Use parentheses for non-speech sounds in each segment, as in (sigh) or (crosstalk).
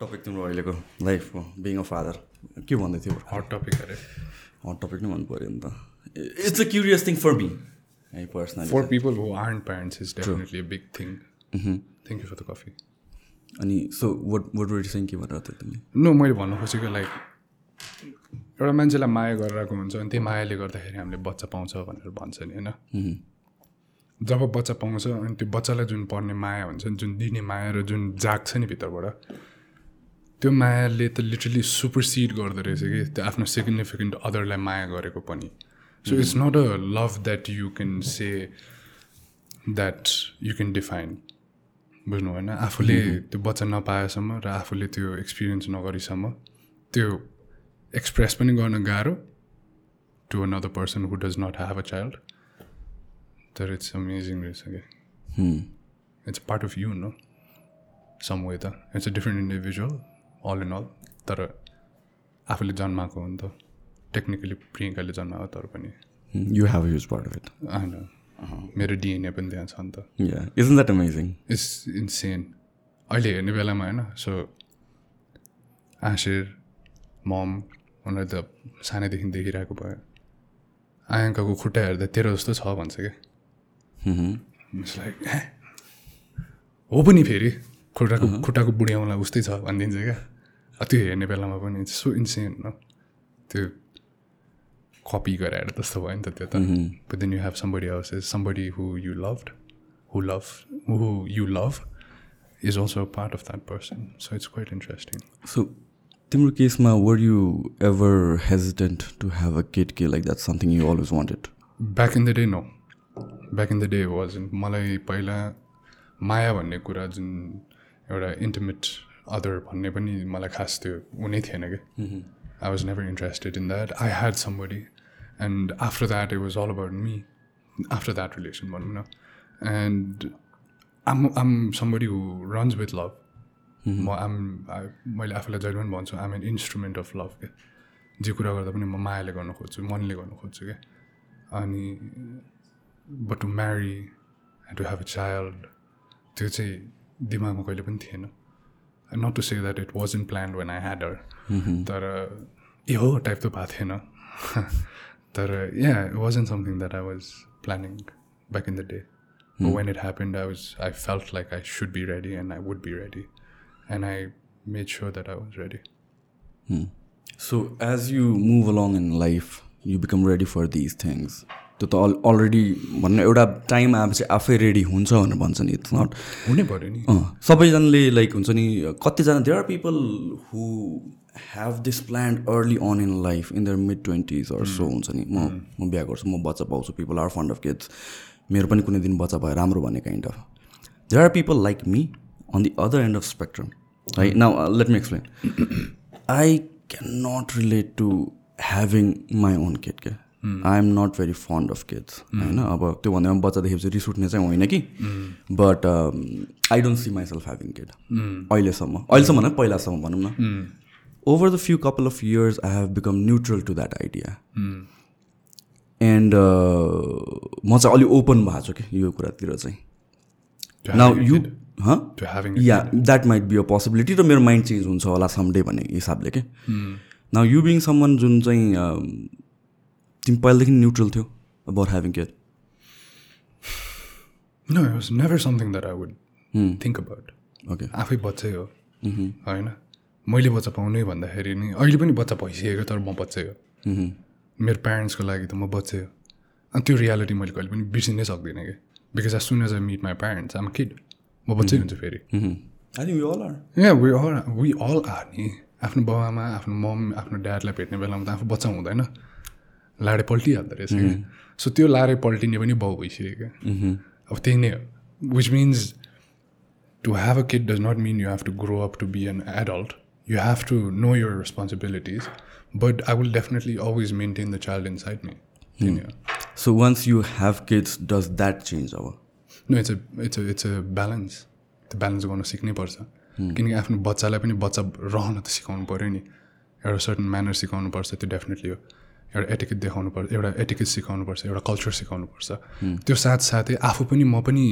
Topic तिम्रो अहिलेको लाइफको बिङ अ फादर के भन्दै थियो? हट टपिक अरे। हट टपिक नै भन्नु पऱ्यो नि त। It's a curious thing for me है personally for people who are parents is definitely big thing thank you for the coffee अनि सो वाट वाट वेट चाहिँ के भनेर थियो तिमीले? नो मैले भन्नु खोजेको लाइक एउटा मान्छेलाई माया गरिरहेको हुन्छ अनि त्यही मायाले गर्दाखेरि हामीले बच्चा पाउँछ भनेर भन्छ नि होइन? जब बच्चा पाउँछ अनि त्यो बच्चालाई जुन पर्ने माया हुन्छ नि जुन दिने माया र जुन जाग्छ नि भित्रबाट त्यो मायाले त लिटरली सुपरसिड गर्दो रहेछ कि त्यो आफ्नो सिग्निफिकेन्ट अदरलाई माया गरेको पनि। So it's not a love that you can say that you can define बुझ्नु होइन आफूले त्यो बच्चा नपाएसम्म र आफूले त्यो एक्सपिरियन्स नगरेसम्म त्यो एक्सप्रेस पनि गर्न गाह्रो to another person who does not have a child तर इट्स अमेजिङ रहेछ कि। It's part of you know some way त। It's a different individual all in all तर आफूले जन्माएको हो नि त। टेक्निकली प्रियङ्काले जन्माएको तर पनि। You have use part of it होइन मेरो डिएनए पनि त्यहाँ छ नि त। Yeah isn't that amazing it's insane अहिले हेर्ने बेलामा होइन सो आशिर मम उनीहरू त सानैदेखि देखिरहेको भयो। आयाङ्काको खुट्टा हेर्दा तेरो जस्तो छ भन्छ क्या लाइक हो? पनि फेरि। खुट्टाको खुट्टाको बुढ्याउला उस्तै छ भनिदिन्छ क्या त्यो हेर्ने बेलामा पनि सो इन्सेन न त्यो कपी गराएर जस्तो भयो नि त त्यो त। But then you have somebody house is somebody who you loved who love who you love is also part of that person so it's quite interesting so तिम्रो केसमा were you ever hesitant to have a kid के like that something you always wanted back in the day no back in the day was मलाई पहिला माया भन्ने कुरा जुन एउटा intimate other भन्ने पनि मलाई खास त्यो हुनै थिएन कि। I was never interested in that I had somebody and after that it was all about me after that relation भनौँ न and um um somebody who runs with love म आम मैले आफूलाई जहिले पनि भन्छु um an instrument of love क्या जे कुरा गर्दा पनि म मायाले गर्नु खोज्छु मनले गर्नु खोज्छु क्या अनि but to marry and to have a child त्यो चाहिँ दिमागमा कहिले पनि थिएन। Not to say that it was in plan when I had her तर ए हो टाइप त भएको थिएन तर yeah it was in something that I was planning back in the day when it happened I was I felt like I should be ready and I would be ready and I made sure that I was ready so as you move along in life you become ready for these things त्यो त all already भन्नु एउटा time आएपछि आफै ready हुन्छ भनेर भन्छ नि इट्स नट हुनै पऱ्यो नि। सबैजनाले लाइक हुन्छ नि कतिजना there are people who have this plan early on in life in their mid twenties or so हुन्छ नि। म म बिहा गर्छु म बच्चा पाउँछु people are fond of kids मेरो पनि कुनै दिन बच्चा भए राम्रो भन्ने kind of there are people like me on the other end of spectrum है now let me explain I can not relate to having my own kid क्या I am not very fond of kids होइन? अब त्यो भन्दा बच्चा देखेपछि रिस उठ्ने चाहिँ होइन कि? But I don't see myself having kid अहिलेसम्म अहिलेसम्म होइन पहिलासम्म भनौँ न। Over the few couple of years I have become neutral to that idea and म चाहिँ अलिक ओपन भएको छु कि यो कुरातिर चाहिँ। Now you yeah that might be a possibility र मेरो माइन्ड चेन्ज हुन्छ होला समडे भन्ने हिसाबले के। नाउ यु बिङ समन जुन चाहिँ तिमी पहिलादेखि न्युट्रल थियो about having care no it was never something that I would think about okay आफै बच्चै हो। होइन? मैले बच्चा पाउनै भन्दाखेरि नि अहिले पनि बच्चा भइसकेको तर म बच्चै हो। मेरो प्यारेन्ट्सको लागि त म बच्चै हो। अनि त्यो रियालिटी मैले कहिले पनि बिर्सिनै सक्दिनँ कि। Because as soon as I meet my parents um kid म बच्चै हुन्छु फेरि। Yeah we all we all are नि। आफ्नो बाबामा आफ्नो मम आफ्नो ड्याडलाई भेट्ने बेलामा त आफू बच्चा हुँदैन। लाडे पल्टिहाल्दो रहेछ क्या? सो त्यो लाडे पल्टिने पनि बाउ भइसक्यो क्या? अब त्यही नै which means to have a kid does not mean you have to grow up to be an adult you have to know your responsibilities but I will definitely always maintain the child inside नि so once you have kids does that change a it's it's it's a balance त्यो balance गर्नु सिक्नै पर्छ। किनकि आफ्नो बच्चालाई पनि बच्चा रहन त सिकाउनु पऱ्यो नि। एउटा सर्टन म्यानर सिकाउनु पर्छ त्यो डेफिनेटली हो। एउटा एटिकेट देखाउनु पर्छ एउटा एटिकेट सिकाउनु पर्छ एउटा कल्चर सिकाउनु पर्छ त्यो साथसाथै आफू पनि म पनि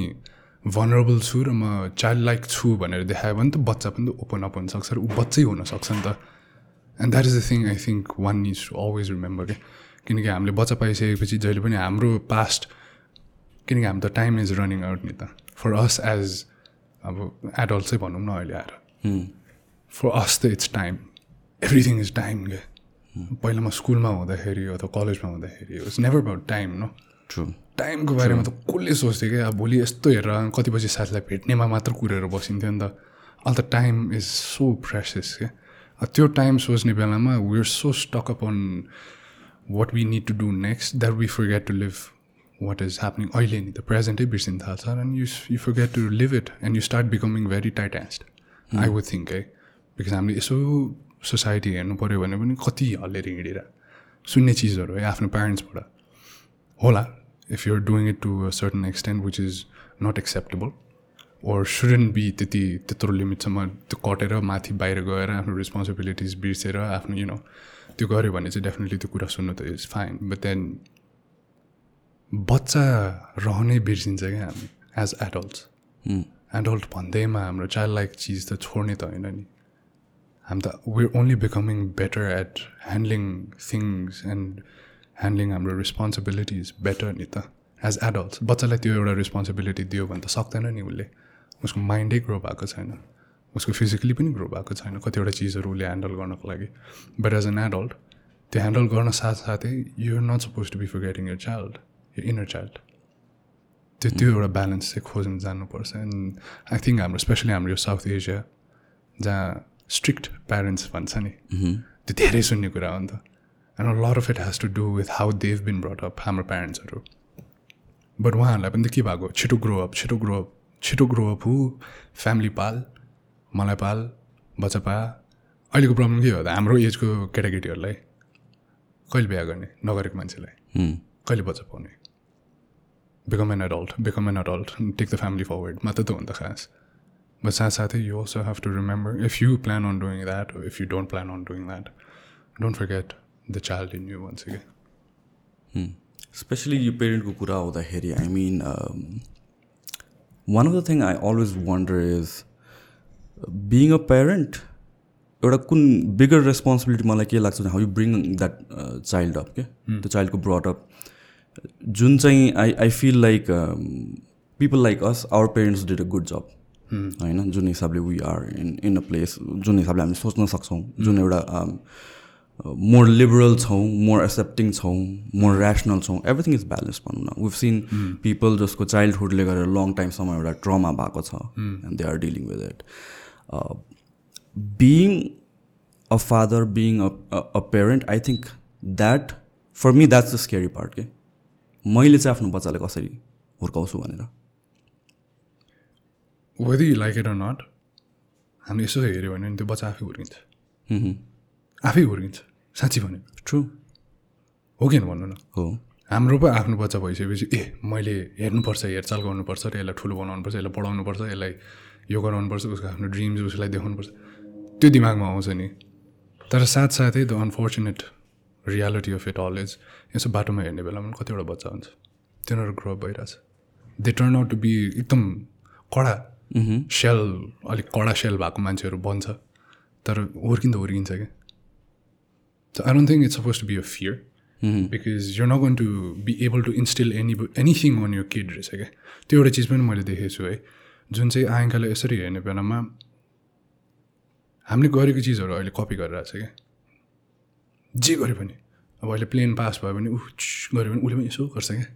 भनरेबल छु र म चाइल्ड लाइक छु भनेर देखायो भने त बच्चा पनि त ओपन अप हुनसक्छ र ऊ बच्चै हुनसक्छ नि त। And that is the thing I think one needs to always remember क्या किनकि हामीले बच्चा पाइसकेपछि जहिले पनि हाम्रो पास्ट किनकि हामी त टाइम इज रनिङ आउट नि त। फर अस एज अब एडल्ट चाहिँ भनौँ न अहिले आएर। फर अस त it's time everything is time क्या पहिला म स्कुलमा हुँदाखेरि अथवा कलेजमा हुँदाखेरि इट्स नेभर अबाउट टाइम न ट्रु टाइमको बारेमा त कसले सोच्थ्यो क्या? अब भोलि यस्तो हेरेर कति बजी साथीलाई भेट्नेमा मात्र कुरेर बसिन्थ्यो नि त। अहिले त टाइम इज सो प्रेसियस क्या? त्यो टाइम सोच्ने बेलामा we're so stuck up on what we need to do next that we forget to live what is happening अहिले नि त प्रेजेन्टै बिर्सिनु थाल्छ and you you forget to live it and you start becoming very tight and I would think है because हामीले यसो society हेर्नु पऱ्यो भने पनि कति हल्लेर हिँडेर सुन्ने चिजहरू है आफ्नो प्यारेन्ट्सबाट होला if you're doing it to a certain extent which is not acceptable or shouldn't be त्यति त्यत्रो लिमिटसम्म त्यो कटेर माथि बाहिर गएर आफ्नो रेस्पोन्सिबिलिटिज बिर्सेर आफ्नो यु नो त्यो गऱ्यो भने चाहिँ डेफिनेटली त्यो कुरा सुन्नु त इज फाइन बट देन बच्चा रहनै बिर्सिन्छ क्या हामी एज एडल्ट्स एडल्ट भन्दैमा हाम्रो चाइल्ड लाइक चिज त छोड्ने त होइन नि। हामी त we are only becoming better at handling things and handling हाम्रो रेस्पोन्सिबिलिटिज बेटर नि त एज एडल्ट्स बच्चालाई त्यो एउटा रेस्पोन्सिबिलिटी दियो भने त सक्दैन नि उसले। उसको माइन्डै ग्रो भएको छैन। उसको फिजिकली पनि ग्रो भएको छैन। कतिवटा चिजहरू उसले ह्यान्डल गर्नको लागि। बट एज एन एडल्ट त्यो ह्यान्डल गर्न साथसाथै you're not suppose to be forgetting your child यो इनर चाइल्ड त्यो त्यो एउटा ब्यालेन्स चाहिँ खोज्नु जानुपर्छ। एन्ड आई थिङ्क हाम्रो स्पेसली हाम्रो यो साउथ एसिया जहाँ स्ट्रिक्ट प्यारेन्ट्स भन्छ नि। त्यो धेरै सुन्ने कुरा हो नि त। And lot of it has to do with how they've been brought up हाम्रो प्यारेन्ट्सहरू बट उहाँहरूलाई पनि त के भएको? छिटो ग्रो अप छिटो ग्रो अप छिटो ग्रो अप हु फ्यामिली पाल मलाई पाल बच्चा पा। अहिलेको प्रब्लम के हो त? हाम्रो एजको केटाकेटीहरूलाई कहिले बिहा गर्ने? नगरेको मान्छेलाई। कहिले बच्चा पाउने? Become an adult become an adult take the family forward मात्र त हो नि त खास। बट साथसाथै you also have to remember if you plan on doing that if you don't plan on doing that don't forget the child in you भन्छ कि especially यो पेरेन्टको कुरा आउँदाखेरि I mean one of the thing I always wonder is being a parent एउटा कुन bigger responsibility मलाई के लाग्छ how you bring that child up के त्यो चाइल्डको ब्रट अप जुन चाहिँ I I feel like people like us our parents did a good job होइन जुन हिसाबले we are in in a place जुन हिसाबले हामी सोच्न सक्छौँ जुन एउटा मोर लिबरल छौँ मोर एक्सेप्टिङ छौँ मोर ऱ्यासनल छौँ एभ्रिथिङ इज ब्यालेन्स भनौँ न। विभ सिन पिपल जसको चाइल्डहुडले गरेर लङ टाइमसम्म एउटा ट्रमा भएको छ and they are dealing with it being a father being a parent I think that for me that's the scary part के मैले चाहिँ आफ्नो बच्चालाई कसरी हुर्काउँछु भनेर। Whether you like it or not हामीले यसो हेऱ्यो भने त्यो बच्चा आफै हुर्किन्छ। आफै हुर्किन्छ। साँच्ची भन्यो। ट्रु हो किन भन्नु न? हो। हाम्रो पो आफ्नो बच्चा भइसकेपछि ए मैले हेर्नुपर्छ हेरचाल गर्नुपर्छ र यसलाई ठुलो बनाउनुपर्छ यसलाई पढाउनुपर्छ यसलाई यो गराउनुपर्छ उसको आफ्नो ड्रिम्स उसलाई देखाउनुपर्छ। त्यो दिमागमा आउँछ नि। तर साथसाथै the unfortunate reality of it all is यसो बाटोमा हेर्ने बेलामा कतिवटा बच्चा हुन्छ। तिनीहरू ग्रो अप भइरहेछ। They turn out to be एकदम कडा सेल अलिक कडा सेल भएको मान्छेहरू बन्छ। तर हुर्किँदा हुर्किन्छ क्या। I don't think it's supposed to be a fear because you're not going to be able to instill any anything on your kid रहेछ क्या त्यो एउटा चिज पनि मैले देखेको छु है। जुन चाहिँ आयङ्काले यसरी हेर्ने बेलामा हामीले गरेको चिजहरू अहिले कपी गरिरहेछ क्या। जे गरे पनि। अब अहिले प्लेन पास भयो भने ऊ गऱ्यो भने उसले पनि यसो गर्छ क्या।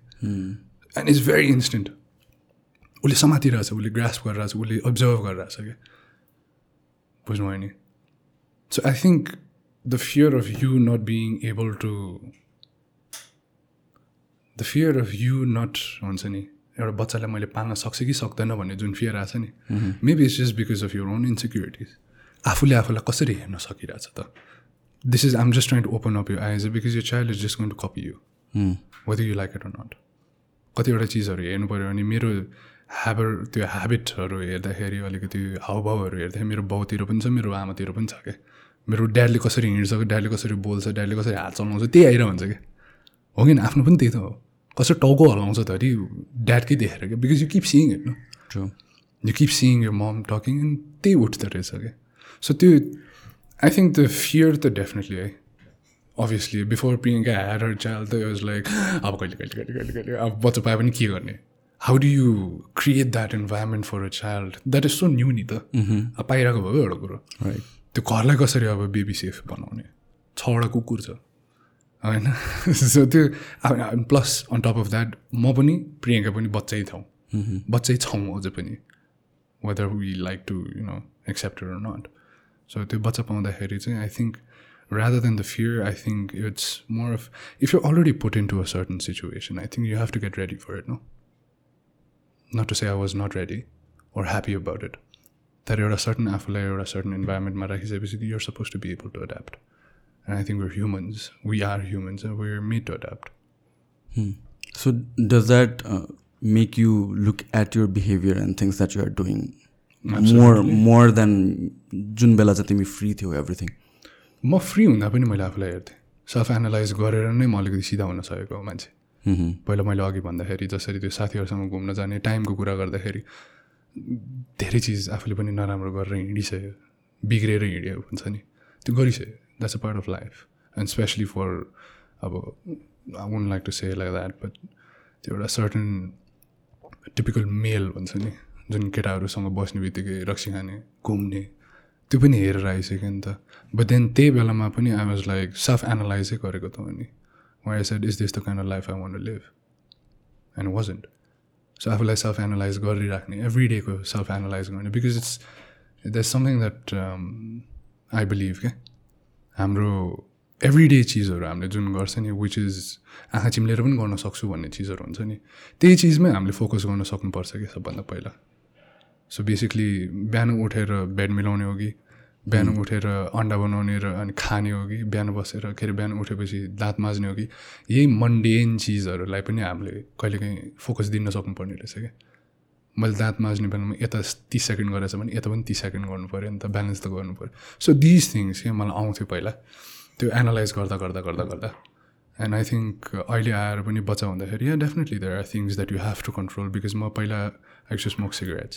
एन्ड इट्स भेरी इन्स्टेन्ट उसले समातिरहेछ उसले ग्रास गरिरहेछ उसले अब्जर्भ गरिरहेछ क्या? बुझ्नुभयो नि? So I think the fear of you not being able to the fear of you not हुन्छ नि? एउटा बच्चालाई मैले पाल्न सक्छु कि सक्दैन भन्ने जुन फियर आएको छ नि maybe it's just because of your own insecurities आफूले आफूलाई कसरी हेर्न सकिरहेछ त? This is um just trying to open up you eyes because यो child is just going to copy you whether you like it or not कतिवटा चिजहरू हेर्नु पऱ्यो भने मेरो ह्याबर त्यो ह्याबिटहरू हेर्दाखेरि अलिकति हावभावहरू हेर्दाखेरि मेरो बाउतिर पनि छ मेरो आमातिर पनि छ क्या मेरो ड्याडले कसरी हिँड्छ ड्याडले कसरी बोल्छ ड्याडले कसरी हात चलाउँछ त्यही आइरह हुन्छ क्या हो कि आफ्नो पनि त्यही त हो। कसरी टाउको हलाउँछ त अरे ड्याडकै देखेर क्या बिकज यु किप सिइङ हेर्नु True. you keep seeing your mom talking and त्यही उठ्दो रहेछ क्या सो त्यो आई थिङ्क द फियर त डेफिनेटली है। Obviously before Priyanka had her child त वाज लाइक अब कहिले कहिले कहिले कहिले कहिले अब बच्चा पाए पनि के गर्ने? How do you create that environment for a child that is so new नि त अब पाइरहेको भयो एउटा कुरो Right. त्यो घरलाई कसरी अब बेबी सेफ बनाउने छवटा कुकुर छ होइन सो त्यो plus on top of that म पनि प्रियङ्का पनि बच्चै छौँ बच्चै छौँ अझै पनि whether we like to you know accept or not so त्यो बच्चा पाउँदाखेरि चाहिँ I think rather than the fear, I think it's more of if you're already put into a certain situation, I think you have to get ready for it, no? Not to say I was not ready or happy about it. That you're a certain आफूलाई एउटा certain environment राखिसकेपछि you're supposed to be able to adapt. And I think we're humans. We are humans and we're made to adapt. So does that uh, make you look at your behavior and things that you are doing more more than जुन बेला चाहिँ तिमी free थियौ everything म free हुँदा पनि मैले आफूलाई हेर्थेँ सेल्फ एनालाइज गरेर नै म अलिकति सिधा हुन सकेको हो मान्छे पहिला मैले अघि भन्दाखेरि जसरी त्यो साथीहरूसँग घुम्न जाने टाइमको कुरा गर्दाखेरि धेरै चिज आफूले पनि नराम्रो गरेर हिँडिसक्यो बिग्रेर हिँड्यो भन्छ नि। त्यो गरिसक्यो। That's a part of life and specially for अब I won't like to say like that but त्यो एउटा सर्टन टिपिकल मेल भन्छ नि जुन केटाहरूसँग बस्ने बित्तिकै रक्सी खाने घुम्ने त्यो पनि हेरेर आइसक्यो नि त। बट देन त्यही बेलामा पनि आई वाज लाइक सेल्फ एनालाइजै गरेको त हो नि। Why said is this the kind of life I want to live and wasn't so आफूलाई सेल्फ एनालाइज गरिराख्ने एभ्री डेको सेल्फ एनालाइज गर्ने because it's that something that I believe क्या हाम्रो एभ्री डे चिजहरू हामीले जुन गर्छ नि विच इज आँखा चिम्लेर पनि गर्न सक्छु भन्ने चिजहरू हुन्छ नि त्यही चिजमै हामीले फोकस गर्न सक्नुपर्छ कि सबभन्दा पहिला सो बेसिकली बिहान उठेर बेड मिलाउने हो कि बिहान उठेर अन्डा बनाउने र अनि खाने हो कि बिहान बसेर के अरे बिहान उठेपछि दाँत माझ्ने हो कि यही मन्डेन चिजहरूलाई पनि हामीले कहिलेकाहीँ फोकस दिन सक्नुपर्ने रहेछ क्या। मैले दाँत माझ्ने बेलामा यता तिस सेकेन्ड गरेछ भने यता पनि तिस सेकेन्ड गर्नु पऱ्यो नि त ब्यालेन्स त गर्नु पऱ्यो। सो दिज थिङ्स क्या मलाई आउँथ्यो पहिला। त्यो एनालाइज गर्दा गर्दा गर्दा गर्दा। एन्ड आई थिङ्क अहिले आएर पनि बच्चा हुँदाखेरि yeah definitely there are things that you have to control because म पहिला I to smoke cigarettes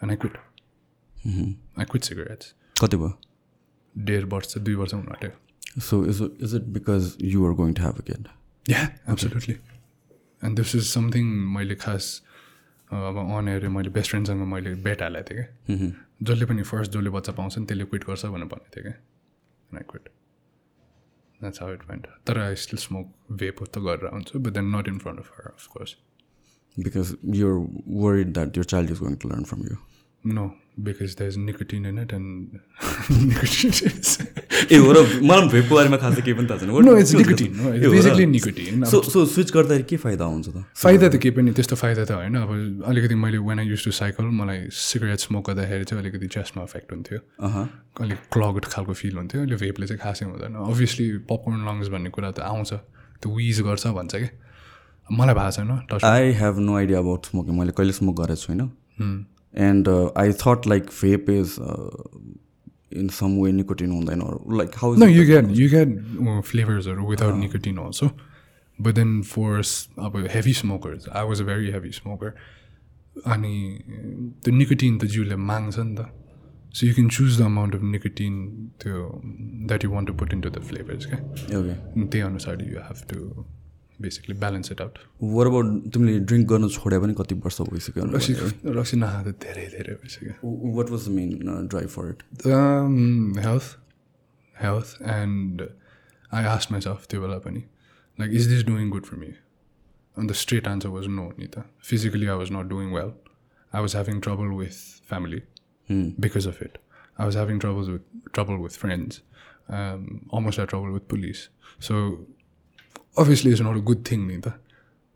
and I quit I quit cigarettes कति भयो? डेढ वर्ष दुई वर्ष हुनु आँट्यो। So is is it because you are going to have a kid yeah absolutely and this is something मैले खास अब अन एयर मैले बेस्ट फ्रेन्डसँग मैले बेट हालेको थिएँ क्या। जसले पनि फर्स्ट जसले बच्चा पाउँछ नि त्यसले क्विट गर्छ भनेर भनेको थिएँ क्या। Quit that's how it went तर आई स्टिल स्मोक वेप त गरेर हुन्छु but then not in front of her of course because you're worried that your child is going to learn from you? No, because there's nicotine in it, and (laughs) nicotine is. ए हो र मलाई भेपको बारेमा खासै केही पनि थाहा छैन। Nicotine. सो सो स्विच गर्दाखेरि के फाइदा हुन्छ त? फाइदा त केही पनि त्यस्तो फाइदा त होइन। अब अलिकति मैले when I use to cycle मलाई सिगरेट स्मोक गर्दाखेरि चाहिँ अलिकति चेस्टमा इफेक्ट हुन्थ्यो। अलिक क्लगड खालको फिल हुन्थ्यो। अहिले भेपले चाहिँ खासै हुँदैन। अभियसली पपकर्न लङ्स भन्ने कुरा त आउँछ। त्यो विज गर्छ भन्छ कि? मलाई भएको छैन I have no idea about smoking मैले कहिले स्मोक गरेको छुइनँ। And I thought like vape is in some way nicotine हुँदैन like how No, you get you get uh, flavors or without nicotine also, but then for s- अब heavy smokers, I was a very heavy smoker. अनि त्यो nicotine त जिउले माग्छ नि त so you can choose the amount of nicotine त्यो that you want to put in to the flavours क्या त्यही अनुसार you have to basically balance out वरब तिमीले ड्रिङ्क गर्नु छोड्यो भने कति वर्ष भइसक्यो रसी रसी नहाँ त धेरै धेरै health health and I ask myself त्यो बेला पनि like is this doing good for me and straight answer was no नि त physically I was not doing well I was having trouble with family because of it I was having trouble with trouble with friends almost I trouble with police so Obviously, it's not a good thing, Nita.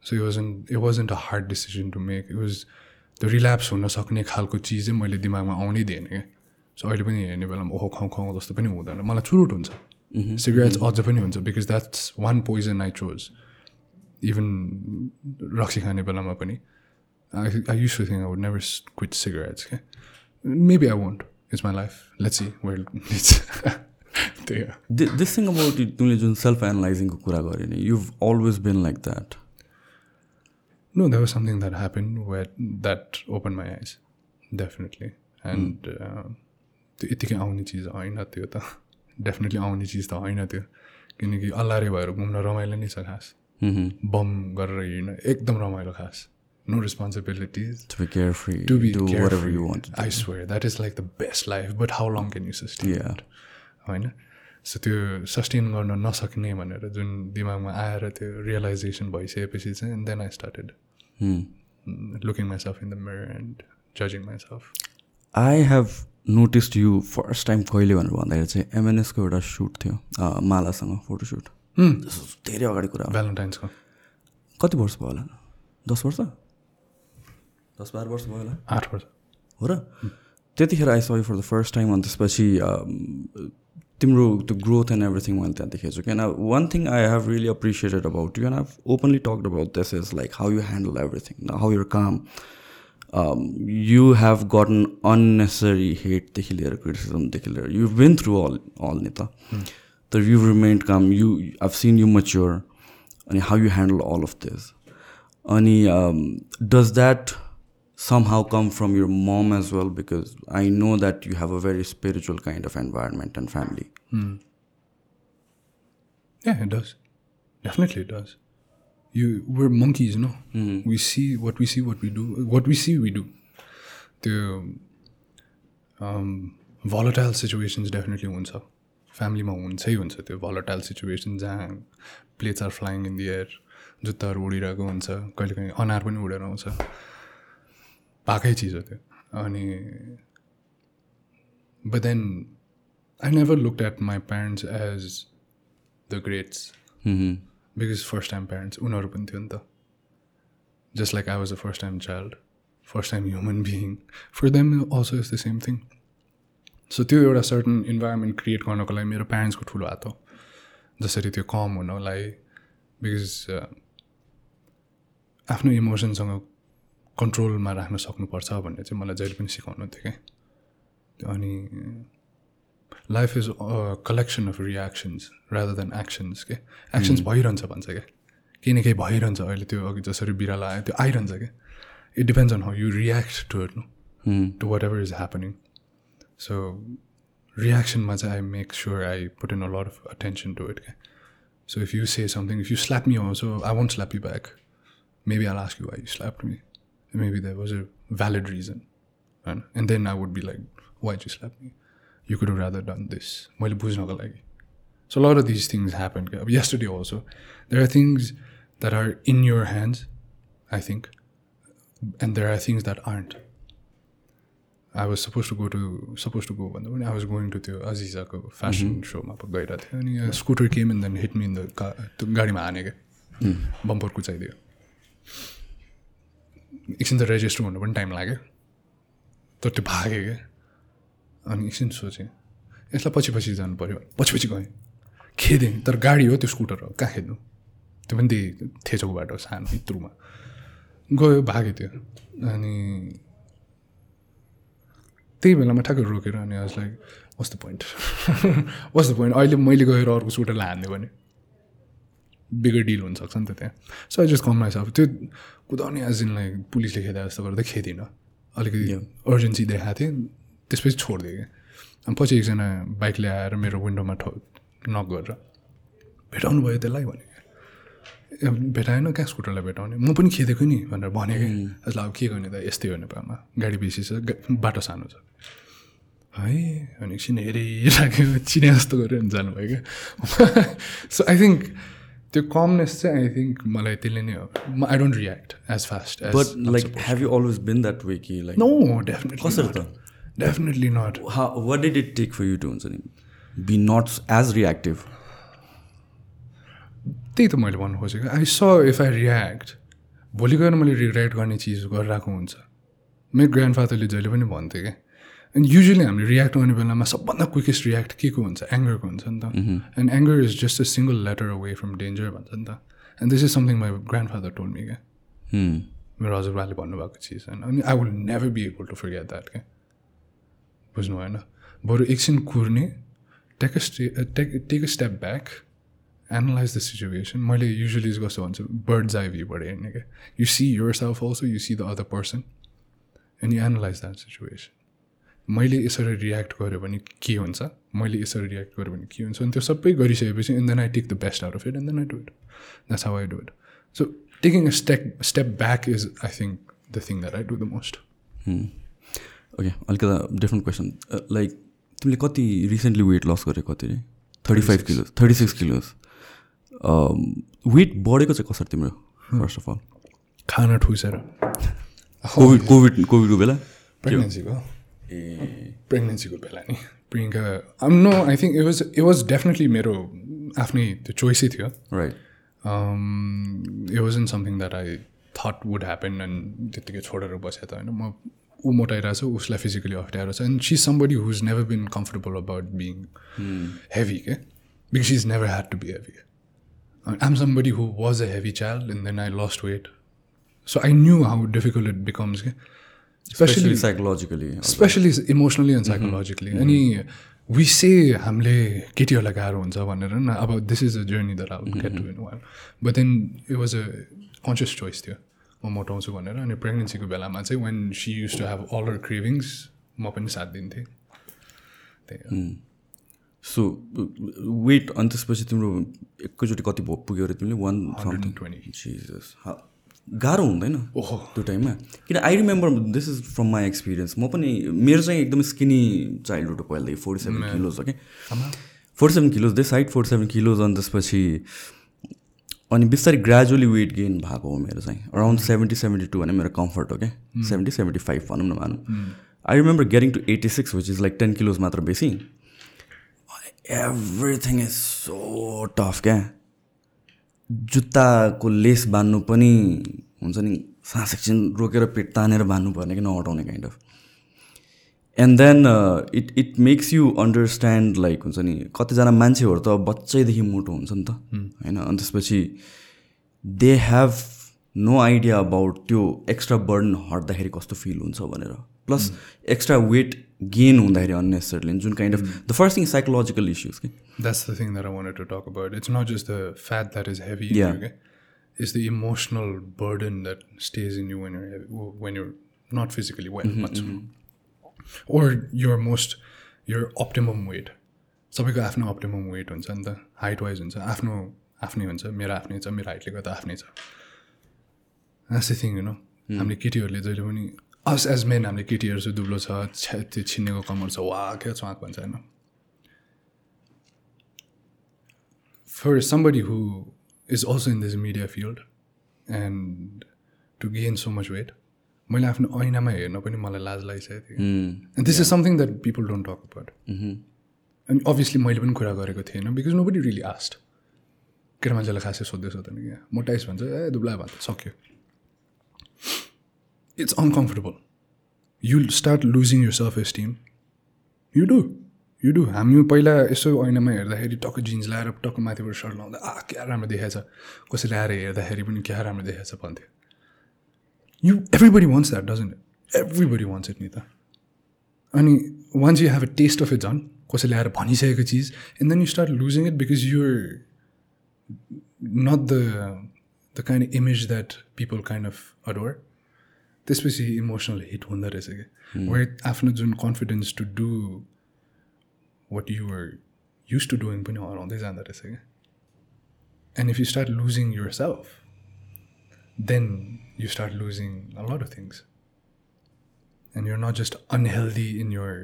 So it wasn't it wasn't a hard decision to make. It was the relapse हुन सक्ने खालको चिज चाहिँ मैले दिमागमा आउनै दिएन क्या सो अहिले पनि हेर्ने बेलामा ओहो खाउँ खाउँ जस्तो पनि हुँदैन। मलाई चुरोट हुन्छ। सिगरेट्स अझ पनि हुन्छ because that's one poison I chose even रक्सी खाने बेलामा पनि। I I used to think I would never quit cigarettes क्या maybe I won't it's my life let's see well it's त्यही हो दिस थिङ अबाउट तिमीले जुन सेल्फ एनालाइजिङको कुरा गऱ्यो नि you've always been like that there was something that happened where that opened my eyes, definitely. And uh, त्यो यत्तिकै आउने चिज होइन त्यो त डेफिनेटली आउने चिज त होइन त्यो किनकि अल्लारे भएर घुम्न रमाइलो नै छ खास बम गरेर हिँड्न एकदम रमाइलो खास no responsibilities To be carefree, to be do carefree. whatever you want to do. I swear that is like the best life but how long can you sustain Yeah. it? होइन? So त्यो sustain गर्न नसक्ने भनेर जुन दिमागमा आएर त्यो realisation भइसकेपछि चाहिँ and then I started Hmm. Looking myself in the mirror and जजिङ myself I have noticed you first time कहिले भनेर भन्दाखेरि चाहिँ एमएनएसको एउटा सुट थियो मालासँग फोटोसुट धेरै अगाडि कुरा हो। भ्यालेन्टाइन्सको कति वर्ष भयो होला? दस वर्ष? दस बाह्र वर्ष भयो होला? आठ वर्ष। हो र? त्यतिखेर आई सय फर द फर्स्ट टाइम अनि त्यसपछि तिम्रो त्यो ग्रोथ एन्ड एभ्रिथिङ मैले त्यहाँ देखेको छु। किन one thing I have really appreciated about you and I openly talked about this is like how you handle everything how your काम यु हेभ गटन अननेसरी हेटदेखि लिएर क्रिटिसिजमदेखि लिएर। You been through all all नि त तर you remained काम you have seen you mature अनि how you handle all of this अनि does that somehow come from your mom as well because I know that you have a very spiritual kind of environment and family. Yeah, it does. Definitely it does. You we're monkeys, no? We see what we see, what we do. What we see, we do. The um, volatile situations definitely हुन्छ फ्यामिलीमा हुन्छै हुन्छ त्यो volatile situation जहाँ plates are flying in the air जुत्ताहरू उडिरहेको हुन्छ कहिले काहीँ अनार पनि उडेर आउँछ भएकै चिज हो त्यो अनि but then I never look at my parents as the greats because first time parents उनीहरू पनि थियो नि त। Just like I was the first time child first time human being for them also is the same thing so त्यो एउटा certain environment create गर्नको लागि मेरो प्यारेन्ट्सको ठुलो हात हो। जसरी त्यो कम हुनलाई बिकज आफ्नो इमोसनसँग कन्ट्रोलमा राख्न सक्नुपर्छ भन्ने चाहिँ मलाई जहिले पनि सिकाउनु थियो क्या। अनि life is collection of reactions rather than actions के। एक्सन्स भइरहन्छ भन्छ क्या। केही न केही भइरहन्छ अहिले त्यो अघि जसरी बिरालो आयो त्यो आइरहन्छ क्या। It depends on how you react to it no to whatever is happening so रियाक्सनमा चाहिँ I make sure I put in a lot of attention to it क्या। So if you say something if you slap me also I won't slap you back maybe I'll ask you why you slapped there was a valid reason. And, and then I would be like, why'd you slap me? You could have rather done this. मैले बुझ्नको लागि So a lot of these things happen. अब Yesterday also, there are things that are in your hands, I think, and there are things that aren't. I was supposed to go to supposed to go भन्दा पनि I was going to त्यो अजिजाको fashion सोमा गइरहेको थियो अनि scooter came and then hit me in the गाडीमा हाने क्या बम्पर कुचाइदियो एकछिन त रेजिस्टर हुनु पनि टाइम लाग्यो। तर त्यो भाग्यो क्या। अनि एकछिन सोचेँ यसलाई पछि पछि जानु पऱ्यो पछि पछि गएँ। खेदेँ तर गाडी हो त्यो स्कुटर हो। कहाँ खेद्नु? त्यो पनि त्यही थेचोको बाटो सानो इत्रुमा। गयो भाग्यो त्यो। अनि त्यही बेलामा ठ्याक्कै रोकेर अनि like the point the point अहिले मैले गएर अर्को स्कुटरलाई हान्यो भने। बिगर डिल हुनसक्छ नि त त्यहाँ। So I just calm myself त्यो कुदाउने एज इन लाइक पुलिसले खेदा जस्तो गर्दा खेदिनँ। अलिकति अर्जेन्सी देखाएको थिएँ त्यसपछि छोडिदिएँ क्या। अनि पछि एकजना बाइक ल्याएर मेरो विन्डोमा ठो नक गरेर भेटाउनु भयो त्यसलाई भने। क्या भेटाएन कहाँ स्कुटरलाई भेटाउने? म पनि खेदेको नि भनेर भने यसलाई अब के गर्ने त? यस्तै हो नेपालमा गाडी बेसी छ बाटो सानो छ। है अनि एकछिन हेरिराख्यो चिने जस्तो गरेर जानुभयो क्या। सो आई थिङ्क त्यो कमनेस चाहिँ आई थिङ्क मलाई त्यसले नै हो। I don't react as fast as But like, have you always been that way? Ki, like, no definitely कसरी त? Definitely not what did it take for you to हुन्छ नि be not as reactive? त्यही त मैले भन्नु खोजेको। I स इफ आई रियाक्ट भोलि गएर मैले रिग्रेट गर्ने चिज गरिरहेको हुन्छ। मेरो ग्रान्ड फादरले जहिले पनि भन्थ्यो क्या एन्ड युजली हामीले रियाक्ट गर्ने बेलामा सबभन्दा क्विकेस्ट रियाक्ट के को हुन्छ? एङ्गरको हुन्छ नि त। And anger is just a single letter away from danger भन्छ नि त। And this is something my grandfather told me क्या. मेरो हजुरबाले भन्नुभएको चिज होइन। अनि I will never be able to forget that क्या बुझ्नु भएन। बरु एकछिन कुर्ने take stay take take a step back analyse the situation मैले युजली कस्तो भन्छु? बर्ड्स आई भ्यूबाट हेर्ने क्या you see yourself also you see the other person and you analyse that situation मैले यसरी रियाक्ट गऱ्यो भने के हुन्छ? मैले यसरी रियाक्ट गऱ्यो भने के हुन्छ? अनि त्यो सबै गरिसकेपछि and then I take the best out of it and then I do it that's how I do it so taking a step step back is I think the thing that I do the most okay अलिकति different question like तिमीले कति recently weight loss गरेको कति रे? Thirty five kilos thirty six kilos weight बढेको चाहिँ कसरी तिम्रो फर्स्ट अफ अल खाना ठुसेर। (laughs) कोभिड कोभिड कोभिडको बेला? प्रेग्नेन्सीको ए। प्रेग्नेन्सीको बेला नि। Priyanka um no I think it was it was definitely मेरो आफ्नै त्यो चोइसै थियो। Right it was in something that I thought would happen and त्यत्तिकै छोडेर बसेँ त होइन। म ऊ मोटाइरहेको छ उसलाई फिजिकली अप्ठ्यारो छ। And she somebody who is never been comfortable about being heavy के because she is never had to be heavy I'm somebody who was a heavy child and then I lost weight so I knew how difficult it becomes के especially psychologically especially emotionally and psychologically अनि we say हामीले केटीहरूलाई गाह्रो हुन्छ भनेर न अब this is a journey there I get to in one but then it was a conscious choice थियो म मोटाउँछु भनेर अनि प्रेग्नेन्सीको बेलामा चाहिँ when she used to have all her cravings म पनि साथ दिन्थेँ त्यही सो वेट अनि त्यसपछि तिम्रो एकैचोटि कति पुग्यो अरे तिमीले वान हन्ड्रेड ट्वेन्टी गाह्रो हुँदैन ओहो। त्यो टाइममा। किन I remember this is from my experience म पनि मेरो चाहिँ एकदमै स्किनी चाइल्डहुड हो पहिलादेखि फोर्टी सेभेन किलोज हो कि forty seven kilos they side forty seven kilos अनि त्यसपछि अनि बिस्तारै ग्रेजुअली वेट गेन भएको हो मेरो चाहिँ। अराउन्ड सेभेन्टी सेभेन्टी टू भने मेरो कम्फर्ट हो क्या सेभेन्टी सेभेन्टी फाइभ भनौँ न भनौँ I remember getting to eighty six which is like ten kilos मात्र बेसी। एभ्रिथिङ इज सो टफ क्या? जुत्ताको लेस बान्नु पनि हुन्छ नि सास एकछिन रोकेर पेट तानेर बान्नु पर्ने कि नअटाउने kind of and then it it makes you understand like हुन्छ नि कतिजना मान्छेहरू त बच्चैदेखि मोटो हुन्छ नि त होइन? अनि त्यसपछि they have no idea about त्यो एक्स्ट्रा बर्डन हट्दाखेरि कस्तो फिल हुन्छ भनेर। प्लस एक्स्ट्रा वेट गेन हुँदाखेरि it's not just the fat that is heavy is the emotional burden that stays in you when you're not physically when भन्छ or your most your optimum weight सबैको आफ्नो optimum weight हुन्छ नि त height wise हुन्छ आफ्नो आफ्नै हुन्छ मेरो आफ्नै छ मेरो हाइटले गर्दा आफ्नै छ। एसै थिङ यु नो हामीले केटीहरूले जहिले पनि अस एज मेन हामीले केटीहरू चाहिँ दुब्लो छ त्यो छिन्नेको कमर छ वा क्या चुवाक भन्छ होइन। For somebody who is also in this media field and to gain so much weight मैले आफ्नो ऐनामा हेर्न पनि मलाई लाज लागिसकेको थियो। And this is something that people don't talk about अनि अभियसली मैले पनि कुरा गरेको थिएन because nobody really asked केटा मान्छेलाई खासै सोध्दै सोध्दैन क्या मोटाइस भन्छ ए दुब्ला भन्छ सक्यो। It's uncomfortable you start losing your self esteem you do you do हामी पहिला यसो ऐनामा हेर्दाखेरि टक्क जिन्स लगाएर टक्क माथिबाट सर्ट लाउँदा आ क्या राम्रो देखाएछ। कसैले आएर हेर्दाखेरि पनि क्या राम्रो देखाएछ भन्थ्यो। You everybody wants that doesn't everybody wants it नि त अनि once you have a taste of it झन् कसैले आएर भनिसकेको चिज and then you start losing it because you're not the the kind image that people kind of adore त्यसपछि emotional hit हुँदो रहेछ कि वेट आफ्नो जुन confidence to do what you are used to doing पनि हराउँदै जाँदो रहेछ क्या and if you start losing yourself then you start losing a lot of things and you're not just unhealthy in your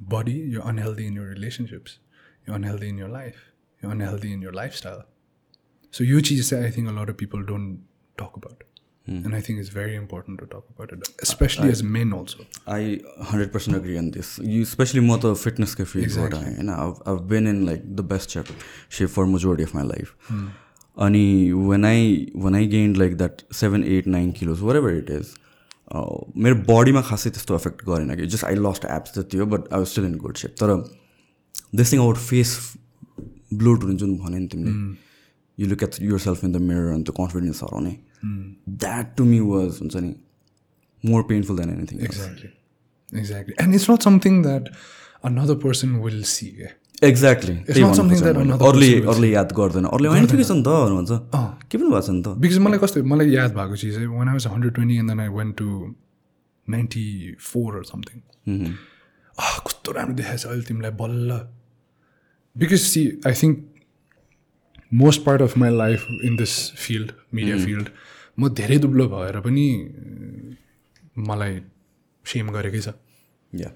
body, you're unhealthy in your relationships, you're unhealthy in your life, you're unhealthy in your lifestyle. So you cheese I think a lot of people don't talk about. And I think it's very important to talk about it, especially as men also. I hundred percent agree on this you especially म त फिटनेसकै फिल्डबाट होइन I been in like the best shape shape for majority of my life अनि when I when I gained like that seven eight nine kilos wherever it is मेरो बडीमा खासै त्यस्तो एफेक्ट गरेन कि जस्ट आई लस्ट एप्स जति हो but I was still in good shape तर this thing out face bloated हुने जुन भन्यो नि तिमीले you look at yourself in the mirror अनि त्यो कन्फिडेन्स हराउने द्याट टु मी वाज हुन्छ नि more painful than anything Exactly. Exactly. And it's not something that another person will see. eh? Exactly It's not something that another अरूले याद गर्दैन। अरूले होइन ठिकै छ नि त भन्नुहुन्छ। के पनि भएको छ नि त? बिकज मलाई कस्तो मलाई याद भएको चिज चाहिँ one was hundred twenty and then I went to ninety four something कस्तो राम्रो देखाएको छ अहिले तिमीलाई बल्ल। Because see I think most part of my life in this field media field म धेरै दुब्लो भएर पनि मलाई सेम गरेकै छ। या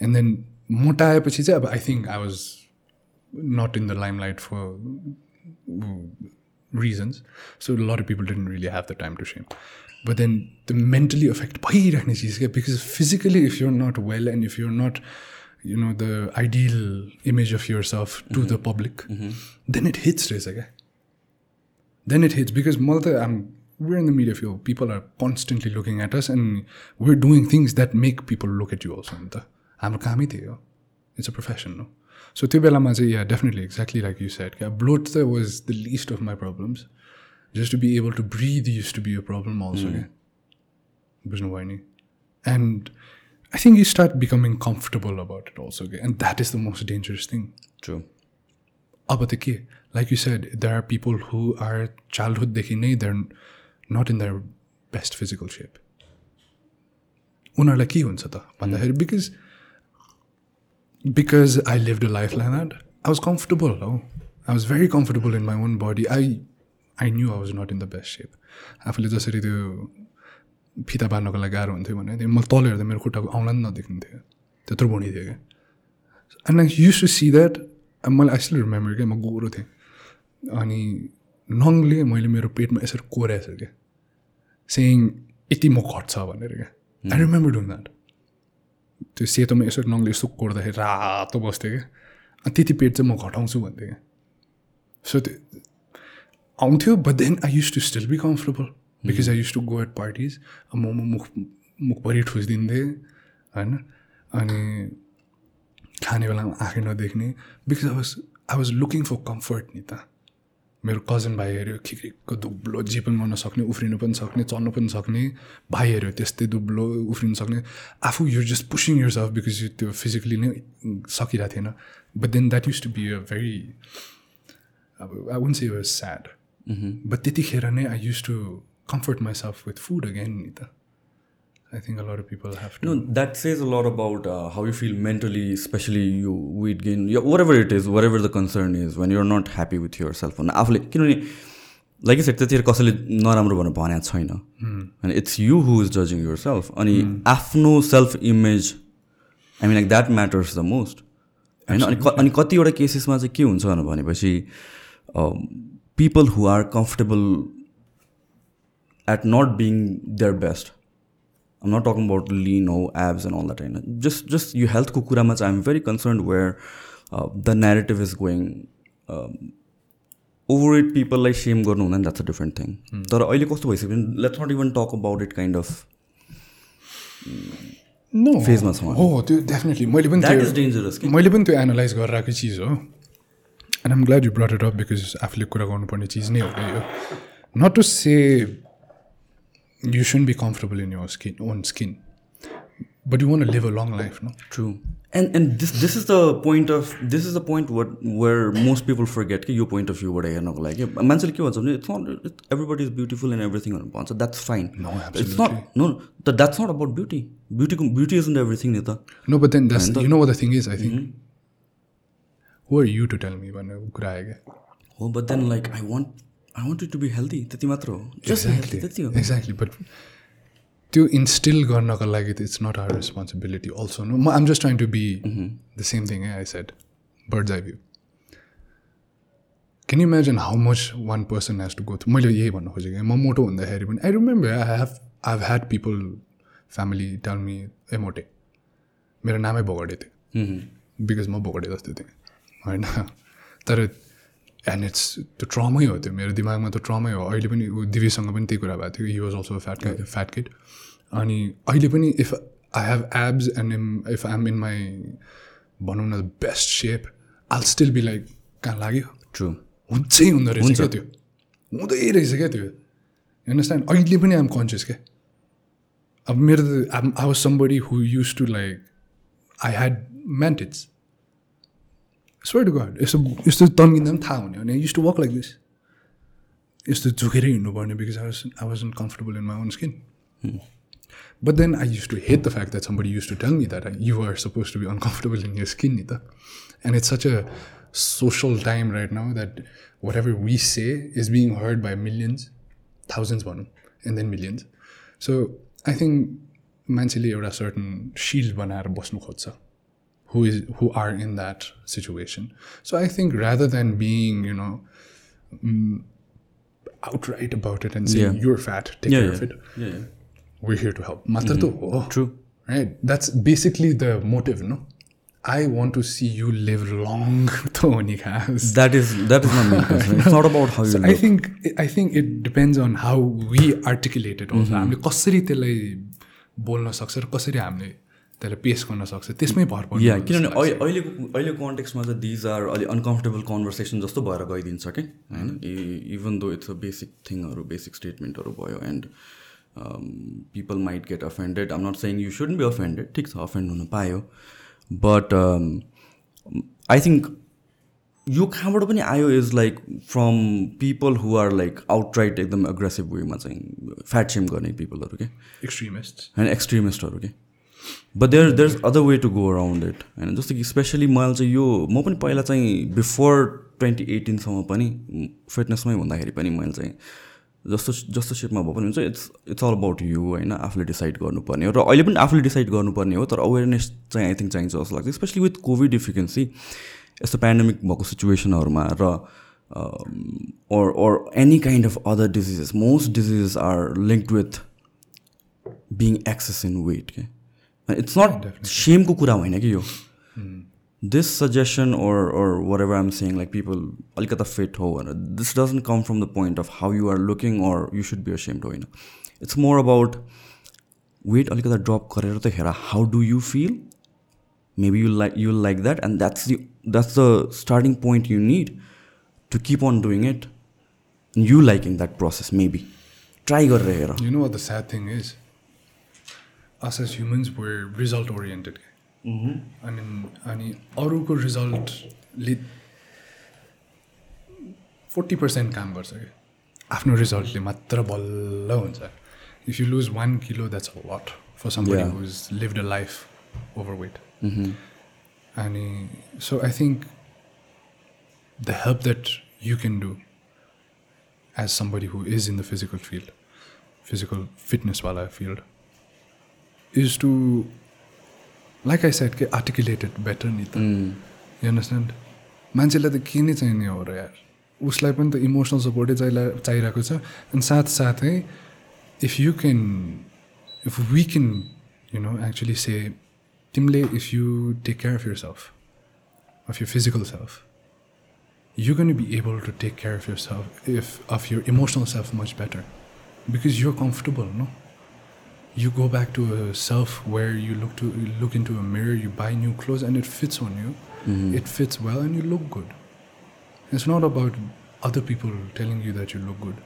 एन्ड देन मोटाएपछि चाहिँ अब I think I was not in the limelight for reasons so lot people didn't really have the time to shame but then the mentally affect भइराख्ने चिज क्या? Because physically if you're not well and if you're not you know the ideal image of yourself to the public then it hits रहेछ क्या then it hits. Because multi um, we're in the media field. People are constantly looking at us and we're doing things that make people look at you also नि त हाम्रो कामै त्यही हो it's a profession हो so त्यो बेलामा चाहिँ yeah definitely exactly like you said क्या ब्लोट त was the list of my problems just to be able to breathe used to be a problem also क्या बुझ्नुभयो नि and I think you start becoming comfortable about it also क्या and that is the most dangerous thing true अब त के like you said there are people who are चाइल्डहुडदेखि नै they're not in their best physical shape उनीहरूलाई के हुन्छ त? भन्दाखेरि because because I live the life like that I was comfortable हौ I was very comfortable in my own body I I knew I was not in the best shape आफूले जसरी त्यो फिता बार्नको लागि गाह्रो हुन्थ्यो भने मैले तल हेर्दा मेरो खुट्टाको औँला पनि नदेख्ने थियो त्यत्रो भुँडी थियो क्या and I used to see that मैले आई स्टिल रिमेम्बर क्या म गोरो थिएँ। अनि नङले मैले मेरो पेटमा यसरी कोराएछ क्या। सेङ यति म घट्छ भनेर क्या। आई रिमेम्बर डुङ द्याट त्यो सेतोमा यसरी नङले यसो कोर्दाखेरि रातो बस्थ्यो क्या। अनि त्यति पेट चाहिँ म घटाउँछु भन्थेँ क्या। सो त्यो आउँथ्यो but then I used to still be comfortable because I used to go at parties momo मुख मुखभरि ठुसिदिन्थेँ होइन? अनि खाने बेलामा आँखै नदेख्ने। Because I was I was looking for comfort नि त। मेरो कजन भाइहरू खिक्रिकको दुब्लो जे पनि गर्न सक्ने उफ्रिनु पनि सक्ने चल्नु पनि सक्ने भाइहरू त्यस्तै दुब्लो उफ्रिनु सक्ने। आफू you just pushing yourself because यो त्यो फिजिकली नै सकिरहेको थिएन। But then that used to be a very अब I won't say was sad but त्यतिखेर नै I used to comfort myself with food again नि त। I think a lot of people have No, that says a lot about uh, how you feel mentally, especially you weight gain, yeah, whatever it is, whatever the concern is, when you're not happy with yourself. अनि आफूले किनभने like set त्यतिखेर कसैले नराम्रो भनेर भनेको छैन। अनि इट्स यु हु इज जजिङ युर सेल्फ अनि आफ्नो self image I mean like that matters the most होइन अनि क- अनि कतिवटा केसेसमा चाहिँ के हुन्छ भनेपछि people who are comfortable at not being their best I'm not talking about lean or abs and all that. होइन just just यो हेल्थको कुरामा चाहिँ I'm very concern where the narrative is going over it पिपललाई shame गर्नु हुँदैन that's a different thing तर अहिले कस्तो भइसक्यो? भने let's not even talk about it kind of no फेजमा छौँ हो त्यो डेफिनेटली मैले पनि द्याट त्यो इज डेन्जरस मैले पनि त्यो एनालाइज गरिरहेको चिज हो। And I'm glad you brought it up because आफूले कुरा गर्नुपर्ने चिज नै हो। यो not to say you soon be comfortable in your skin own skin but you want live a long life no true and and this this is the point of this is the point what where most people forget कि यो point of भ्यूबाट हेर्नको लागि मान्छेले के भन्छ भने it's not everybody is beautiful and everything भन्छ that's fine No, it's not no the that's not about beauty ब्युटीको beauty is in everything नि त no but then that's you know the thing is I think who are you to tell me भन्ने कुरा आयो क्या हो but then like I want I want to be healthy त्यति मात्र हो। हेल्दी त्यति हो। एक्ज्याक्टली बट त्यो इन्स्टिल गर्नको लागि त it's not our responsibility also no म I'm just trying to be the same thing I said bird's eye view can imagine how much one person has to go through मैले यही भन्नु खोजेँ कि म मोटो हुँदाखेरि पनि I remember I have I have had people family tell me ए मोटे मेरो नामै भोगडे थियो बिकज म भोगडे जस्तो थिएँ होइन तर एन्ड इट्स त्यो ट्रमै हो त्यो मेरो दिमागमा त ट्रमै हो। अहिले पनि ऊ दिवीसँग पनि त्यही कुरा भएको थियो। He was also fat fat kid अनि अहिले पनि if I have abs and um if I am in my भनौँ न best shape I'll still be like कहाँ लाग्यो? ट्रु हुन्छै हुँदो रहेछ क्या त्यो। हुँदै रहेछ क्या त्यो। अन्डरस्ट्यान्ड अहिले पनि आइम कन्सियस क्या। अब मेरो त I was somebody who used to like I had meant it's swear to God यस्तो यस्तो तन्किँदा पनि थाहा हुने अनि used to walk like this यस्तो झुकेरै हिँड्नुपर्ने because I was I was comfortable in my own skin but then I used to hate the fact that somebody used to tell me that you are supposed to be uncomfortable in your skin नि त and it's such a social time right now that whatever we say is being heard by millions thousands भनौँ and then millions so I think मान्छेले एउटा certain shield बनाएर बस्नु खोज्छ। who is who are in that situation. So I think rather than being, you know, mm, outright about it and saying Yeah. you're fat, take Yeah, care yeah. of it, Yeah, yeah. we're here to help. Matra to ho. True. Right. That's basically the motive, no? I want to see you live long, (laughs) Tony Khas. That is that is my main (laughs) concern. It's not about how you I look. think I think it depends on how we articulate it also. हामीले कसरी त्यसलाई बोल्न सक्छ र कसरी हामीले त्यसलाई पेस गर्न सक्छ त्यसमै भर पर्छ या किनभने अहिले अहिलेको अहिलेको कन्टेक्समा चाहिँ दिज आर अलिक अनकम्फर्टेबल कन्भर्सेसन जस्तो भएर गइदिन्छ कि होइन even though it's a basic थिङहरू basic स्टेटमेन्टहरू भयो and people might get offended I'm not saying you shouldn't be offended ठिक छ अफेन्ड हुनु पायो बट आई थिङ्क यो कहाँबाट पनि आयो is like from people who are like outright एकदम एग्रेसिभ वेमा चाहिँ फ्याट सेम गर्ने पिपलहरू के एक्सट्रिमिस्ट होइन एक्सट्रिमिस्टहरू के but there there is other way to go around it होइन जस्तो कि स्पेसली मैले चाहिँ यो म पनि पहिला चाहिँ बिफोर ट्वेन्टी एटिनसम्म पनि फिटनेसमै हुँदाखेरि पनि मैले चाहिँ जस्तो जस्तो सेपमा भए पनि हुन्छ it's it's all about you होइन? आफूले डिसाइड गर्नुपर्ने हो। र अहिले पनि आफूले डिसाइड गर्नुपर्ने हो तर अवेरनेस चाहिँ आई थिङ्क चाहिन्छ जस्तो लाग्छ। स्पेसली विथ कोभिड इफिकेन्सी यस्तो पेन्डेमिक भएको सिचुएसनहरूमा र or or any kind of other diseases most diseases are linked with being excess in weight okay? It's not shame को कुरा होइन कि यो this suggestion or or whatever i'm saying like people अलिकता fit हो भनेर this doesn't come from the point of how you are looking or you should be ashamed होइन it's more about weight अलिकता ड्रप गरेर त हेर how do you feel maybe you like you like that and that's the that's the starting point you need to keep on doing it and you liking that process maybe try गरेर हेर You know what the sad thing is? Us as humans, we're result oriented. अनि अनि अरूको रिजल्टले forty percent काम गर्छ कि आफ्नो रिजल्टले मात्र बल्ल हुन्छ if you lose one kilo that's a lot for somebody Yeah. Who is lived a life over weight अनि so I think the help that you can do as somebody who is in the physical field physical फिटनेसवाला field is to like I said के articulated better नि त you understand मान्छेलाई त के नै चाहिने हो र यार? उसलाई पनि त इमोसनल सपोर्टै चाहिला चाहिरहेको छ। अनि साथसाथै if you can if we can you know actually say तिमीले if you take care of yourself of your physical self you're going to be able to take care of yourself if of your emotional self much better because you're comfortable no? you go back to a self where you look to you look into a mirror you buy new clothes and it fits on you it fits well and you look good it's not about other people telling you that you look good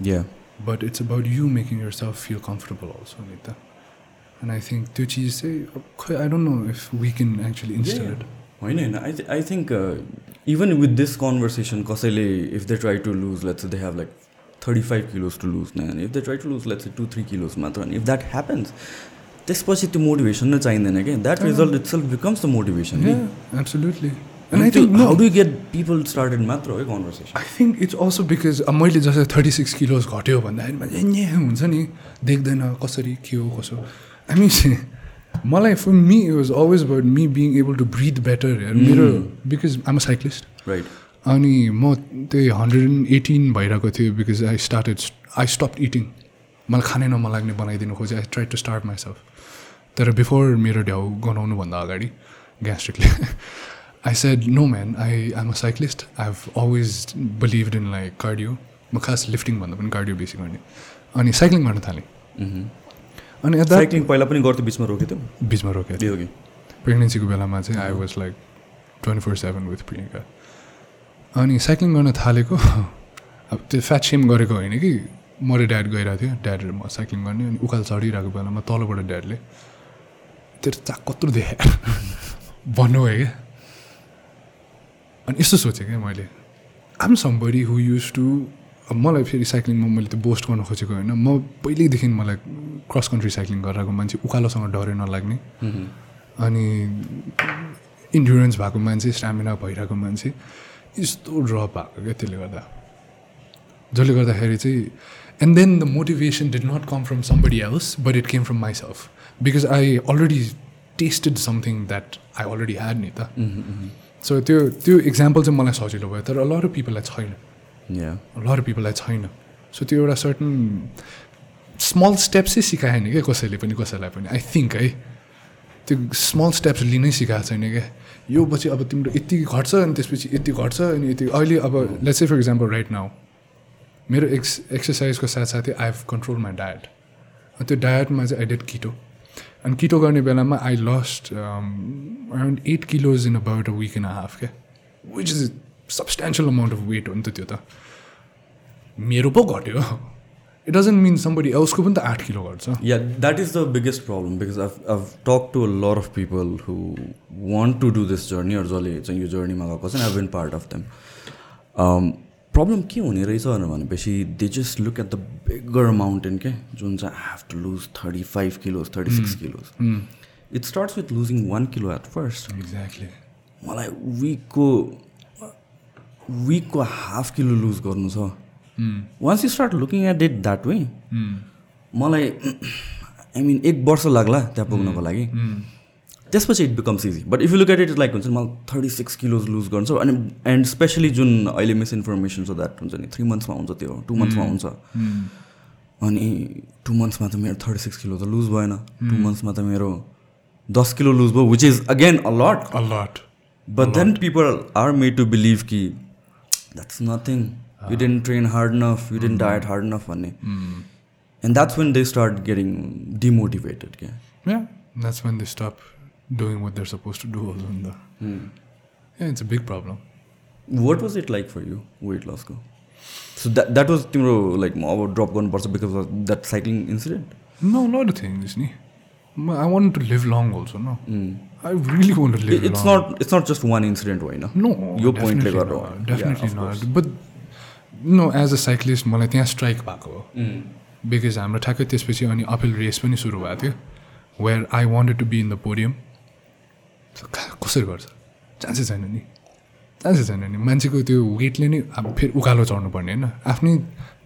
yeah but it's about you making yourself feel comfortable also Nita. and i think त्यो चिज चाहिँ i don't know if we can actually instill it होइन होइन I I think even with this conversation कसैले if they try to lose let's they have like thirty Five kilos to lose नै if they try to lose let's two three kilos मात्र अनि if that happens त्यसपछि त्यो motivation नै चाहिँदैन कि that result itself becomes the motivation and i think मात्र है conversation think it's also because अब मैले जस्तै थर्टी सिक्स किलोज घट्यो भन्दाखेरि ए हुन्छ नि देख्दैन कसरी के हो कसो आई मिन (laughs) मलाई for me it was always about me being able to breathe better मेरो because I'm a cyclist right अनि म त्यही हन्ड्रेड एन्ड एटिन भइरहेको थियो because I started I stop eating मलाई खानै नमलाग्ने बनाइदिनु खोजेँ. I try to start myself तर बिफोर मेरो ढ्याउ गनाउनुभन्दा अगाडि ग्यास्ट्रिकले I said no man I um a cyclist I have always believed in like cardio म खास लिफ्टिङ भन्दा पनि कार्डियो बेसी गर्ने अनि साइक्लिङ गर्न थालेँ। अनि एट द्याट साइक्लिङ पहिला पनि गर्थ्यो बिचमा रोकेको थियो? बिचमा रोकेको दियो कि प्रेग्नेन्सीको बेलामा चाहिँ I was like twenty four seven with Priyanka अनि साइक्लिङ गर्न थालेको। अब त्यो फ्याट सेम गरेको होइन कि? म र ड्याड गइरहेको थियो। ड्याड र म साइक्लिङ गर्ने अनि उकालो चढिरहेको बेलामा तलबाट ड्याडले तेरो चाक कत्रो देखायो भन्नु भयो क्या। अनि यस्तो सोचेँ क्या मैले। Um somebody who use to अब मलाई फेरि साइक्लिङमा मैले त्यो बोस्ट गर्न खोजेको होइन। म पहिल्यैदेखि मलाई क्रस कन्ट्री साइक्लिङ गरिरहेको मान्छे उकालोसँग डरै नलाग्ने। अनि इन्डुरेन्स भएको मान्छे स्ट्यामिना भइरहेको मान्छे। यस्तो ड्रप भएको क्या त्यसले गर्दा। जसले गर्दाखेरि चाहिँ and then the motivation did not come from somebody else but it came from myself because I already tested something that I already had नि त सो त्यो त्यो इक्जाम्पल चाहिँ मलाई सजिलो भयो तर लर पिपललाई छैन। लर पिपललाई छैन। सो त्यो एउटा सर्टन स्मल स्टेप्सै सिकाएन क्या कसैले पनि कसैलाई पनि। आई थिङ्क है त्यो स्मल स्टेप्स लिनै सिकाएको छैन क्या। यो पछि अब तिम्रो यति घट्छ अनि त्यसपछि यति घट्छ अनि यति अहिले अब let's for example right now मेरो एक्स एक्सर्साइजको साथसाथै I have control my diet अनि त्यो डायटमा चाहिँ आई डेड किटो अनि किटो गर्ने बेलामा I lost around eight kilos in about a week a half क्या which is substantial amount of weight हो नि त त्यो त। मेरो पो घट्यो। इट डजन्ट मिन समबडी एल्सको पनि त आठ kilo Yeah, that is the biggest problem because I've, I've talked to a lot of people who want to do this journey or जसले चाहिँ यो जर्नीमा गएको छ I've been part of them. Um, problem के हुने रहेछ भनेपछि they just look at the bigger mountain के जुन चाहिँ I have to lose thirty five kilos thirty six kilos it starts with losing one kilo at first exactly मलाई विकको विकको हाफ किलो लुज गर्नु छ। Once you start looking at it that way मलाई I mean एक वर्ष लाग्ला त्यहाँ पुग्नको लागि। त्यसपछि it becomes easy but if you look at it like हुन्छ नि मलाई थर्टी सिक्स किलोज लुज गर्नु छ अनि एन्ड स्पेसली जुन अहिले मिसइन्फर्मेसन छ द्याट हुन्छ नि थ्री मन्थ्समा हुन्छ त्यो टु मन्थ्समा हुन्छ। अनि टु मन्थ्समा त मेरो थर्टी सिक्स किलो त लुज भएन। टु मन्थ्समा त मेरो दस किलो लुज भयो which is again a lot a lot But then people are made to believe ki that's nothing. You didn't train hard enough. You didn't diet hard enough. भन्ने. And that's when they start getting demotivated. क्या. Yeah, that's when they stop doing what they're supposed to do also in the Yeah, it's a big problem. What was it like for you, weight loss go? So that that was तिम्रो like म अब drop गर्नुपर्छ because of that cycling incident? No, a lot of things, ni. I want to live long also, no. I really want to live It- it's long. not it's not just one incident होइन. No, यो पोइन्टले गर्दा not, हो. definitely No, as a cyclist मलाई त्यहाँ strike भएको हो। Because हाम्रो ठ्याक्कै त्यसपछि अनि अपिल रेस पनि सुरु भएको थियो where I wanted to be in the podium कसरी गर्छ? चान्सै छैन नि। चान्सै छैन नि। मान्छेको त्यो वेटले नै अब फेरि उकालो चढ्नु पर्ने होइन। आफ्नै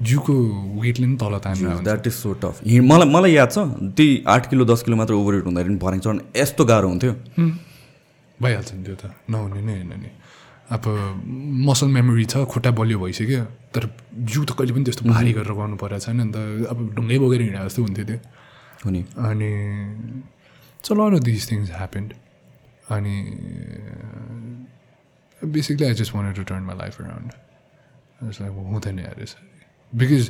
जिउको वेटले नै तल तानेर हुन्छ। द्याट इज सो टफ मलाई मलाई याद छ त्यही आठ किलो दस किलो मात्र ओभर वेट हुँदाखेरि भर्याङ चढ्नु यस्तो गाह्रो हुन्थ्यो। भइहाल्छ नि त्यो त। नहुने नै होइन नि। अब मसल मेमोरी छ खुट्टा बलियो भइसक्यो। तर जिउ त कहिले पनि त्यस्तो भारी गरेर गर्नु परेको छैन नि त। अब ढुङ्गै बोकेर हिँडे जस्तो हुन्थ्यो त्यो। अनि lot of these things happened अनि basically I just wanted to turn my life around like हुँदैन यसरी। बिकज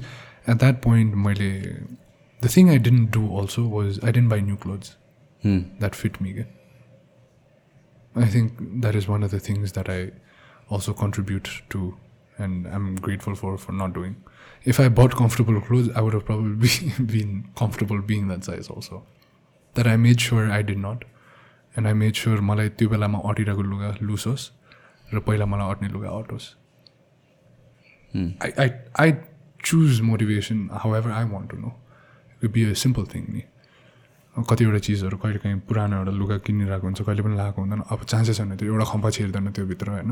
एट द्याट पोइन्ट मैले the thing I didn't do also was I didn't buy new clothes that fit me के I think that is one of the things that I also contribute to and I'm grateful for for not doing. If I bought comfortable clothes, I would have probably (laughs) been comfortable being that size also. That I made sure I did not. And I made sure मलाई त्यो बेलामा अटिरहेको लुगा loose होस् र पहिला मलाई अट्ने लुगा अटोस् I I I choose motivation however I want to know it be a simple thing नि कतिवटा चिजहरू कहिले काहीँ पुरानो एउटा लुगा किनिरहेको हुन्छ कहिले पनि लगाएको हुँदैन अब चान्सेस छैन त्यो एउटा खम्पा छिर्दैन त्यो भित्र होइन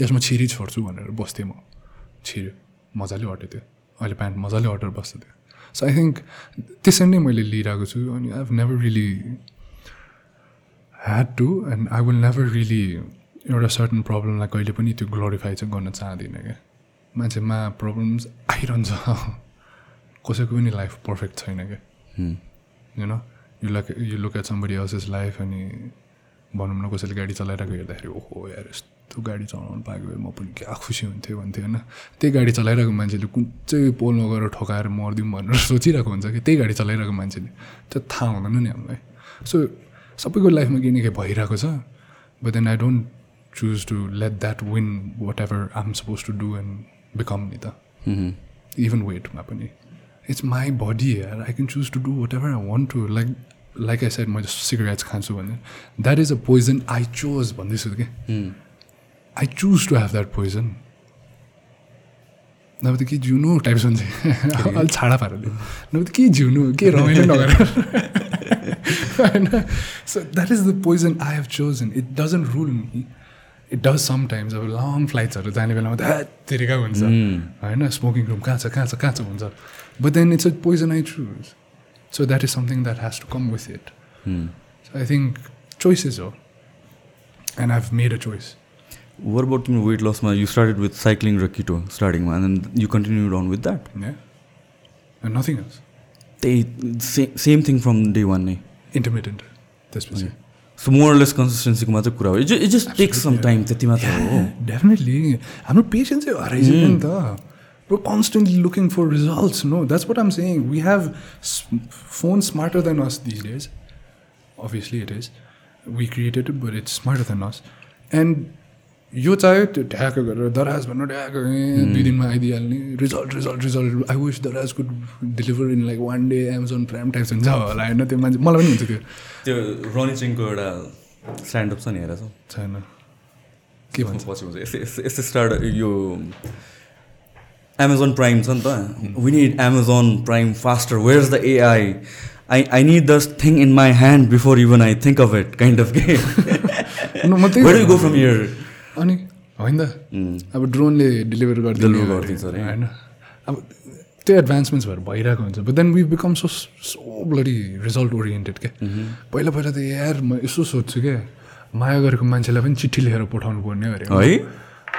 यसमा छिरी छोड्छु भनेर बस्थेँ म। छिर्यो मजाले अट्यो त्यो। अहिले प्यान्ट मजाले अटेर बस्छ त्यो। सो आई थिङ्क त्यसरी नै मैले लिइरहेको छु अनि I have never really had to and I will never really एउटा सर्टन प्रब्लमलाई कहिले पनि त्यो ग्लोरिफाई चाहिँ गर्न चाहदिनँ क्या। मान्छेमा प्रब्लम्स आइरहन्छ। (laughs) कसैको पनि लाइफ पर्फेक्ट छैन क्या। You know you look you look at somebody else's life अनि भनौँ न कसैले गाडी चलाइरहेको हेर्दाखेरि ओहो यार यस्तो गाडी चलाउनु पाएको भए म पनि क्या खुसी हुन्थ्यो भन्थ्यो होइन। त्यही गाडी चलाइरहेको मान्छेले कुन चाहिँ पोलमा गएर ठोकाएर मरिदिउँ भनेर सोचिरहेको हुन्छ कि त्यही गाडी चलाइरहेको मान्छेले। त्यो थाहा हुँदैन नि हामीलाई। सो सबैको लाइफमा केही न केही भइरहेको छ। But then I don't choose to let that win whatever I am supposed to do and become नि त। इभन वेटमा पनि। It's my body here I can choose to do whatever I want to like like I side मैले cigarettes खान्छु भने। That is a poison I chose भन्दैछु कि? I choose to have that poison नभए त के जिउनु टाइप्स हुन्छ अलिक छाडा पाराले नभए त के जिउनु? के रमाइलो (laughs) नगरेर होइन। So that is the poison I have chosen it doesn't rule me it does sometimes अब लङ फ्लाइट्सहरू जाने बेलामा त तेरिका हुन्छ। होइन? स्मोकिङ रुम कहाँ छ? कहाँ छ? कहाँ छ? हुन्छ। But then it's a poison I choose so that is something that has to come with it so I think choices हो and I have made a choice were about तिम्रो weight लसमा you started with cycling र किटो स्टार्टिङमा and you continue down with that Yeah. And nothing else. त्यही say same thing from day one नै Intermittent. त्यसपछि so मोरलेस कन्सिस्टेन्सीको मात्रै कुरा हो it it just takes some time त्यति मात्र हो डेफिनेटली हाम्रो पेसेन्सै हराइसक्यो नि त We're constantly looking for results. No, that's what I'm saying. We have s- phones smarter than us these days. Obviously, it is. We created it, but it's smarter than us. And यो चाह्यो त्यो ढ्याक गरेर दराज भन्नु ढ्याक दुई दिनमा आइदिइहाल्ने। Result result result I wish there's could deliver in like one day Amazon Prime types हुन्छ होला होइन? त्यो मान्छे मलाई पनि हुन्छ त्यो। त्यो रनी सिंहको एउटा स्ट्यान्डअप छ नि हेरेर छैन। के भन्छ? पछि हुन्छ। यस्तै यस्तै स्टार्ट यो एमाजोन प्राइम छ नि त। We need Amazon Prime faster where is the AI I I need this thing in my hand before even I think of it kind of के गो फ्रम हियर अनि होइन? त अब ड्रोनले deliver गरिदिने गरिदिन्छ अरे। होइन? अब त्यो एडभान्समेन्ट्स भएर भइरहेको हुन्छ but then we become so so bloody result oriented क्या? पहिला पहिला त यार म यसो सोध्छु क्या? माया गरेको मान्छेलाई पनि चिठी लेखेर पठाउनु पर्ने अरे। है?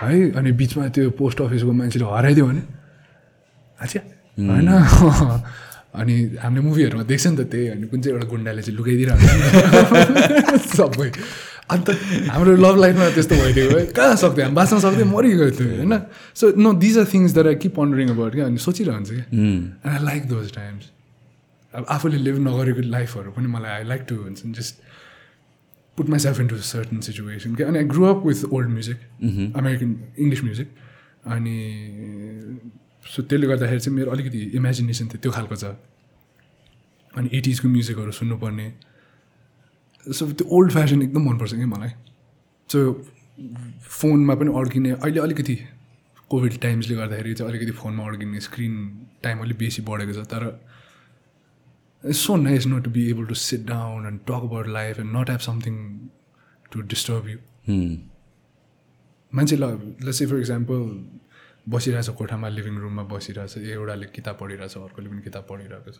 है? अनि बिचमा त्यो पोस्ट अफिसको मान्छेले हराइदियो भने? अच्छा होइन? अनि हामीले मुभीहरूमा देख्छ नि त त्यही अनि कुन चाहिँ एउटा गुन्डाले चाहिँ लुकाइदिइरहन्छ (laughs) सबै। अन्त हाम्रो लभ लाइफमा त्यस्तो भइदिएको है कहाँ सक्थ्यो हामी बाँच्न सक्थ्यो मरिगयो थियो होइन? So no these are things that I keep pondering about क्या अनि सोचिरहन्छ क्या and I like those times अब आफूले लिभ नगरेको लाइफहरू पनि मलाई आई लाइक टु हुन्छ नि just put myself into certain situation क्या। अनि I grow up with old music American English music अनि सो त्यसले गर्दाखेरि चाहिँ मेरो अलिकति इमेजिनेसन थियो त्यो खालको छ। अनि एटिजको म्युजिकहरू सुन्नुपर्ने। सो त्यो ओल्ड फेसन एकदम मनपर्छ कि मलाई. सो फोनमा पनि अड्किने अहिले अलिकति कोभिड टाइम्सले गर्दाखेरि चाहिँ अलिकति फोनमा अड्किने स्क्रिन टाइम अलिक बेसी बढेको छ तर it's so nice not to be able to sit down and talk about life and not have something to disturb you मान्छेलाई जस्तै फर इक्जाम्पल बसिरहेछ कोठामा लिभिङ रुममा बसिरहेछ एउटाले किताब पढिरहेछ अर्कोले पनि किताब पढिरहेको छ।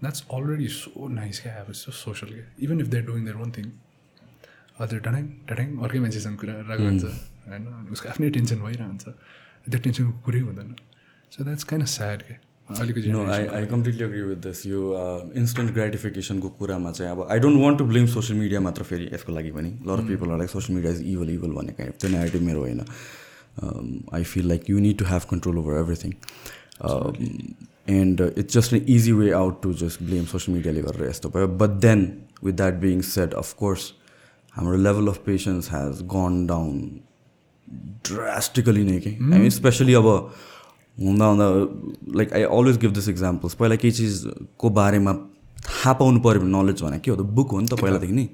द्याट्स अलरेडी सो नाइस क्या अब सो सोसल क्या even if they're doing their one thing हजुर डडाङ डडाङ अर्कै मान्छेसँग कुरा हुन्छ होइन उसको आफ्नै टेन्सन भइरहन्छ त्यो टेन्सनको कुरै हुँदैन so that's kind of sad क्या अहिलेको no I I completely agree with this यो इन्स्टेन्ट ग्रेटिफिकेसनको कुरामा चाहिँ अब I don't want to blame social media मात्र फेरि यसको लागि पनि lot people like social media is evil evil भन्ने काइन्ड त्यो नेगेटिभ मेरो होइन I feel like you need to have control over everything and it's just an easy way out to just blame social मिडियाले गरेर यस्तो भयो. But then with that being set of course हाम्रो level of patience has gone down drastically नै कि? I mean especially अब हुँदा हुँदा like I always give this examples पहिला केही चिजको बारेमा थाहा पाउनु पऱ्यो भने नलेज भने के हो त? बुक हो नि त पहिलादेखि नै?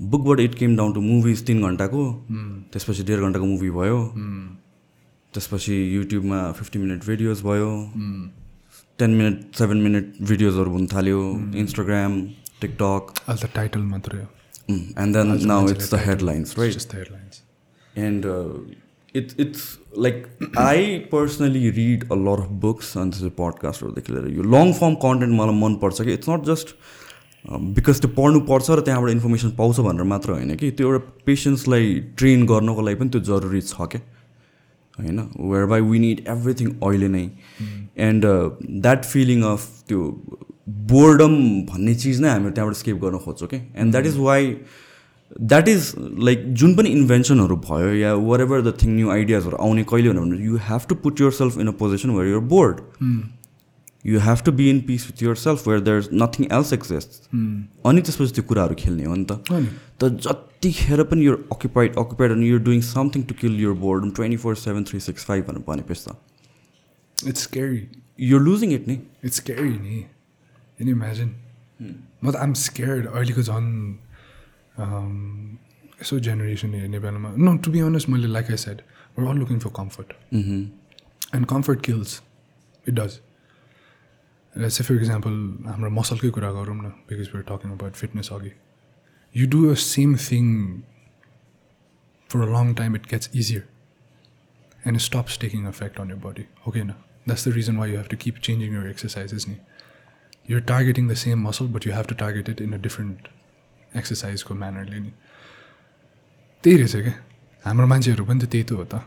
बुकबाट it came down to movies तिन घन्टाको। त्यसपछि डेढ घन्टाको मुभी भयो। त्यसपछि युट्युबमा फिफ्टी मिनट भिडियोज भयो। टेन मिनट सेभेन मिनट भिडियोजहरू हुन थाल्यो इन्स्टाग्राम टिकटक अहिले त टाइटल मात्रै हो। And then now it's the headlines right headlines and uh, it, it's like (clears throat) I personally read a lot of books and this is a podcast देखि लिएर यो लङ फर्म कन्टेन्ट मलाई मनपर्छ कि इट्स नट जस्ट बिकज त्यो पढ्नु पर्छ र त्यहाँबाट इन्फर्मेसन पाउँछ भनेर मात्र होइन कि त्यो एउटा पेसेन्सलाई ट्रेन गर्नको लागि पनि त्यो जरुरी छ क्या होइन where by we need everything अहिले नै एन्ड द्याट फिलिङ अफ त्यो बोर्डम भन्ने चिज नै हामी त्यहाँबाट स्केप गर्न खोज्छौँ कि and that is why that is like जुन पनि इन्भेन्सनहरू भयो या वर एभर द थिङ न्यू आइडियाजहरू आउने कहिले भने you have to put yourself in a position where you're bored you have to be in peace with yourself where there is nothing else exist अनि त्यसपछि त्यो कुराहरू खेल्ने हो नि त। अनि त जतिखेर पनि यो अकुपाइड अकुपाइड अनि you're doing something to kill your bored twenty four seven three six five भनेर भनेपछि त। It's scary you're losing it नि इट्स स्केरी नि एन इमेजिन म त आम स्केयर्ड अहिलेको झन् um, यसो जेनेरेसन हेर्ने बेलामा नो टु बी अनेस्ट मैले like I said we're all looking for comfort and comfort kills it does just for example हाम्रो मसलकै कुरा गरौँ न बिकज युआर टकिङ अब इट फिटनेस अघि you do a same thing from a long time it gets easier and stops stacking affect on your body okay न that's the reason why you have to keep changing your exercises नि you are targeting the same muscle but you have to target it in a different एक्सरसाइजको म्यानरले नि त्यही रहेछ क्या हाम्रो मान्छेहरू पनि त त्यही त हो त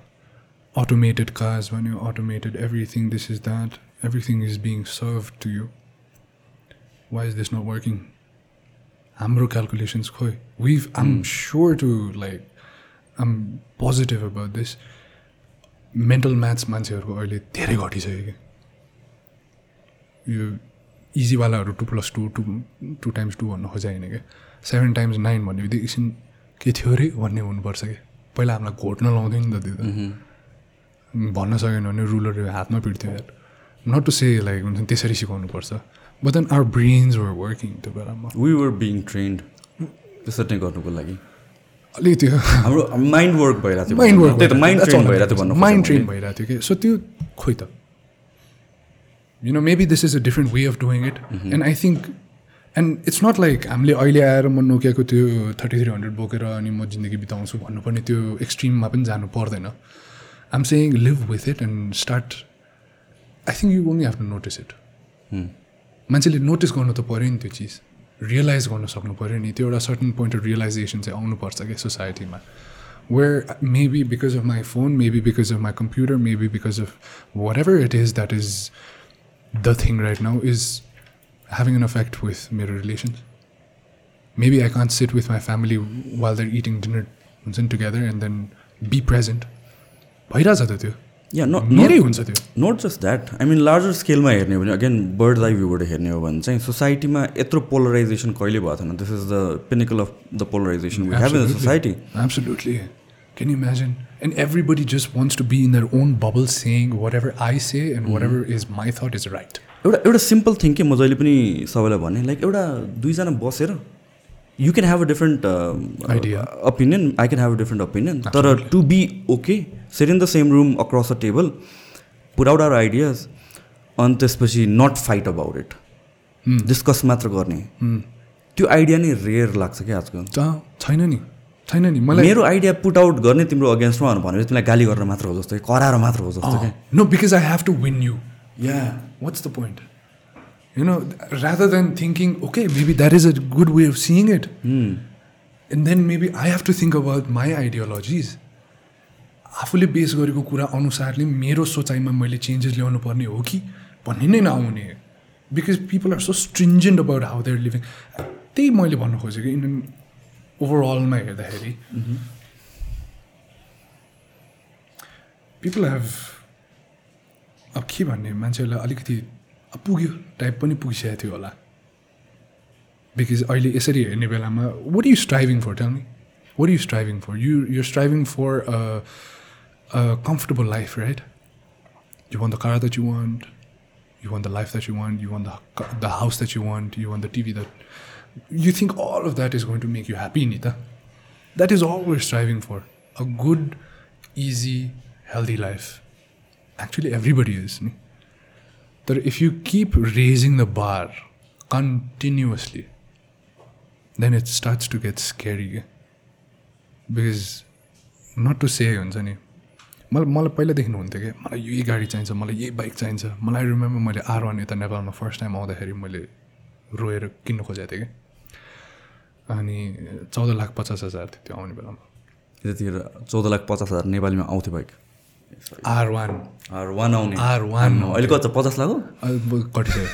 अटोमेटेड काज भन्यो automated everything this is that everything is being serve to you why is this not working हाम्रो क्यालकुलेसन्स खोइ we um sure to like um positive about this mental maths मान्छेहरूको अहिले धेरै घटिसक्यो कि यो इजीवालाहरू two plus two two two times two भन्नु खोजे होइन क्या। सेभेन टाइम्स नाइन भन्ने बित्तिकै एकछिन के थियो अरे भन्ने हुनुपर्छ कि पहिला हामीलाई घोट्न लाउँथ्यो नि त त्यो त। भन्न सकेन भने रुलरहरू हातमा पिट्थ्यो यार। नट टु से लाइक हुन्छ नि त्यसरी सिकाउनु पर्छ but then our brains were working त्यो बेलामा। वी वर बिङ ट्रेन्ड त्यसरी नै गर्नुको लागि। अलिक त्यो हाम्रो माइन्ड वर्क भइरहेको थियो माइन्ड वर्क माइन्ड ट्रेन भइरहेको थियो भन्नु माइन्ड ट्रेन भइरहेको थियो कि? सो त्यो खोइ त। You know maybe this is a different way of doing it and I think and it's not like हामीले अहिले आएर म नोकियाको त्यो थर्टी थ्री हन्ड्रेड बोकेर अनि म जिन्दगी बिताउँछु भन्नुपर्ने त्यो एक्सट्रिममा पनि जानु पर्दैन। I'm saying live with it and start I think you only have to notice it मान्छेले नोटिस गर्नु त पऱ्यो नि त्यो चिज. रियलाइज गर्न सक्नु पऱ्यो नि त्यो एउटा सर्टन पोइन्ट अफ रियलाइजेसन चाहिँ आउनुपर्छ क्या सोसाइटीमा where maybe because of my phone maybe because of my computer maybe because of whatever it is that is the thing right now is having an effect with मेरो relations. Maybe I can't sit with my family while they're eating dinner हुन्छ नि together and then be present भइरहेछ त त्यो या not मेरै हुन्छ त्यो not just that I mean larger स्केलमा हेर्ने हो भने अगेन बर्ड आई भ्यूबाट हेर्ने हो भने चाहिँ सोसाइटीमा यत्रो पोलराइजेसन कहिले भएको छैन this is the pinnacle of the polarisation we have in the society Absolutely. Can you imagine? And everybody just wants to be in their own bubble saying whatever I say and whatever is my thought is right. एउटा एउटा simple thing के म जहिले पनि सबैलाई भने like एउटा दुईजना बसेर you can have a different Idea. Opinion I can have a different opinion तर to be okay sit in the same room across a table put out our ideas अनि त्यसपछि not fight about it discuss मात्र गर्ने त्यो idea नै rare लाग्छ क्या आजकल? छैन नि। छैन नि। मलाई मेरो आइडिया पुट आउट गर्ने तिम्रो अगेन्स्टमा भनेर तिमीलाई गाली गरेर मात्र हो जस्तो कराएर मात्र हो जस्तो no because I have to win you yeah what's the point? You know, rather than thinking, okay, maybe that is a good way of seeing it. And then maybe I have to think about my ideologies. आफूले base गरेको कुरा अनुसारले मेरो सोचाइमा मैले changes ल्याउनु पर्ने हो कि? भन्ने नै नआउने because people are so stringent about how they're living त्यही मैले भन्नु खोजेको इन ओभरअलमा हेर्दाखेरि। पिपल हेभ अब के भन्ने मान्छेहरूलाई अलिकति पुग्यो टाइप पनि पुगिसकेको थियो होला। बिकज अहिले यसरी हेर्ने बेलामा what you striving for tell me what you striving for you you striving for comfortable life right you want the car that you want you want the life that you want you want the the house that you want you want the TV that you think all of that is going to make you happy नि त that is all we're striving for a good easy healthy life actually everybody is ni. That if you keep raising the bar continuously then it starts to get scary. क्या because not to say हुन्छ नि मलाई मलाई पहिलादेखि हुन्थ्यो कि मलाई यही गाडी चाहिन्छ मलाई यही बाइक चाहिन्छ। मलाई रिमेम्बर मैले आर वान यता नेपालमा फर्स्ट टाइम आउँदाखेरि मैले रोएर किन्नु खोजेको थिएँ कि। अनि चौध लाख पचास हजार थियो त्यो आउने बेलामा। त्यतिखेर चौध लाख पचास हजार नेपालीमा आउँथ्यो bike R one R one आउने। आर वान अहिले कति पचास हो कटिसक्यो।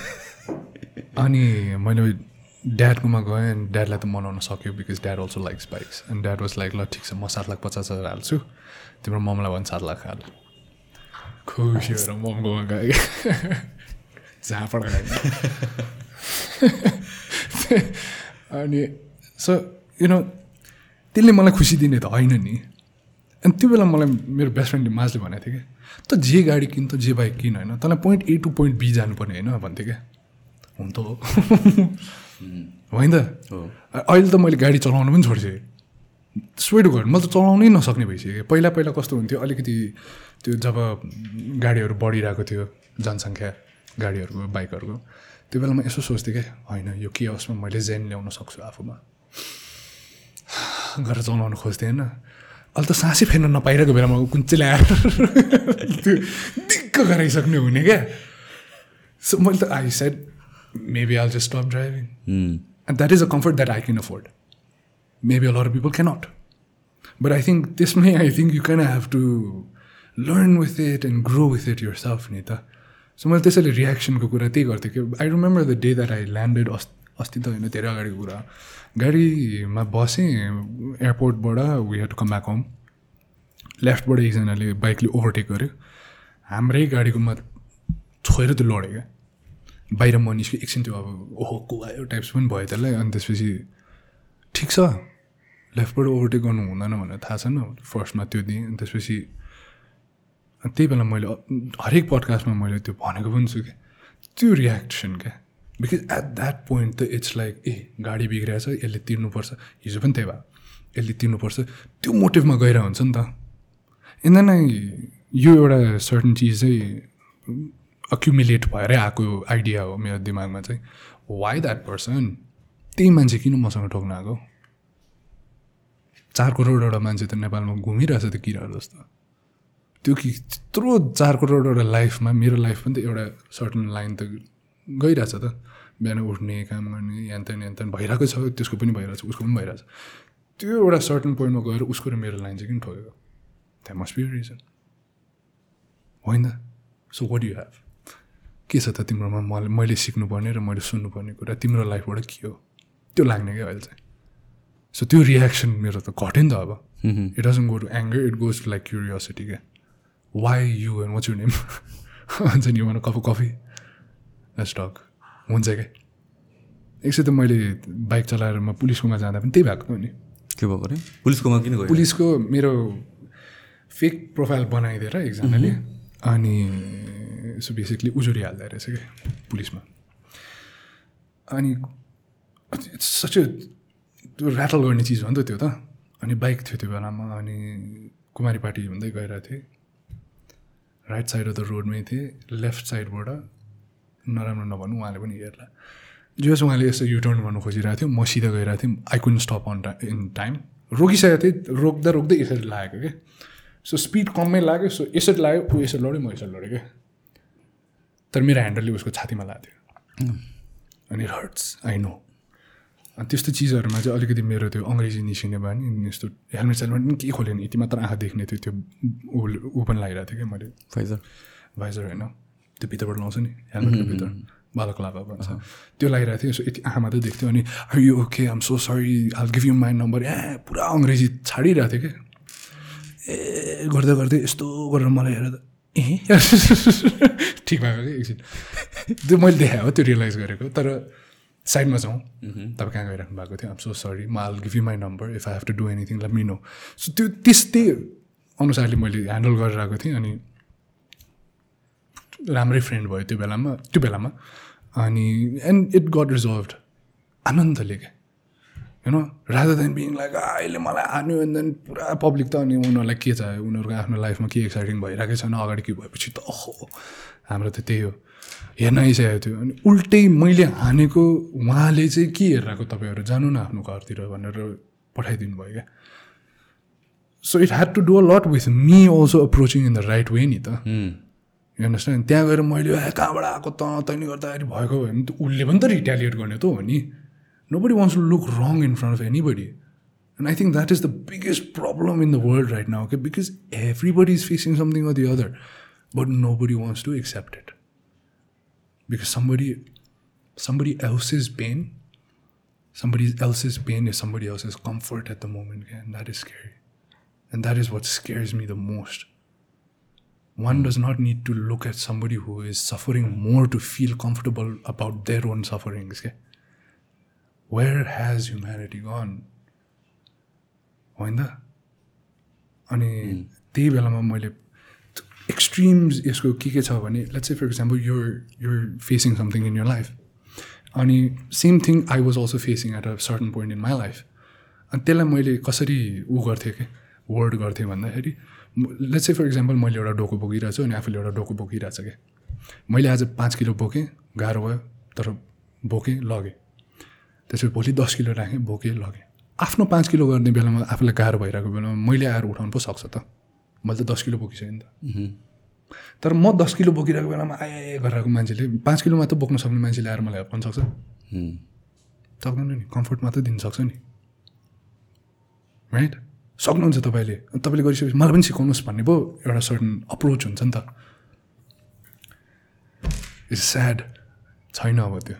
अनि मैले ड्याडकोमा गएँ अनि ड्याडलाई त मनाउन सक्यो because dad also likes bikes अनि ड्याड वाज लाइक ल ठिक छ म सात लाख पचास हजार हाल्छु। तिम्रो ममलाई भने सात लाख हाल। खुसी भएर ममकोमा गएँ। झापड अनि सो यु नो त्यसले मलाई खुसी दिने त होइन नि। अनि त्यो बेला मलाई मेरो बेस्ट फ्रेन्डले माझले भनेको थियो कि त जे गाडी किन त जे बाइक किन होइन? तँलाई point A to point B जानुपर्ने होइन? भन्थ्यो क्या हुन त हो। (laughs) होइन त? अहिले त मैले गाडी चलाउनु पनि छोडिसकेँ। स्वेट घर मैले त चलाउनै नसक्ने भइसक्यो पहिला पहिला कस्तो हुन्थ्यो अलिकति त्यो जब गाडीहरू बढिरहेको थियो जनसङ्ख्या गाडीहरूको बाइकहरूको त्यो बेला म यसो सोच्थेँ क्या होइन यो के होस् मैले जेन ल्याउन सक्छु आफूमा। (sighs) गरेर चलाउन खोज्थेँ होइन? अहिले त सासै फेर्न नपाइरहेको बेलामा कुन चाहिँ ल्याएर त्यो दिक्क गराइसक्ने हुने क्या। सो मैले त I said maybe I'll just stop driving and that is a comfort that I can afford maybe a lot people cannot but I think त्यसमै I think you can have to learn with it and grow with it yourself नि त so मैले त्यसैले रियाक्सनको कुरा त्यही गर्थेँ कि I remember the day that I landed अस् अस्ति त होइन धेरै अगाडिको कुरा। गाडीमा बसेँ एयरपोर्टबाट we head to come back home लेफ्टबाट एकजनाले बाइकले ओभरटेक गर्यो। हाम्रै गाडीकोमा छोएर त्यो लड्यो क्या। बाहिर म निस्क्यो एकछिन त्यो अब ओहो को आयो टाइप्स पनि भयो त्यसलाई अनि त्यसपछि ठिक छ। लेफ्टबाट ओभरटेक गर्नु हुँदैन भनेर थाहा छैन फर्स्टमा त्यो दिएँ अनि त्यसपछि त्यही बेला मैले हरेक पडकास्टमा मैले त्यो भनेको पनि छु क्या। त्यो रियाक्सन क्या। बिकज एट द्याट पोइन्ट त इट्स लाइक ए गाडी बिग्रिरहेछ यसले तिर्नुपर्छ। हिजो पनि त्यही भयो। यसले तिर्नुपर्छ। त्यो मोटिभमा गएर हुन्छ नि त। यिनीहरू नै यो एउटा सर्टन चिज चाहिँ अक्युमुलेट भएरै आएको आइडिया हो मेरो दिमागमा चाहिँ। वाइ द्याट पर्सन त्यही मान्छे किन मसँग ठोक्न आएको? चार करोडवटा मान्छे त नेपालमा घुमिरहेछ त किराहरू जस्तो। त्यो कि त्यत्रो चार करोडवटा लाइफमा मेरो लाइफ पनि त एउटा सर्टन लाइन त गइरहेछ त। बिहान उठ्ने काम गर्ने यान त्यान भइरहेको छ त्यसको पनि भइरहेछ उसको पनि भइरहेछ। त्यो एउटा सर्टन पोइन्टमा गएर उसको र मेरो लाइन चाहिँ किन ठोकेको द्याट मस्ट बी रिजन होइन? सो वाट यु हेभ के छ त तिम्रोमा? मैले मैले सिक्नुपर्ने र मैले सुन्नुपर्ने कुरा तिम्रो लाइफबाट के हो? त्यो लाग्ने क्या अहिले चाहिँ। सो त्यो रियाक्सन मेरो त घट्यो नि त अब। It doesn't go to anger it goes to like curiosity क्या। Why you and what's your name हुन्छ नि वान कप कफी स्टक हुन्छ क्या एकछिन त मैले बाइक चलाएर म पुलिसकोमा जाँदा पनि त्यही भएको नि। के भएको अरे? पुलिसकोमा किन गयो? पुलिसको मेरो फेक प्रोफाइल बनाइदिएर एकजनाले अनि सो बेसिकली उजुरी हाल्दो रहेछ क्या पुलिसमा। अनि सच त्यो ऱ्याटल गर्ने चिज हो नि त त्यो त। अनि बाइक थियो त्यो बेलामा अनि कुमारी पार्टी हुँदै गइरहेको थिएँ। राइट साइड अफ द रोडमै थिएँ लेफ्ट साइडबाट नराम्रो नभन्नु उहाँले पनि हेर्ला जस उहाँले यसो युटर्न गर्नु खोजिरहेको थियो म सिधा गइरहेको थिएँ आई कुन स्टप अन टा इन टाइम रोकिसकेको थिएँ रोक्दा रोक्दै यसरी लागेको क्या सो स्पिड कममै लाग्यो सो यसरी लाग्यो ऊ यसरी लड्यो म यसरी लडेँ क्या तर मेरो ह्यान्डलले उसको छातीमा लाग्थ्यो अनि हर्ट्स आई नो अनि त्यस्तो चिजहरूमा चाहिँ अलिकति मेरो त्यो अङ्ग्रेजी निस्किने भयो नि यस्तो हेलमेट सेलमेट पनि केही खोलेन यति मात्र आँखा देख्ने थियो त्यो ऊ पनि लगाइरहेको थियो क्या मैले फाइजर भाइजर होइन त्यो भित्रबाट लाउँछ नि हेलमेटको भित्र बालक लाभा भन्छ। त्यो लगाइरहेको थियो सो यति आँखा मात्रै देख्थ्यो अनि यो okay I'm so sorry I'll give you my number ए पुरा अङ्ग्रेजी छाडिरहेको थियो क्या ए गर्दै गर्दै यस्तो गरेर मलाई हेरेर ए? (laughs) ठिक भएको कि एकछिन। त्यो मैले देखाएँ हो त्यो रियलाइज गरेको तर साइडमा जाउँ। तपाईँ कहाँ गइराख्नु भएको थियो? आम सो सरी म I'll give you my number if I have to do anything let me know so त्यो त्यस्तै अनुसारले मैले ह्यान्डल गरेर आएको थिएँ अनि राम्रै फ्रेन्ड भयो त्यो बेलामा त्यो बेलामा। अनि एन्ड इट गट रिजल्भ आनन्दले क्या होइन रादर देन बिङ लाइक अहिले मलाई हान्यो एन्ड देन पुरा पब्लिक त अनि उनीहरूलाई के चाह्यो उनीहरूको आफ्नो लाइफमा के एक्साइटिङ भइरहेकै छैन अगाडि के भएपछि त ओहो हाम्रो त त्यही हो। हेर्न आइसकेको थियो। अनि उल्टै मैले हानेको उहाँले चाहिँ के हेरेको तपाईँहरू? जानु न आफ्नो घरतिर भनेर पठाइदिनु भयो क्या। So it had to do a lot with me also approaching in the right way नि त। अन्डरस्ट्यान्ड त्यहाँ गएर मैले ए कहाँबाट आएको त? तैँले गर्दाखेरि भएको भयो भने त उसले पनि त रिटेलिएट गर्ने त हो नि। Nobody wants to look wrong in front of anybody and I think that is the biggest problem in the world right now के because everybody is facing something or the other but nobody wants to accept it because somebody somebody else's pain somebody else's pain is somebody else's comfort at the moment and that is scary. And that is what scares me the most. One does not need to look at somebody who is suffering more to feel comfortable about their own sufferings okay? where has humanity gone? होइन? त अनि त्यही बेलामा मैले extremes यसको के के छ भने let's for example your your facing something in your life अनि same thing I was also facing at a certain point in my life अनि त्यसलाई मैले कसरी ऊ गर्थेँ कि वर्ड गर्थेँ भन्दाखेरि लेट्स चाहिँ फर इक्जाम्पल मैले एउटा डोको बोकिरहेको छु अनि आफूले एउटा डोको बोकिरहेको छ क्या मैले आज पाँच किलो बोकेँ गाह्रो भयो तर बोकेँ लगेँ। त्यसपछि भोलि दस किलो राखेँ बोकेँ लगेँ। आफ्नो पाँच किलो गर्ने बेलामा आफूलाई गाह्रो भइरहेको बेलामा मैले आएर उठाउनु पो सक्छ त। मैले त दस किलो बोकिसकेँ नि त। तर म दस किलो बोकिरहेको बेलामा आए गरेको मान्छेले पाँच किलो मात्र बोक्न सक्ने मान्छेले आएर मलाई हेल्प गर्न सक्छ. सक्दैन नि कम्फर्ट मात्रै दिन सक्छ नि। राइट? सक्नुहुन्छ तपाईँले। तपाईँले गरिसकेपछि मलाई पनि सिकाउनुहोस् भन्ने पो एउटा सर्टन अप्रोच हुन्छ नि त। इट्स स्याड छैन अब त्यो।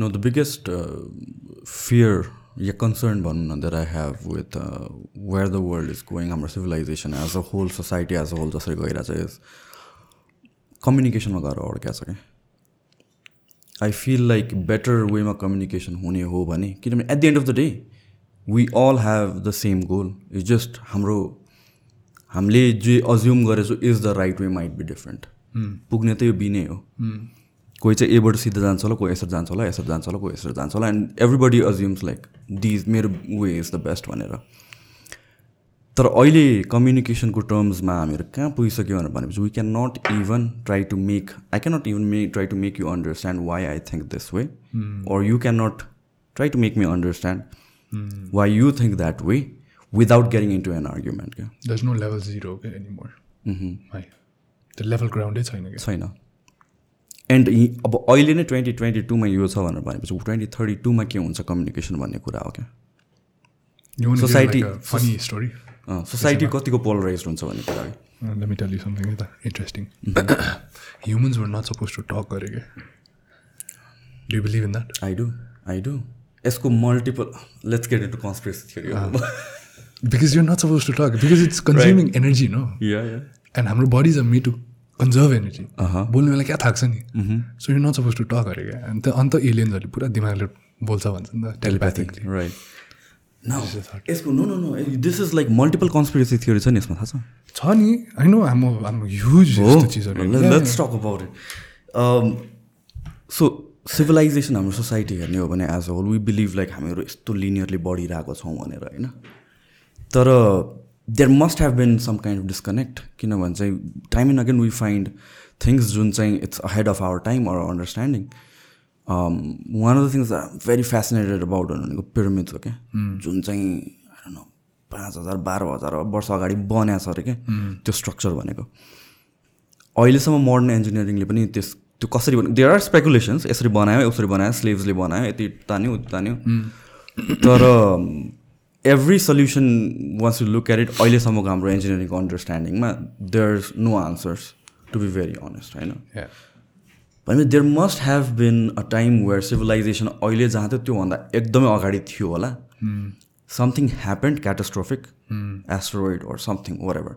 The biggest uh, fear, yeah concern भनौँ न I have with uh, where the world is going, हाम्रो civilization as a whole, society as a whole जसरी गइरहेछ is कम्युनिकेसनमा गएर अड्क्या छ क्या। आई फिल लाइक बेटर वेमा कम्युनिकेसन हुने हो भने किनभने at the end of the day we all have the same goal is just हाम्रो हामीले जे assume गरेछौँ is the right way might be different पुग्ने त यो बी नै हो कोही चाहिँ एबाट सिधा जान्छ होला कोही यसरी जान्छ होला यसरी जान्छ होला कोही यसरी जान्छ होला and everybody assumes like this मेरो वे इज द बेस्ट भनेर तर अहिले कम्युनिकेसनको टर्म्समा हामीहरू कहाँ पुगिसक्यो भनेर भनेपछि we can not even try to make I can not even make try to make you understand why I think this way or you cannot try to make me understand why you think that way without getting into an argument क्या this no level zero क्या anymore मह्म। है त्यो level ग्राउन्डै छैन क्या छैन and अब अहिले नै ट्वेन्टी ट्वेन्टी टूमा यो छ भनेर भनेपछि ट्वेन्टी थर्टी टूमा के हुन्छ कम्युनिकेसन भन्ने कुरा हो क्या? Society- फनी स्टोरी सोसाइटी कतिको पोलराइज हुन्छ भन्ने कुरा हो let me tell you something है त interesting humans were not supposed to talk अरे क्या do you believe in that? I do I do यसको multiple let's get into conspiracy थियो because you're not supposed to talk because it's consuming energy no? या या and हाम्रो bodies are made to conserve energy. Uh-huh. बोल्ने बेला क्या थाक्छ नि? So you not suppose to talk अरे क्या? अन्त अन्त एलियन्सहरूले पुरा दिमागले बोल्छ भन्छ नि त टेलिप्याथिकली राइट न यसको no no no this is like multiple conspiracy थियो छ नि यसमा थाहा छ? छ नि? होइन हाम्रो हाम्रो ह्युज चिजहरू. टक सो सिभिलाइजेसन हाम्रो सोसाइटी हेर्ने हो भने as a whole we believe like हामीहरू यस्तो लिनियरली बढिरहेको छौँ भनेर होइन? तर there must have been some kind of disconnect किनभने चाहिँ time and again we find things जुन चाहिँ it's ahead of our time or understanding one of the things very fascinated about भनेको पिरामिड हो क्या? जुन चाहिँ पाँच हजार बाह्र हजार वर्ष अगाडि बनाएको छ अरे क्या? त्यो स्ट्रक्चर भनेको। अहिलेसम्म मोडर्न इन्जिनियरिङले पनि त्यस त्यो कसरी बना देयर आर स्पेकुलेसन्स यसरी बनायो यसरी बनायो स्लेभ्सले बनायो यति तान्यो उति तान्यो। तर every solution once you look at it अहिलेसम्मको हाम्रो इन्जिनियरिङको अन्डरस्ट्यान्डिङमा there no answers to be very honest होइन? भने there must have been a time where civilisation अहिले जहाँ थियो त्योभन्दा एकदमै अगाडि थियो होला। Something happened catastrophic asteroid or something whatever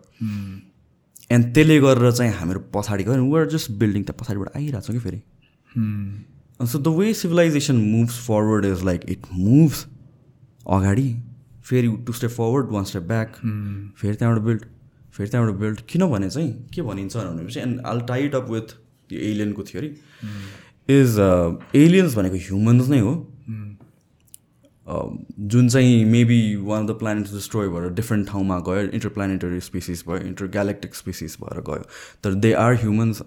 and त्यसले गरेर चाहिँ हामीहरू पछाडि गयो। वर जस्ट बिल्डिङ त पछाडिबाट आइरहेको छ कि फेरि? So the way civilisation moves forward is like it moves अगाडि फेरि two step forward one step back फेरि त्यहाँबाट बिल्ड फेरि त्यहाँबाट बिल्ड किनभने चाहिँ के भनिन्छ भनेपछि and all tied up with त्यो एलियनको थियो अरे इज एलियन्स भनेको ह्युमन्स नै हो। जुन चाहिँ maybe one of the planet destroy भएर डिफ्रेन्ट ठाउँमा गयो इन्टर प्लानेटरी स्पिसिस भयो इन्टर ग्यालेक्टिक स्पिसिस भएर गयो। तर दे आर ह्युमन्स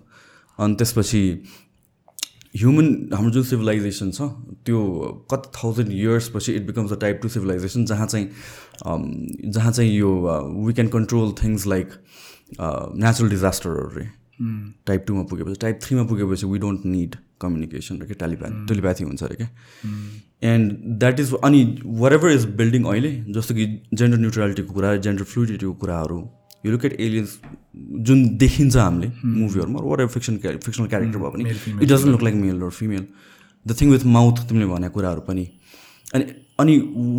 अनि त्यसपछि ह्युमन हाम्रो जुन सिभिलाइजेसन छ त्यो कति थाउजन्ड इयर्स पछि it becomes a type two civilisation जहाँ चाहिँ जहाँ चाहिँ यो we can control things like natural डिजास्टरहरू रे टाइप टूमा पुगेपछि टाइप थ्रीमा पुगेपछि वी डोन्ट निड कम्युनिकेसन र के टेलिप्याथी टेलिप्याथी हुन्छ अरे क्या एन्ड द्याट इज अनि वर एभर इज बिल्डिङ अहिले जस्तो कि जेन्डर न्युट्रालिटीको कुरा जेन्डर फ्लुइडिटीको कुराहरू यो लुक एट एलियन्स जुन देखिन्छ हामीले मुभीहरूमा whatever fiction fictional character भयो भने it doesn't look like male र female the thing with mouth तिमीले भनेको कुराहरू पनि। अनि अनि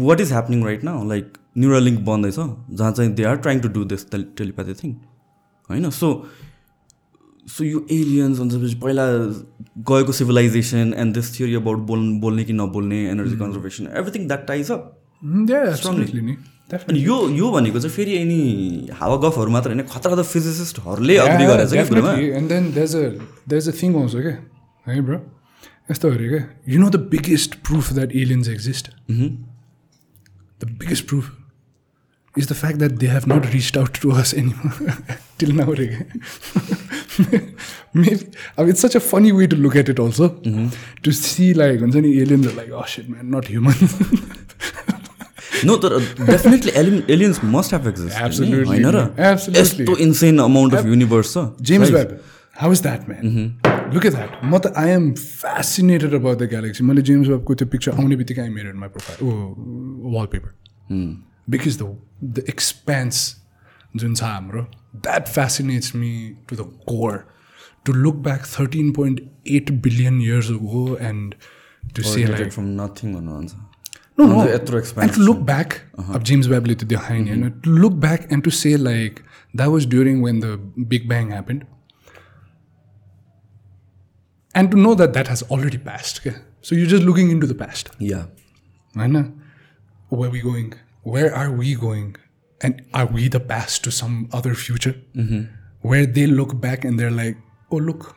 वाट इज ह्यापनिङ राइट न लाइक न्युरल लिङ्क बन्दैछ जहाँ चाहिँ they are trying to do this telepathy thing होइन? सो सो यो एलियन्स भन्छ पहिला गएको civilisation and this theory about बोल बोल्ने कि नबोल्ने energy conservation everything that ties up अनि यो यो भनेको चाहिँ फेरि यिनी हावा गफहरू मात्र होइन खतरा खतरा फिजिसिस्टहरूले अग्री गरेछ कि कुरामा and then there's a there's a thing आउँछ क्या है ब्रो यस्तो अरे क्या you know the biggest proof that aliens exist the biggest proof is the fact that they have not reached out to us anymore till now. Maybe I mean, it's such a funny way to look at it also to see like when any aliens are like, oh shit, man, not human. No तर definitely alien aliens must have exist Absolutely, होइन र absolutely. यस्तो amount of universe छ James Right? Webb, how is that, man? Look at that. म त I am fascinated about the galaxy. मैले James वेबको त्यो पिक्चर आउने बित्तिकै I made my profile oh wallpaper because the the expanse जुन छ हाम्रो that fascinates me to the core to look back thirteen point eight billion years go and to say like from nothing भन्नुहुन्छ No, no. अन्त यत्रो And expanse to look back, अब James Webb to behind, you know, to look back and to say like that was during when the Big Bang happened, and to know that that has already passed. Okay? So you're just looking into the past. Yeah I know. Where are we going? Where are we going? And are we the past to some other future? Where they look back and they're like, oh, look.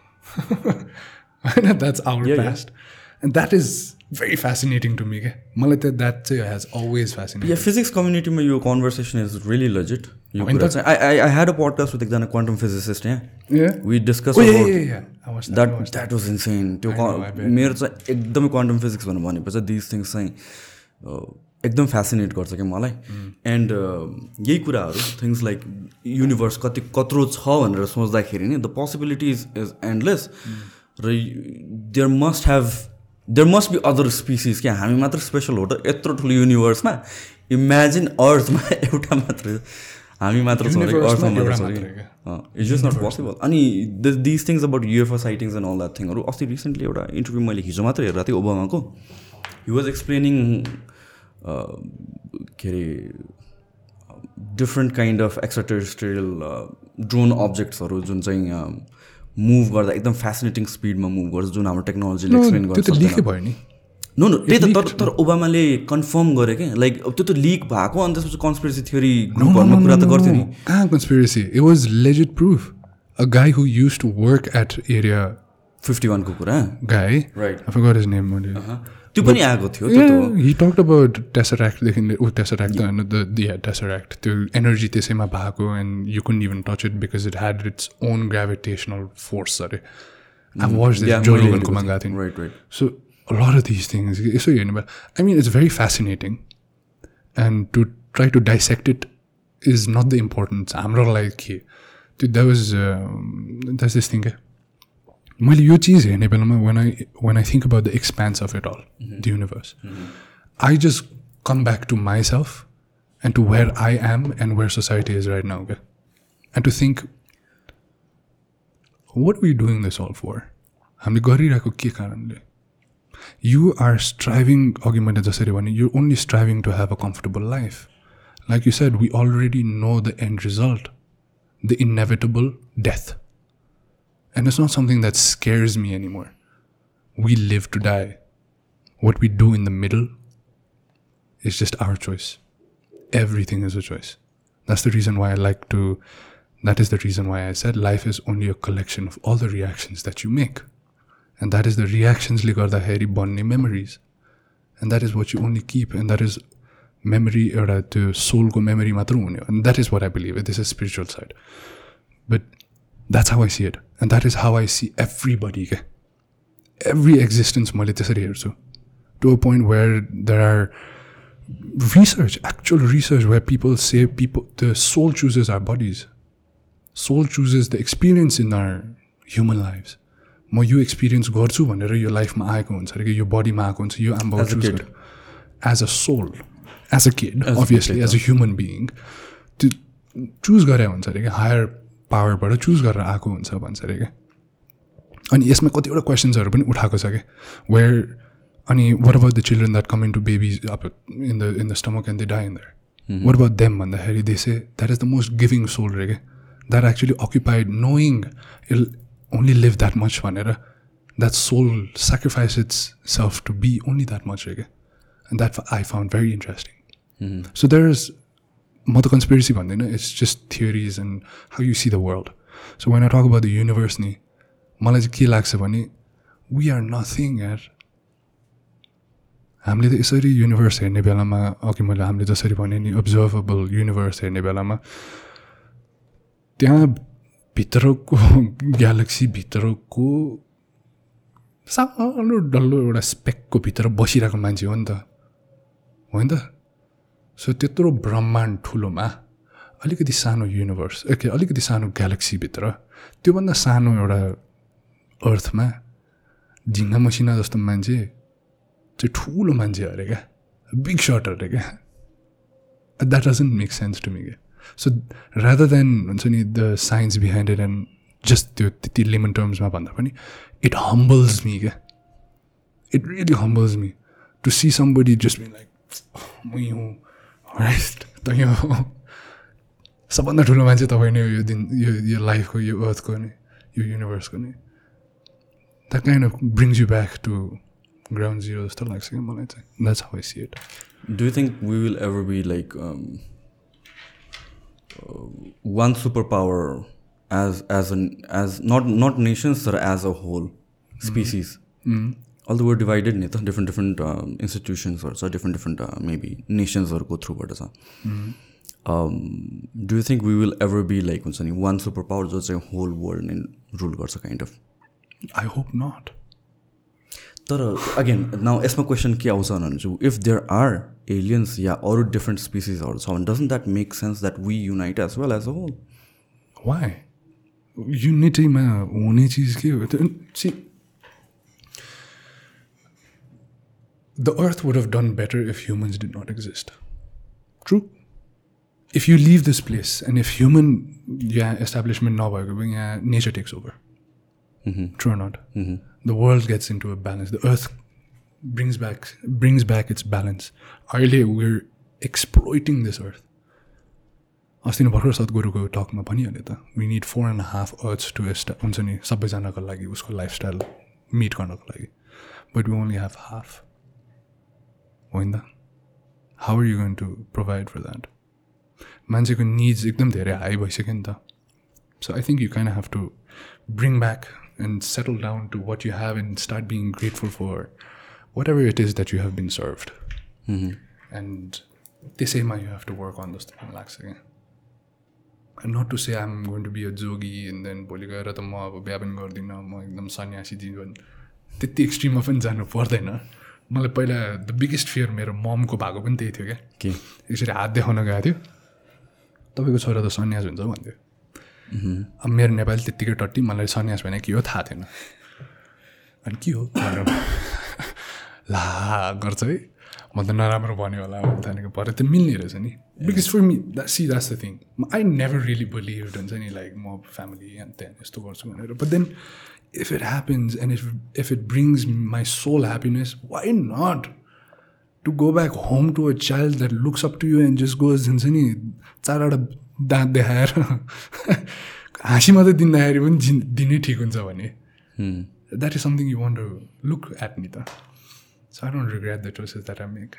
I (laughs) know That's our Yeah, yeah. past. And that is very fascinating to me. okay? मलाई त that चाहिँ has always fascinated. Yeah physics कम्युनिटीमा यो conversation is really legit यो होइन कुरा त? चाहिँ I I had a podcast with एकजना क्वान्टम फिजिसिस्ट यहाँ Yeah. We discuss Oh, yeah, yeah, yeah, yeah. I watched that. I that watched that was insane त्यो I know, I bet. मेरो चाहिँ एकदमै क्वान्टम फिजिक्स भनेर भनेपछि this things चाहिँ a, एकदम फेसिनेट गर्छ क्या मलाई. एन्ड यही कुराहरू थिङ्स लाइक युनिभर्स कति कत्रो छ भनेर सोच्दाखेरि नि the possibility is is endless र there must have there must be other species क्या? हामी मात्र स्पेसल हो त यत्रो ठुलो युनिभर्समा इमेजिन अर्थमा एउटा मात्र हामी मात्र छ अर्थमा मात्र छ। इट्स जस्ट नट पोसिबल अनि this things about UFO sightings and all that थिङहरू अस्ति रिसेन्टली एउटा इन्टरभ्यू मैले हिजो मात्रै हेरेको थिएँ ओबामाको। हि वाज एक्सप्लेनिङ के अरे different kind of extraterrestrial drone अब्जेक्ट्सहरू जुन चाहिँ मुभ गर्दा एकदम फेसिनेटिङ स्पिडमा मुभ गर्छ जुन हाम्रो टेक्नोलोजीले एक्सप्लेन गर्छ नि। नो नो त्यही त तर तर ओबामाले कन्फर्म गरे क्या लाइक त्यो त लिक भएको अनि त्यसपछि कन्सपिरेसी थ्योरी ग्रुपहरूमा कुरा त गर्थ्यो नि। कहाँ conspiracy? It was legit proof. A guy who used to work at area fifty वानको कुरा forgot his name. What त्यो पनि आएको थियो त हो Yeah, he talked about Tesseract-देखि लिएर- oh, Tesseract, the, the, the yeah, Tesseract. त्यो एनर्जी त्यसैमा भएको and you couldn't even touch it because it had its own gravitational force. अरे गएको थिएँ right. So a lot of these things, यसो हेर्नु भयो I mean, it's very fascinating. And to try to dissect it is not the importance. हाम्रो लागि के त्यो that was, um, there's this thing, मैले यो चिज हेर्ने बेलामा when I, when I think about the expanse of it all, the universe, I just come back to myself and to where I am and where society is right now. Okay? And to think, what are we doing this all for? हामीले गरिरहेको के कारणले you are striving अघि मैले जसरी भने you're only striving to have a comfortable life like you said we already know the end result the inevitable death And it's not something that scares me anymore. We live to die. What we do in the middle is just our choice. Everything is a choice. That's the reason why I like to, that is the reason why I said life is only a collection of all the reactions that you make. And that is the reactions ligarda heri bonne memories. And that is what you only keep. And that is memory or the soul go memory matru And that is what I believe. This is spiritual side. But that's how I see it. And that is how I see everybody के every existence मैले त्यसरी हेर्छु to a point where there are research actual research where people say people the soul chooses our bodies soul chooses the experience in our human lives म यो experience गर्छु भनेर यो लाइफमा आएको हुन्छ अरे कि यो बडीमा आएको हुन्छ यो आम्बा As a choose. As a soul as a kid As a obviously as a human being त्यो चुज गरे हुन्छ अरे कि हायर पावरबाट चुज गरेर आएको हुन्छ भन्छ अरे क्या अनि यसमा कतिवटा क्वेसन्सहरू पनि उठाएको छ क्या वेयर अनि what about the children that come in to babies up in the in the stomach and the die in there what about them भन्दाखेरि they say that is the most giving soul रे क्या that actually occupied knowing I'll only live that much भनेर that soul sacrifice its self to be only that much रे क्या and that I found very interesting so there is म त conspiracy भन्दैन it's just theories and how you see the world so one I talk about the universe नि मलाई चाहिँ के लाग्छ भने वी आर नथिङ यार। हामीले त यसरी युनिभर्स हेर्ने बेलामा अघि मैले हामीले जसरी भने नि अब्जर्भेबल युनिभर्स हेर्ने बेलामा त्यहाँ भित्रको ग्यालेक्सीभित्रको सानो डल्लो एउटा स्पेकको भित्र बसिरहेको मान्छे हो नि त। हो नि त? सो त्यत्रो ब्रह्माण्ड ठुलोमा अलिकति सानो युनिभर्स के अलिकति सानो ग्यालेक्सीभित्र त्योभन्दा सानो एउटा अर्थमा झिङ्गा मसिना जस्तो मान्छे चाहिँ ठुलो मान्छे अरे क्या। बिग सर्ट अरे क्या। That doesn't make sense to me क्या। सो रादर देन हुन्छ नि the science behind it and just त्यो त्यति लेमन टर्म्समा भन्दा पनि इट हम्बल्स मी क्या। It really humbles me to see somebody just me like मै हुँ। राइट त यो सबभन्दा ठुलो मान्छे तपाईँ नै हो यो दिन यो यो लाइफको यो अर्थको नि यो युनिभर्सको नि। That kind of brings you back to ground zero जस्तो लाग्छ क्या मलाई चाहिँ। That's how I see it Do you think we will ever be like um, uh, one superpower as as an as not not nations but as a species? Although we're divided, नि त um, different different uh, maybe nations or go through but um, do you think we will ever be like हुन्छ नि one superpower जो चाहिँ whole world in rule गर्छ kind of? I hope not तर again now यसमा question के आउँछ भने चाहिँ इफ देयर आर एलियन्स या अरू डिफ्रेन्ट स्पिसिसहरू छ भने doesn't that make sense that we unite as well as a whole why युनिटीमा हुने चिज के हो त्यो see the earth would have done better if humans did not exist true if you live this place and if human यहाँ एस्टाब्लिसमेन्ट नभएको पनि यहाँ nature takes over true not the world gets into a balance the earth brings back brings back it's balance अहिले where exploiting this earth अस्ति नै भर्खर सद्गुरुको टकमा भनिहाल्यो त we need four and half earth to एस्टा हुन्छ नि सबैजनाको लागि उसको लाइफस्टाइल मिट गर्नको लागि but we only have half होइन? त how are you going to provide for that मान्छेको निड्स एकदम धेरै हाई भइसक्यो नि त। So I think you can have to bring back and settle down to what you have and start being grateful for whatever it is that you have been served and त्यसैमा you have to work on जस्तो पनि लाग्छ क्या not to say I'm going to be a jogi and then भोलि गएर त म अब बिहा पनि गर्दिनँ म एकदम सन्यासी जीवन। त्यति एक्सट्रिममा पनि जानु पर्दैन। मलाई पहिला द बिगेस्ट फियर मेरो ममको भएको पनि त्यही थियो क्या। के? यसरी हात देखाउन गएको थियो। तपाईँको छोरा त सन्यास हुन्छ भन्थ्यो। अब मेरो नेपाली त्यत्तिकै टट्टी मलाई सन्यास भने के हो थाहा थिएन। अनि के हो? (laughs) ला गर्छ है। म त नराम्रो भन्यो होला थालेको भरे त मिल्ने रहेछ नि। Because for me see that's the thing I never really believe हुन्छ नि लाइक म फ्यामिली एन्ड त्यहाँ यस्तो गर्छु भनेर। But then if it happens and if if it brings my soul happiness why not to go back home to a child that looks up to you and just goes हुन्छ नि चारवटा दाँत देखाएर हाँसी मात्रै दिँदाखेरि पनि जिन दिनै ठिक हुन्छ भने that is something you want to look at me त so I don't regret the choices that I make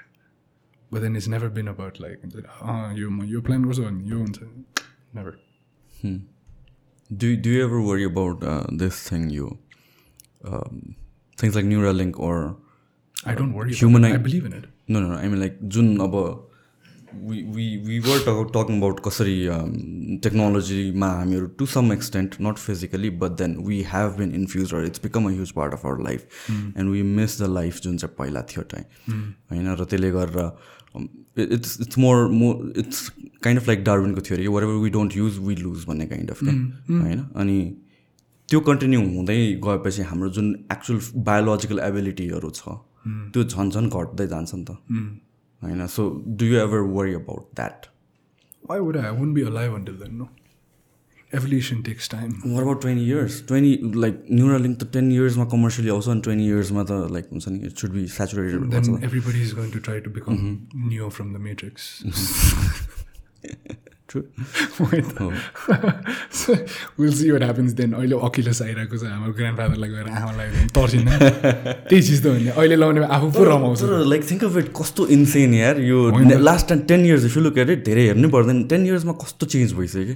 but then is never been about like हुन्छ यो म यो प्लान गर्छु भने यो हुन्छ never Do do you ever worry about uh, this thing? You um, things like Neuralink or I don't worry Human I eye- believe in it no no no. I mean like जुन अब we we we were talk, talking about कसरी um, टेक्नोलोजीमा हामीहरू to some extent not physically but then we have been infuse र it's become a huge part of our life and we miss the life जुन चाहिँ पहिला थियो time होइन र त्यसले गरेर it's it's more more it's kind of like डार्विनको थियो अरे whatever we don't use we lose भन्ने काइन्ड अफ क्या होइन? अनि त्यो कन्टिन्यू हुँदै गएपछि हाम्रो जुन एक्चुअल बायोलोजिकल एबिलिटीहरू छ त्यो झन् झन् घट्दै जान्छ नि त। होइन? So do you ever worry about that would I? I wouldn't be alive until then, no. Evolution takes time. Were about twenty years twenty like Neuralink त टेन इयर्समा कमर्सियली आउँछ अनि ट्वेन्टी इयर्समा त लाइक हुन्छ नि it should be saturated everybody is going to try to become Neo from the Matrix. (laughs) True. (laughs) So (laughs) we'll see what happens then. अहिले अकिलस आइरहेको छ हाम्रो ग्रान्डफादरलाई गएर आमालाई तर्सिँदैन। (laughs) त्यही चिज त हो नि। अहिले लाउने आफू पो रमाउँछ। लाइक थिङ्क अफ इट कस्तो इन्सेन यार। यो होइन। Last time ten years if you look at it धेरै हेर्नै पर्दैन। टेन इयर्समा कस्तो चेन्ज भइसक्यो कि?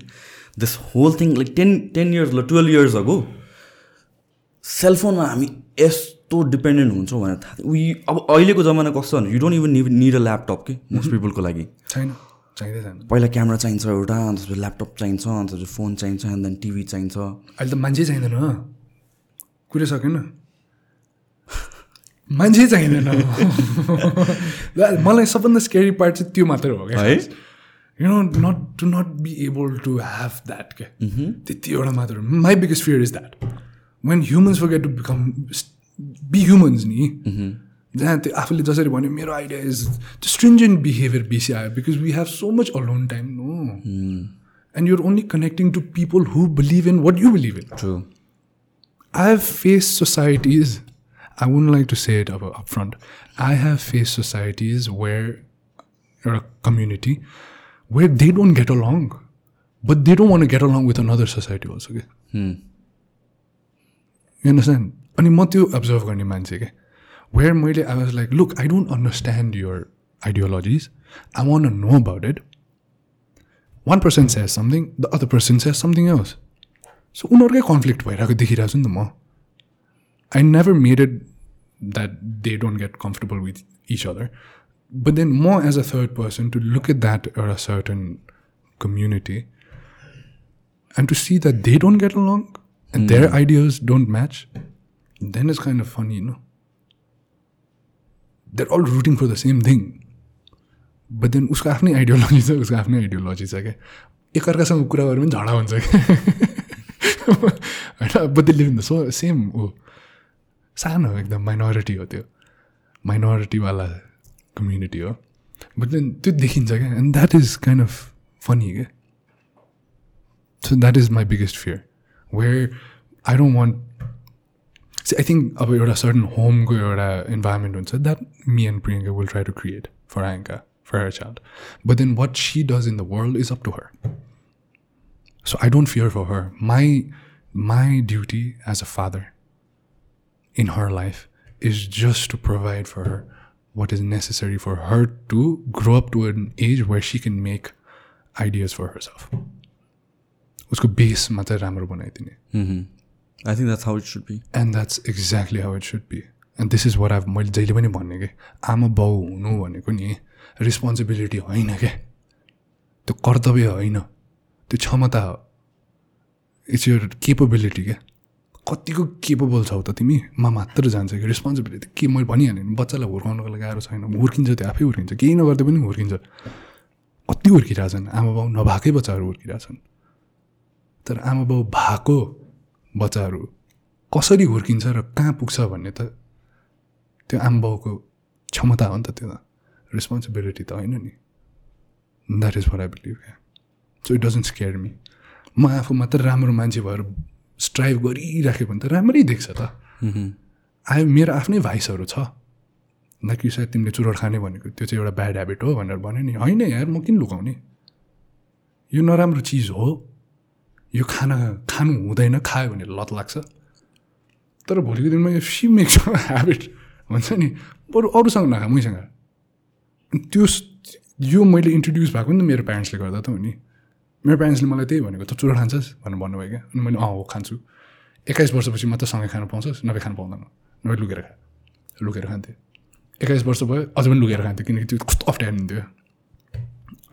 This whole thing like ten ten years ल टुवेल्भ इयर्स अगो सेलफोनमा हामी यस्तो डिपेन्डेन्ट हुन्छौँ भनेर थाहा थियो। अब अहिलेको जमाना कस्तो भने you don't even need need a laptop कि? मोस्ट पिपलको लागि। छैन। चाहिँदै पहिला क्यामेरा चाहिन्छ एउटा अन्त ल्यापटप चाहिन्छ अन्त फोन चाहिन्छ एन्ड देन टिभी चाहिन्छ। अहिले त मान्छे चाहिँदैन कुरै सकेन। मान्छे चाहिँदैन। ला- मलाई सबभन्दा स्केरी पार्ट चाहिँ त्यो मात्रै हो क्या है? You know not to not be able to have that क्या त्यति एउटा मात्र my biggest fear is that when humans forget to become be humans नि जहाँ त्यो आफूले जसरी भन्यो मेरो आइडिया इज त्यो स्ट्रिन्जेन्ट बिहेभियर बेसी आयो because we have so much alone time no and you're only connecting to people who believe in what you believe in true I have faced societies, I wouldn't like to say it up, up front. I have faced societies where, or a community, where they don't get along, but they don't want to get along with another society also. Okay? You understand? अनि म त्यो observe गर्ने मान्छे क्या where मैले I was like look I don't understand your ideologies I want know about it one person says something the other person says something else so उनीहरूकै conflict भइरहेको देखिरहेको छु नि त म। I never made it that they don't get comfortable with each other but then म as a third person to look at that एउटा certain community and to see that they don't get along and their ideas don't match then is kind of funny no they're all rooting for the same thing but then उसको आफ्नै ideology छ उसको आफ्नै ideology छ क्या एकअर्कासँग कुरा गऱ्यो भने झगडा हुन्छ क्या होइन इन द सो सेम ऊ सानो एकदम माइनोरिटी हो त्यो। माइनोरिटीवाला कम्युनिटी हो। बट देन त्यो देखिन्छ क्या and that is kind of funny क्या so that is my biggest fear where I don't want I think अब एउटा सर्टन होमको एउटा इन्भाइरोमेन्ट हुन्छ that me and Priyanka will try to create for Anka for her child but then what she does in the world is up to her So I don't fear for her. My my duty as a father in her life is just to provide for her what is necessary for her to grow up to an age where she can make ideas for herself. उसको बेसमा चाहिँ राम्रो बनाइदिने I think that's how it should be and that's exactly how it should be and this is what I मैले जहिले पनि भन्ने कि आमा बाउ हुनु भनेको नि रेस्पोन्सिबिलिटी होइन क्या त्यो कर्तव्य होइन। त्यो क्षमता हो इट्स यर केपेबिलिटी क्या कतिको केपेबल छौ त तिमी? मा मात्र जान्छ कि? रेस्पोन्सिबिलिटी के? मैले भनिहालेँ नि बच्चालाई हुर्काउनको लागि गाह्रो छैन। हुर्किन्छ त्यो आफै हुर्किन्छ। केही नगर्दा पनि हुर्किन्छ। कति हुर्किरहेछन्? आमा बाउ नभएकै बच्चाहरू हुर्किरहेछन्। तर आमा बाउ भएको बच्चाहरू कसरी हुर्किन्छ र कहाँ पुग्छ भन्ने त त्यो आमा बाउको क्षमता हो नि त त्यो त। रेस्पोन्सिबिलिटी त होइन नि। That is for I believe so it doesn't scare me म आफू मात्र राम्रो मान्छे भएर स्ट्राइभ गरिराख्यो भने त राम्रै देख्छ त। आयो मेरो आफ्नै भाइसहरू छ। न कि सायद तिमीले चुरोट खाने भनेको त्यो चाहिँ एउटा ब्याड ह्याबिट हो भनेर भन्यो नि। होइन यार म किन लुकाउने? यो नराम्रो चिज हो। यो खाना खानु हुँदैन खायो भने लत लाग्छ। तर भोलिको दिनमा यो सी मेक्स ह्याबिट हुन्छ नि बरु अरूसँग नखा मैसँग त्यो यो मैले इन्ट्रोड्युस भएको नि त मेरो प्यारेन्ट्सले गर्दा त हो नि। मेरो प्यारेन्ट्सले मलाई त्यही भनेको त चुरो खान्छस्? भनेर भन्नुभयो क्या। अनि मैले अँ हो खान्छु। एक्काइस वर्षपछि मात्र सँगै खानु पाउँछस्? नभए खानु पाउँदैन। नभए लुकेर खा लुकेर खान्थेँ। एक्काइस वर्ष भयो अझ पनि लुकेर खान्थेँ किनकि त्यो कस्तो अप्ठ्यारिन्थ्यो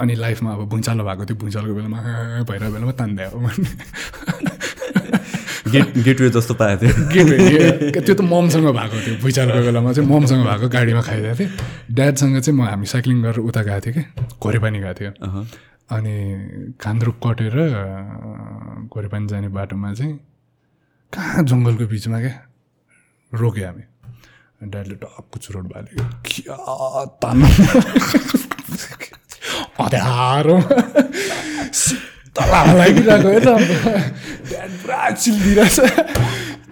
अनि लाइफमा अब भुइँचालो भएको थियो भुइँचालोको बेलामा भइरहेको बेलामा तान्दै हो। गेट गेटवे जस्तो पाएको थियो। के त्यो त ममसँग भएको थियो भुइँचालोको बेलामा चाहिँ ममसँग भएको गाडीमा खाइरहेको थिएँ। ड्याडसँग चाहिँ म हामी साइक्लिङ गरेर उता गएको थियो कि घोरेपानी गएको थियो। अनि कान्द्रुक कटेर घोरेपानी जाने बाटोमा चाहिँ कहाँ जङ्गलको बिचमा क्या रोक्यो हामी। ड्याडले टक्क चुरोट बाल्यो क्या तान्नु? अँध्यारो लागिरहेको हेर ड्याड पुरा चिल्दिरहेछ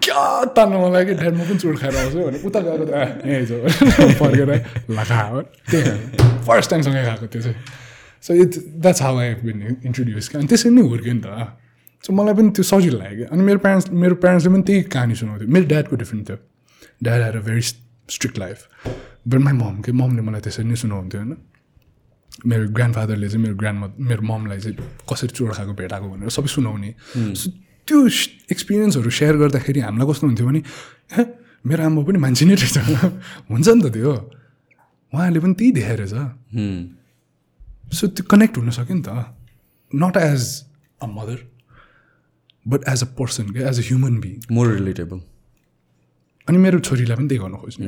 क्या तान्नु मन लाग्यो म पनि चुरोट खाएर आउँछु भने उता गएको त फर्केर लखा हो त्यही फर्स्ट टाइमसँगै खाएको त्यो चाहिँ so it that's how I been introduce क्या अनि त्यसरी नै हुर्क्यो नि त सो मलाई पनि त्यो सजिलो लाग्यो क्या अनि मेरो प्यारेन्ट्स मेरो प्यारेन्ट्सले पनि त्यही कहानी सुनाउँथ्यो मेरो ड्याडको डिफ्रेन्ट थियो dad a very strict life but my mom के ममले मलाई त्यसरी नै सुनाउँथ्यो होइन मेरो ग्रान्डफादरले चाहिँ मेरो ग्रान्ड मेरो ममलाई चाहिँ कसरी चोर खाएको भेटाएको भनेर सबै सुनाउने। सो त्यो एक्सपिरियन्सहरू सेयर गर्दाखेरि हामीलाई कस्तो हुन्थ्यो भने हे मेरो आमा पनि मान्छे नै रहेछ। (laughs) हुन्छ नि त त्यो। उहाँले पनि त्यही देखाएर छ Hmm. सो त्यो कनेक्ट हुन सक्यो नि त। Not as a mother but as a person क्या as a human being more relatable अनि मेरो छोरीलाई पनि त्यही गर्नु खोज्ने।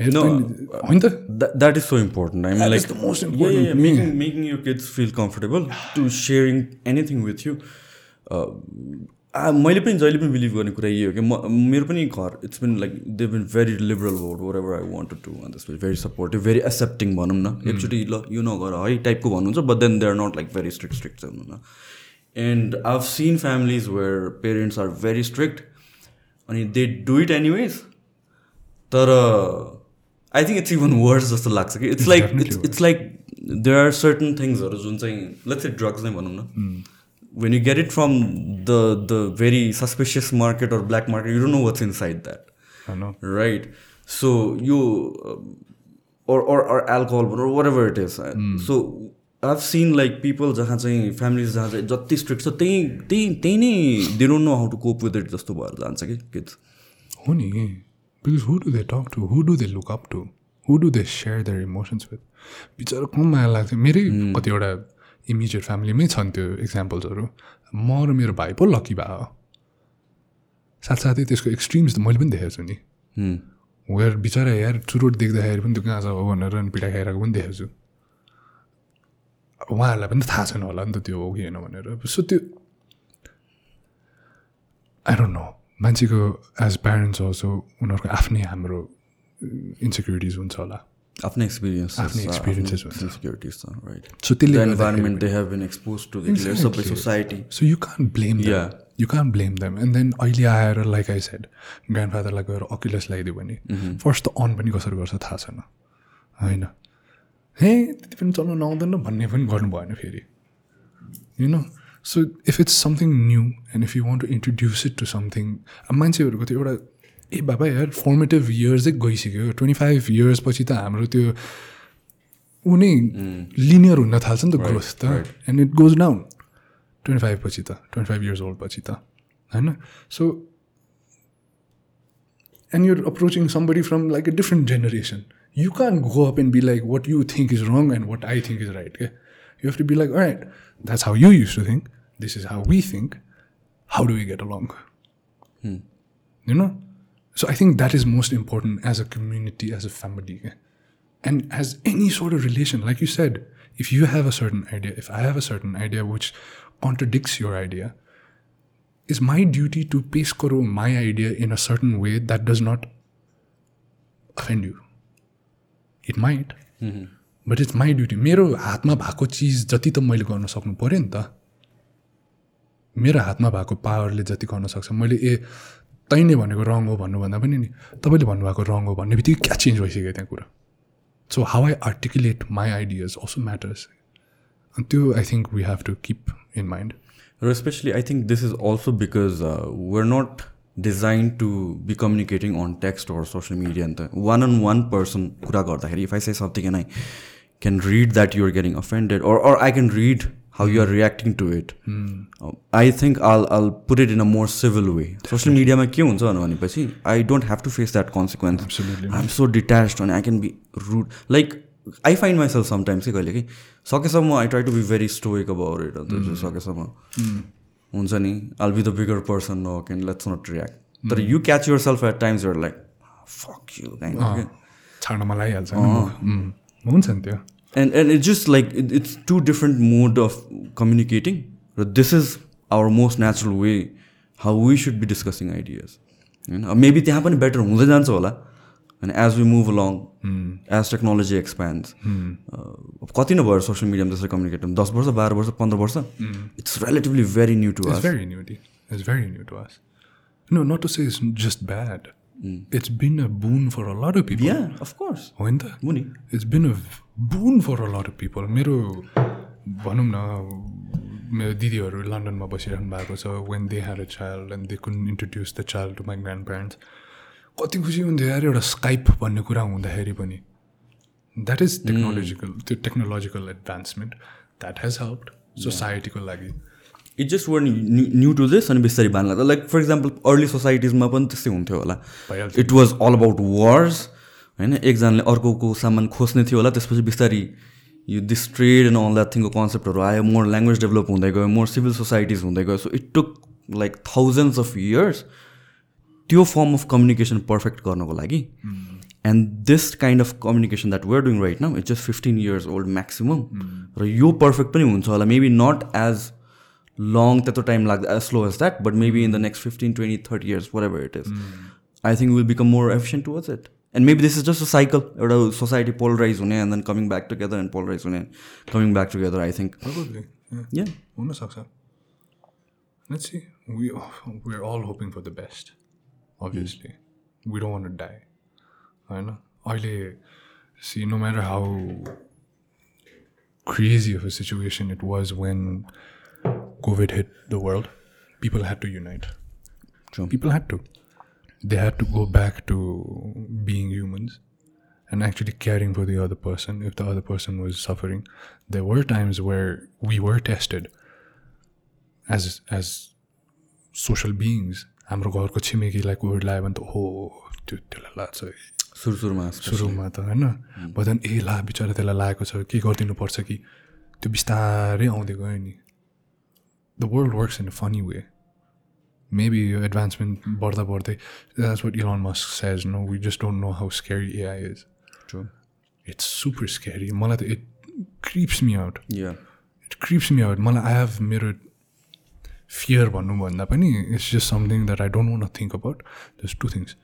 होइन त That, that is so important. I mean, That like is the most yeah, important yeah, yeah, thing. making making your kids feel comfortable to sharing anything with you. Uh, आ- मैले पनि जहिले पनि बिलिभ गर्ने कुरा यही हो कि म मेरो पनि घर it's been like they been very liberal about whatever I want to अन्त त्यसपछि भेरी सपोर्टिभ भेरी एक्सेप्टिङ भनौँ न एकचोटि ल यो नगर है टाइपको भन्नुहुन्छ but then they are not like very strict strict चाहिँ हुनु न and I seen families where parents are very strict अनि दे डु इट एनिवेज तर I think it's even worse जस्तो लाग्छ कि it's like it's it's like there are certain थिङ्सहरू जुन चाहिँ लेट्स ड्रग्स नै भनौँ न। When you get it from the the very suspicious market or black market you don't know what's inside that so you uh, or or, or alcohol or whatever it is so i've seen like people जहाँ चाहिँ families जहाँ चाहिँ जति strict छ त्यही त्यही त्यही नै they don't know how to cope with it जस्तो भएर जान्छ कि किड्स हो नि। Because who do they talk to who do they look up to who do they share their emotions with बिचरा कम माया लाग्छ मेरै कतिवटा इमिजिएट फ्यामिलीमै छन् त्यो इक्जाम्पल्सहरू म र मेरो भाइ पो लकी भयो साथसाथै त्यसको एक्सट्रिम्स त मैले पनि देखेको छु नि वेयर बिचरा यार चुरोट देख्दाखेरि पनि त्यो कहाँ छ हो भनेर अनि पिटा खाइरहेको पनि देखेको छु उहाँहरूलाई पनि थाहा छैन होला नि त त्यो हो कि होइन भनेर सो त्यो आई डोन्ट नो मान्छेको एज प्यारेन्ट्स अल्सो उनीहरूको आफ्नै हाम्रो इन्सेक्युरिटिज हुन्छ होला। आफ्नै एक्सपिरियन्स आफ्नै experiences हुन्छ। इन्सेक्युरिटिज छ राइट सो त्यसले environment they have been expose to सबै. Society so you can blame Yeah. You can blame them and then अहिले आएर लाइक आई सेड ग्रान्ड फादरलाई गएर अकिलस लगाइदियो भने फर्स्ट त अन पनि कसरी गर्छ थाहा छैन। होइन। हे त्यति पनि चल्नु नआउँदैन भन्ने पनि गर्नु भएन फेरि। You know so if it's something new and if you want to introduce it to something अब मान्छेहरूको त्यो एउटा ए बाबा यार फर्मेटिभ इयर्सै गइसक्यो। ट्वेन्टी फाइभ इयर्स पछि त हाम्रो त्यो ऊ नै लिनियर हुन थाल्छ नि त ग्रोथ त। And it goes down twenty five पछि त ट्वेन्टी फाइभ इयर्स ओल्ड पछि त। होइन? So and you're approaching somebody from like a different generation you can go up and be like what you think is wrong and what I think is right के you have to be like right that's how you use to think This is how we think how do we get along you know so i think that is most important as a community as a family okay? and as any sort of relation like you said if you have a certain idea if i have a certain idea which contradicts your idea is my duty to pace karo my idea in a certain way that does not offend you it might but it's my duty मेरो हातमा भएको चिज जति त मैले गर्न सक्नु पऱ्यो नि त मेरो हातमा भएको पावरले जति गर्न सक्छ। मैले ए तैँले भनेको रङ हो भन्नुभन्दा पनि नि तपाईँले भन्नुभएको रङ हो भन्ने बित्तिकै क्या चेन्ज भइसक्यो त्यहाँ कुरा। So how I articulate my ideas also matters अनि त्यो I think we have to keep in mind र specially I think this is also because we're not design to be communicating on text or social media नि त one on one person कुरा गर्दाखेरि if I say something and I can read that you're getting offended or or I can read how you are reacting to it. Uh, I think I'll I'll put it in a more civil way. Social media मा के हुन्छ भनेपछि I don't have to face that consequence. Absolutely. I'm so detached and I can be rude. Like I find myself sometimes कहिले कि सकेसम्म I try to be very stoic about it. अन्त सकेसम्म हुन्छ नि I'll be the bigger person no can let's not react. तर you catch yourself at times you're like fuck you kind of. के। छाड्न मलाई हाल्छ हुन्छ नि त्यो and and it's just like it, it's two different mode of communicating but this is our most natural way how we should be discussing ideas होइन अब maybe त्यहाँ पनि बेटर हुँदै जान्छ होला अनि as we move along as technology expand अब कति नै भयो सोसियल मिडियामा त्यसरी कम्युनिकेट दस वर्ष बाह्र वर्ष पन्ध्र वर्ष it's relatively very new to It's us very new. Di. It's very new to us. No, not to Been a boon for a lot of people. Yeah of course त हो नि it's been a boon for a lot of people मेरो भनौँ न मेरो दिदीहरू लन्डनमा बसिरहनु भएको छ। When they had a child and they can introduce the child to my grandparents कति खुसी हुन्थ्यो यार एउटा स्काइप भन्ने कुरा हुँदाखेरि पनि। द्याट इज टेक्नोलोजिकल त्यो technological advancement that has help सोसाइटीको लागि। It just were new to this अनि बिस्तारै बान लाग्दा लाइक फर इक्जाम्पल अर्ली सोसाइटिजमा पनि त्यस्तै हुन्थ्यो होला। It was all about wars होइन? एकजनाले अर्कोको सामान खोज्ने थियो होला त्यसपछि बिस्तारै यो this trade and all that थिङको कन्सेप्टहरू आयो मोर ल्याङ्ग्वेज डेभलप हुँदै गयो मोर सिभिल सोसाइटिज हुँदै गयो। So it took like thousands of years त्यो फर्म अफ कम्युनिकेसन पर्फेक्ट गर्नको लागि। And this kind of communication that we're doing right now it's just fifteen years old maximum र यो perfect पनि हुन्छ होला। Maybe not as लङ त्यत्रो time लाग्दा as slow as that but maybe in the next fifteen twenty thirty years whatever it is I think will become more efficient towards it and maybe this is just a cycle एउटा society polarize हुने and then coming back together and polarise हुने coming back together I think Probably. Yeah. Yeah हुनसक्छ Let's see. We we're all hoping for the best. Obviously, we don't want to die. होइन अहिले see no matter how crazy of a situation it was when COVID hit the world, people had to unite. True. People had to. They had to go back to being humans and actually caring for the other person if the other person was suffering. There were times where we were tested as as social beings. हाम्रो घरको छिमेकीलाई covid लाग्यो भने त हो त्यो त्यसलाई लाग्छ सुरु सुरुमा सुरुमा त होइन बदन ए ला बिचरा त्यसलाई लागेको छ के गरिदिनु पर्छ कि त्यो बिस्तारै आउँदै गयो नि the world works in a funny way maybe यो एडभान्समेन्ट बढ्दा बढ्दै that's what Elon Musk says no we just don't know how scary AI is true it's super scary मलाई त it creeps me out yeah it creeps me out मलाई I have मेरो fear भन्नुभन्दा पनि it's just something that I don't want think about just to things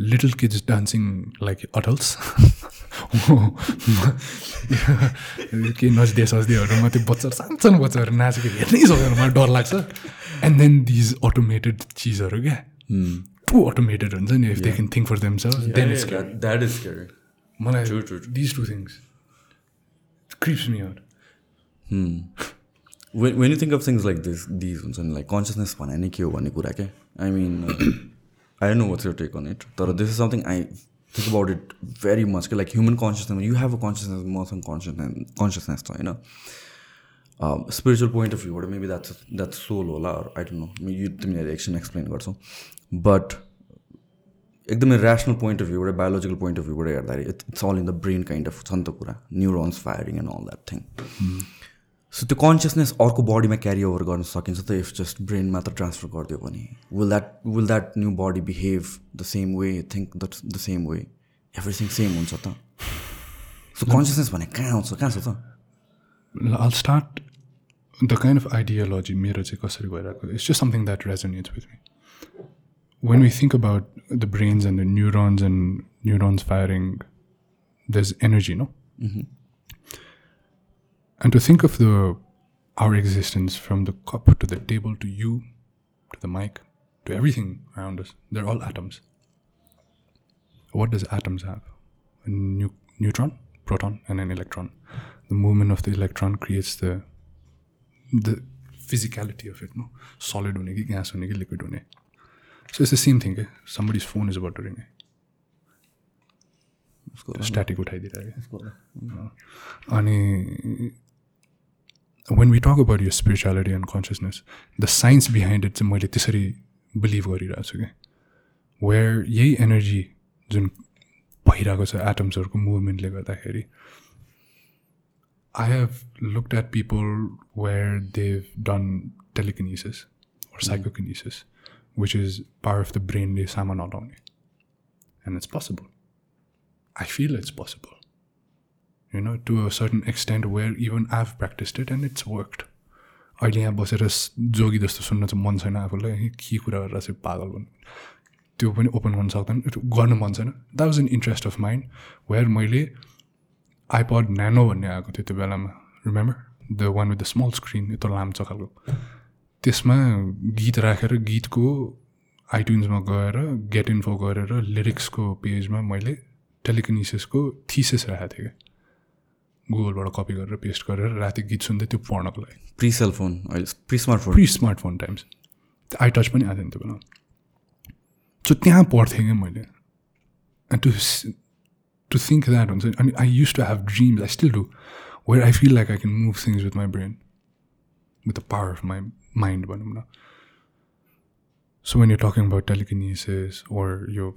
Little kids dancing like adults केही नच्दे सच्देहरूमा त्यो बच्चाहरू सानो सानो बच्चाहरू नाचेको हेर्नै सक्दैन मलाई डर लाग्छ। एन्ड देन दिज अटोमेटेड चिजहरू क्या? टु अटोमेटेड हुन्छ नि if they can think for them is मलाई. These two things creeps me out when, when you think of things like this these हुन्छ नि लाइक कन्सियसनेस भने नै के हो भन्ने कुरा क्या I mean I know what's your take on it तर this is something I think about it very much कि like human consciousness you have a consciousness मसँग कन्सियसनेस कन्सियसनेस छ होइन स्पिरिचुअल पोइन्ट अफ भ्यूबाट मेबी द्याट्स द्याट्स सोल होला I don't know यो तिमीले एकछिन एक्सप्लेन गर्छौ बट एकदमै ऱ्यासनल पोइन्ट अफ भ्यूबाट बायोलोजिकल पोइन्ट अफ भ्यूबाट हेर्दाखेरि it's all in the brain kind of छ नि त कुरा neurons firing and all that thing so त्यो कन्सियसनेस अर्को बडीमा क्यारी ओभर गर्न सकिन्छ त इफ जस्ट ब्रेन मात्र ट्रान्सफर गरिदियो भने will that will that new body behave the same way think the the same way everything same हुन्छ त सो कन्सियसनेस भने कहाँ आउँछ कहाँ छ त I'll start the kind of ideology मेरो चाहिँ कसरी भइरहेको it's just something that resonates with me. When we think about the brains and the neurons and neurons firing, there's energy, no? And to think of the our existence from the cup to the table to you, to the mic, to everything around us, they're all atoms. What does atoms have? A nu- neutron, proton, and an electron. The movement of the electron creates the the physicality of it, no? Solid hune ki gas hune ki liquid hune. So it's the same thing. Eh? Somebody's phone is about to ring. Eh? Static उठाइदिरहेको अनि when we talk about your spirituality and consciousness, the science behind it चाहिँ मैले त्यसरी believe गरिरहेको छु कि where यही energy जुन भइरहेको छ एटम्सहरूको मुभमेन्टले गर्दाखेरि I have looked at people where they've done telekinesis or psychokinesis, which is part of the brainले सामान हटाउने and it's possible. I feel it's possible. You know, to a certain extent where even I've practiced it and it's worked. अहिले यहाँ बसेर जोगी जस्तो सुन्न चाहिँ मन छैन आफूलाई के कुरा गरेर चाहिँ पागल भन्नु त्यो पनि ओपन गर्न सक्दैन गर्न मन छैन। That was an interest of mind where मैले आइपड न्यानो भन्ने आएको थियो त्यो बेलामा remember the one with the small screen यत्रो लाम्चो खालको त्यसमा गीत राखेर गीतको आइट्युन्समा गएर गेट इन्फो गरेर लिरिक्सको पेजमा मैले टेलिकनिसिसको थिसिस राखेको थिएँ। क्या गुगलबाट कपी गरेर पेस्ट गरेर राति गीत सुन्दै त्यो पढ्नको लागि। प्रि सेलफोन अहिले pre smartphone pre smartphone times. I touch पनि आएको थिएन त्यो बेला। सो त्यहाँ पढ्थेँ क्या मैले। And to to think that हुन्छ। अनि I use to have dreams I still do where I feel like I can move things with my brain with the power of my mind भनौँ न। So when you're talking about telekinesis or your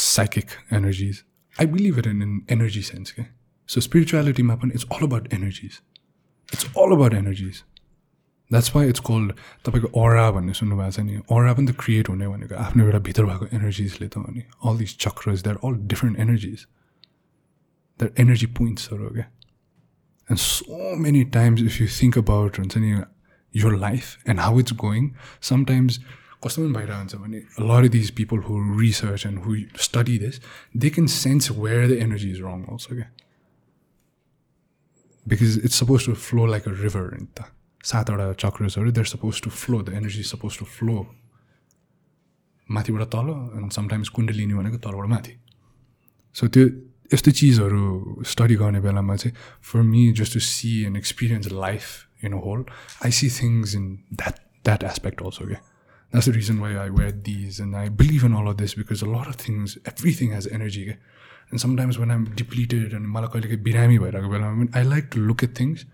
psychic energies, I believe it in an energy sense. Okay? So spirituality mapan, it's all about energies. It's all about energies. That's why it's called तपाईँको अरा भन्ने सुन्नुभएको छ नि अरा पनि त create हुने भनेको आफ्नो एउटा भित्र भएको एनर्जिजले त हो नि all this chakras they are all different energies their energy पोइन्ट्सहरू क्या and so many times if you think about हुन्छ नि your life and how it's going sometimes कस्तो पनि भइरहेको हुन्छ भने lot these people who research and who study this they can sense where the energy is wrong also क्या because it's suppose to flow like a river नि त सातवटा चक्रसहरू there suppose to flow the energy suppose to flow माथिबाट तल and sometimes kundalini भनेको तलबाट माथि so त्यो यस्तो चिजहरू स्टडी गर्ने बेलामा चाहिँ for me just to see and experience life in a whole I see things in that that aspect also क्या That's the reason why I wear these and I believe in all of this because a lot of things, everything has energy. क्या? And sometimes when I'm depleted and मलाई कहिले काहीँ बिरामी भइरहेको बेलामा I like to look at things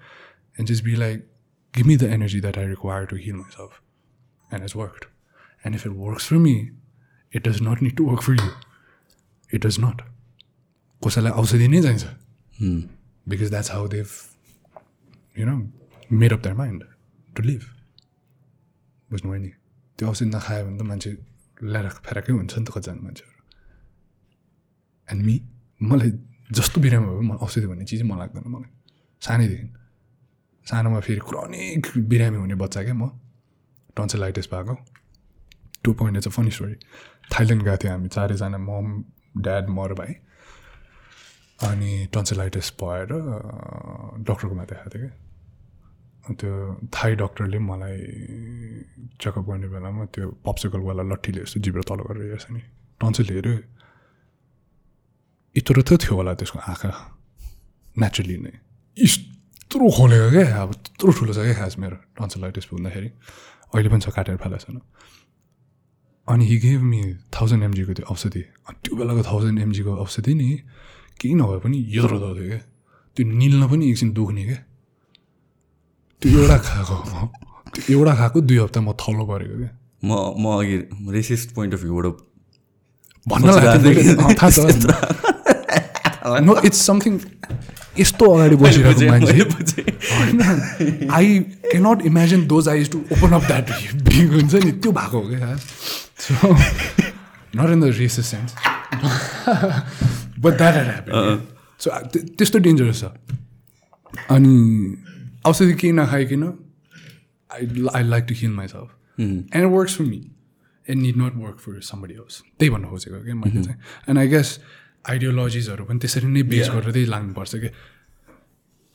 and just be like, give me the energy that I require to heal myself. And it's worked. And if it works for me, it does not need to work for you. It does not. कसैलाई औषधि नै चाहिन्छ because that's how they've you know made up their mind to live बुझ्नुभयो नि त्यो औषधि नखायो भने त मान्छे ल्याएर फेराकै हुन्छ नि त कतिजना मान्छेहरू एन्ड मी मलाई जस्तो बिरामी भयो मलाई औषधि भन्ने चिजै मन लाग्दैन मलाई। सानैदेखि। सानोमा फेरि क्रोनिक बिरामी हुने बच्चा क्या म। टन्सिलाइटिस भएको। टु पोइन्ट चाहिँ फनी स्टोरी। थाइल्यान्ड गएको थियो हामी चारैजना मम ड्याड म र भाइ। अनि टन्सिलाइटिस भएर डक्टरकोमा देखाएको थियो क्या। त्यो थाई डक्टरले मलाई चेकअप गर्ने बेलामा त्यो पप्सिकलवाला लट्ठीले यस्तो जिब्रो तल गरेर हेर्छ नि। टन्सिल हेऱ्यो। यत्रो त थियो होला त्यसको आँखा नेचुरली नै यत्रो खोलेको क्या अब त्यत्रो ठुलो छ क्या खास मेरो टन्सिलाइटिस हुँदाखेरि अहिले पनि छ काटेर फालेको छैन अनि हि गेभ मी थाउजन्ड एमजीको त्यो औषधि अनि त्यो बेलाको थाउजन्ड एमजीको औषधि नि केही नभए पनि यत्रो दर्थ्यो क्या त्यो निल्न पनि एकछिन दुख्ने क्या त्यो एउटा खाएको त्यो एउटा खाएको दुई हप्ता म थलो गरेको क्या म म अघि रेसिस्ट पोइन्ट अफ भ्यूबाट भन्न थाहा छ नो इट्स समथिङ यस्तो अगाडि बसिरहेको मान्छे होइन I cannot imagine those eyes to open up that big हुन्छ नि त्यो भएको हो क्या so not in the races sense but that happen so त्यस्तो डेन्जरस छ अनि औषधि केही नखाइकन I I like to heal myself and works for me and need not work for somebody house त्यही भन्नु खोजेको क्या मैले चाहिँ एन्ड आई गेस आइडियोलोजिजहरू पनि त्यसरी नै बेस गरेर त्यही लाग्नुपर्छ कि?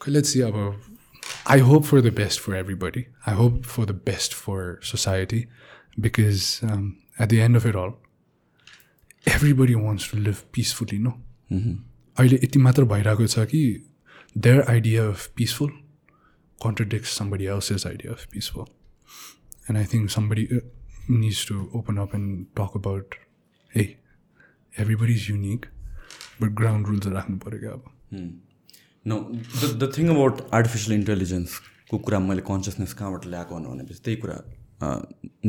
लेट्स सी अब I hope for the best for everybody I hope for the best for society because at the end of it all every wants to live peacefully no अहिले यति मात्र भइरहेको छ कि their idea of peaceful contradicts somebody else's idea of peaceful. And I think somebody uh, needs to open up and talk about, hey, everybody's unique, but ground rules are राख्नु पऱ्यो क्या अब? No the the thing about artificial इन्टेलिजेन्सको कुरा मैले consciousness कहाँबाट ल्याएको भन्नु भनेपछि त्यही कुरा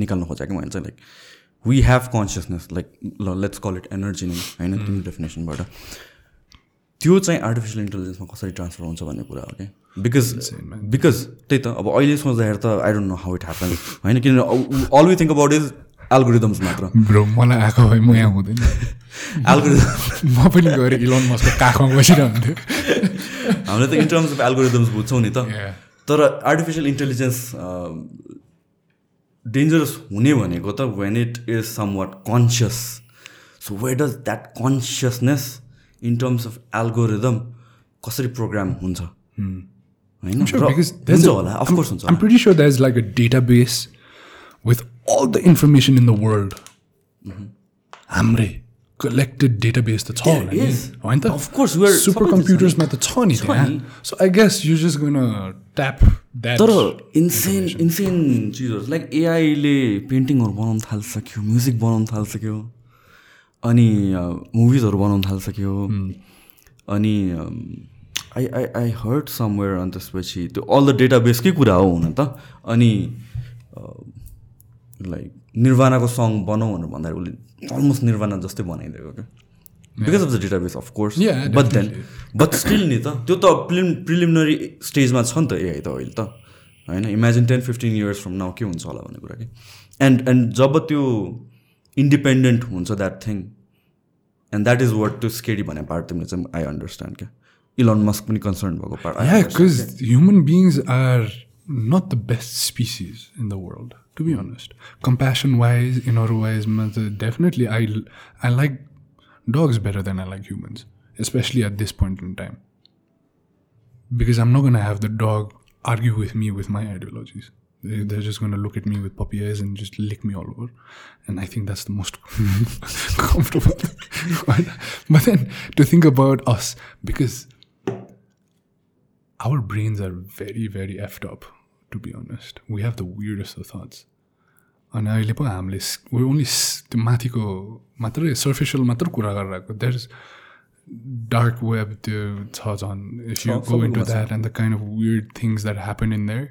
निकाल्नु खोजेको मैले चाहिँ like we have consciousness like ल लेट्स कल इट एनर्जी नै होइन तिम्रो डेफिनेसनबाट त्यो चाहिँ आर्टिफिसियल इन्टेलिजेन्समा कसरी ट्रान्सफर हुन्छ भन्ने कुरा हो कि बिकज बिकज त्यही त अब अहिले सोच्दाखेरि त I don't know how it happen होइन किनभने all we think about is algorithms मात्र। ब्रो मलाई आएको भए म यहाँ हुँदैन। (laughs) एल्गोरिदम म पनि गएर इलोन मस्कको काखमा बसिरहन्थ्यो। हामीले त इन टर्म्स अफ एल्गोरिदम्स बुझ्छौँ नि त. तर आर्टिफिसियल इन्टेलिजेन्स डेन्जरस हुने भनेको त when it is somewhat conscious so way does that consciousness in terms of algorithm कसरी प्रोग्राम हुन्छ? होइन? There's a- होला अफकोर्स हुन्छ I'm pretty sure there's like all the information in the world. हाम्रै collected database त छ होला नि is. होइन त Of course, we're- सुपर कम्प्युटर्समा त छ नि त्यहाँ। So I guess you just gone tap that तर इन्सेन इन्सेन चिजहरू लाइक एआईले पेन्टिङहरू बनाउनु थालिसक्यो म्युजिक बनाउनु थालिसक्यो अनि मुभिजहरू बनाउनु थालिसक्यो अनि I I I heard somewhere अनि त्यसपछि त्यो अल द डेटाबेसकै कुरा हो हुन त अनि लाइक निर्वाणाको सङ बनाऊ भनेर भन्दाखेरि उसले अलमोस्ट निर्वाणा जस्तै बनाइदिएको क्या? Because of the database of course Yeah, but then but still नि त त्यो त प्रिलिम प्रिलिमिनरी स्टेजमा छ नि त एआई त अहिले त होइन? Imagine ten fifteen years from now के हुन्छ होला भन्ने कुरा कि? एन्ड एन्ड जब त्यो इन्डिपेन्डेन्ट हुन्छ that thing and that is what त्यो स्केरी भने पार्ट तिमीले चाहिँ आई अन्डरस्ट्यान्ड क्या? इलोन मस्क पनि कन्सर्न भएको part human beings are not the best species in the world, to be honest. Compassion wise, in other wise, definitely I, I like dogs better than I like humans, especially at this point in time. Because I'm not going to have the dog argue with me with my ideologies. They- They're just going to look at me with puppy eyes and just lick me all over. And I think that's the most (laughs) comfortable. thing. (laughs) but then to think about us, because our brains are very very effed up to be honest. We have the weirdest of thoughts. अनि अहिले पो हामीले way only त्यो माथिको मात्रै सर्फेसियल मात्र कुरा गरेर आएको देयर इज डार्क वेब त्यो छ झन् if you go into that and the kind of weird things that happen in there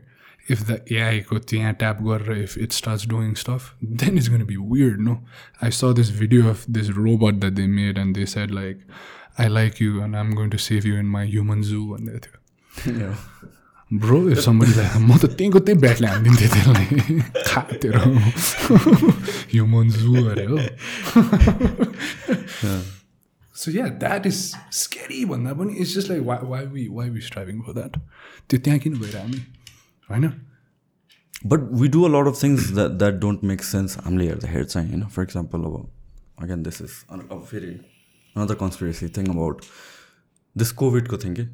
if the एआईको त्यहाँ ट्याप गरेर if it starts doing stuff then is gonna be weird no I saw this video of this robot that they made and they said like I like you and I'm going to save you in my human zoo भन्दै थियो bro if समबडीलाई म त त्यहीँको त्यही ब्याटले हानिदिन्थेँ त्यसलाई खा तेरो human zoo अरे हो so yeah that is scary भन्दा पनि it's just like why why we why we striving for that त्यो त्यहाँ किन भइरह हामी होइन but we do a lot of things that that don't make sense हामीले हेर्दाखेरि चाहिँ होइन फर इक्जाम्पल अब अगेन दिस इज अब फेरि another conspiracy thing about this कोभिडको थिङ कि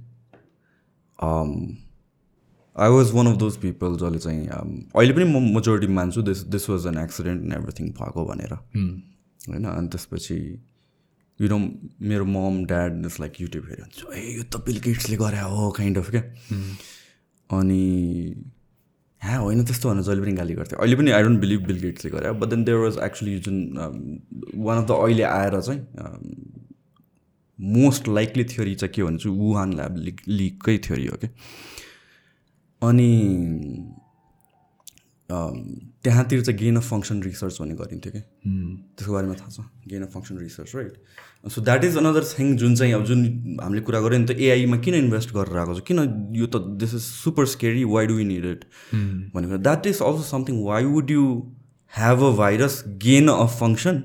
I was one of those people जसले चाहिँ um, अहिले पनि म मेजोरिटी मान्छु this this was an accident and everything भएको भनेर। होइन अनि त्यसपछि यु नो मेरो mom dad is like YouTube हेऱ्यो भने ए यो त बिल गेट्सले गरे हो काइन्ड अफ क्या? अनि ह्या होइन त्यस्तो भनेर जहिले पनि गाली गर्थ्यो। अहिले पनि आई डोन्ट बिलिभ बिल गेट्सले गरे but then there was actually जुन वान अफ द अहिले आएर चाहिँ मोस्ट लाइकली थ्योरी चाहिँ के भने चाहिँ वुहान ल्याब लिक लिककै थ्योरी हो क्या? अनि त्यहाँतिर चाहिँ गेन अफ फङ्सन रिसर्च भन्ने गरिन्थ्यो कि। त्यसको बारेमा थाहा छ। Gain of function research right so that is another thing जुन चाहिँ अब जुन हामीले कुरा गऱ्यो नि त एआईमा किन इन्भेस्ट गरेर आएको छ? किन यो त this is super scary why do we need it भनेको that is also something why would you have a virus gain of function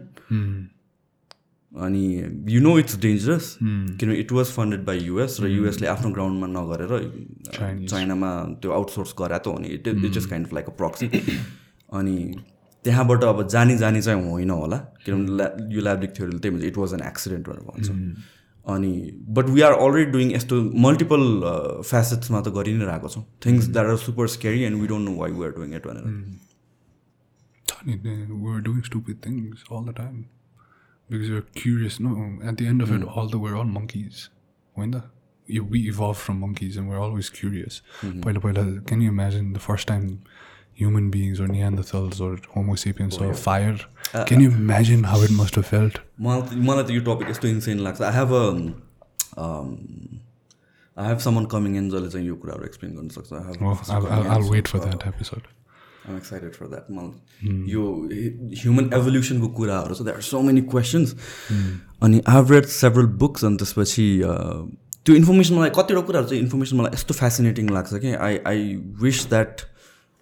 अनि यु नो इट्स डेन्जरस किनभने it was funded by US र युएसले आफ्नो ग्राउन्डमा नगरेर. चाइनामा त्यो outsource गरा त हो नि. It it is kind of like a proxy अनि त्यहाँबाट अब जानी जानी चाहिँ होइन होला. किनभने ल्या यो ल्याब्रिक थ्योरीले त्यही भन्छ इट वाज एन एक्सिडेन्ट भनेर भन्छ। अनि but we are already doing यस्तो मल्टिपल फेसेट्समा त गरि नै रहेको छौँ। Things that are super scary and we don't know why we are doing it भनेर। we're doing stupid things all the time because we're curious no at the end of it all the we're all monkeys when the you, we evolved from monkeys and we're always curious Paila paila, can you imagine the first time human beings or neanderthals or homo sapiens saw fire can you imagine how it must have felt मलाई मलाई त यो topic यस्तो insane लाग्छ I have a I have someone coming in जसले चाहिँ यो कुराहरू एक्सप्लेन गर्न सक्छ I oh, have I'll, I'll, I'll wait for that I'm excited for that मलाई यो ह्युमन एभोल्युसनको कुराहरू छ that are so many questions अनि आई रेड सेभरल बुक्स अनि त्यसपछि uh, त्यो इन्फर्मेसन मलाई कतिवटा कुराहरू चाहिँ इन्फर्मेसन मलाई यस्तो फेसिनेटिङ लाग्छ कि आई आई विस द्याट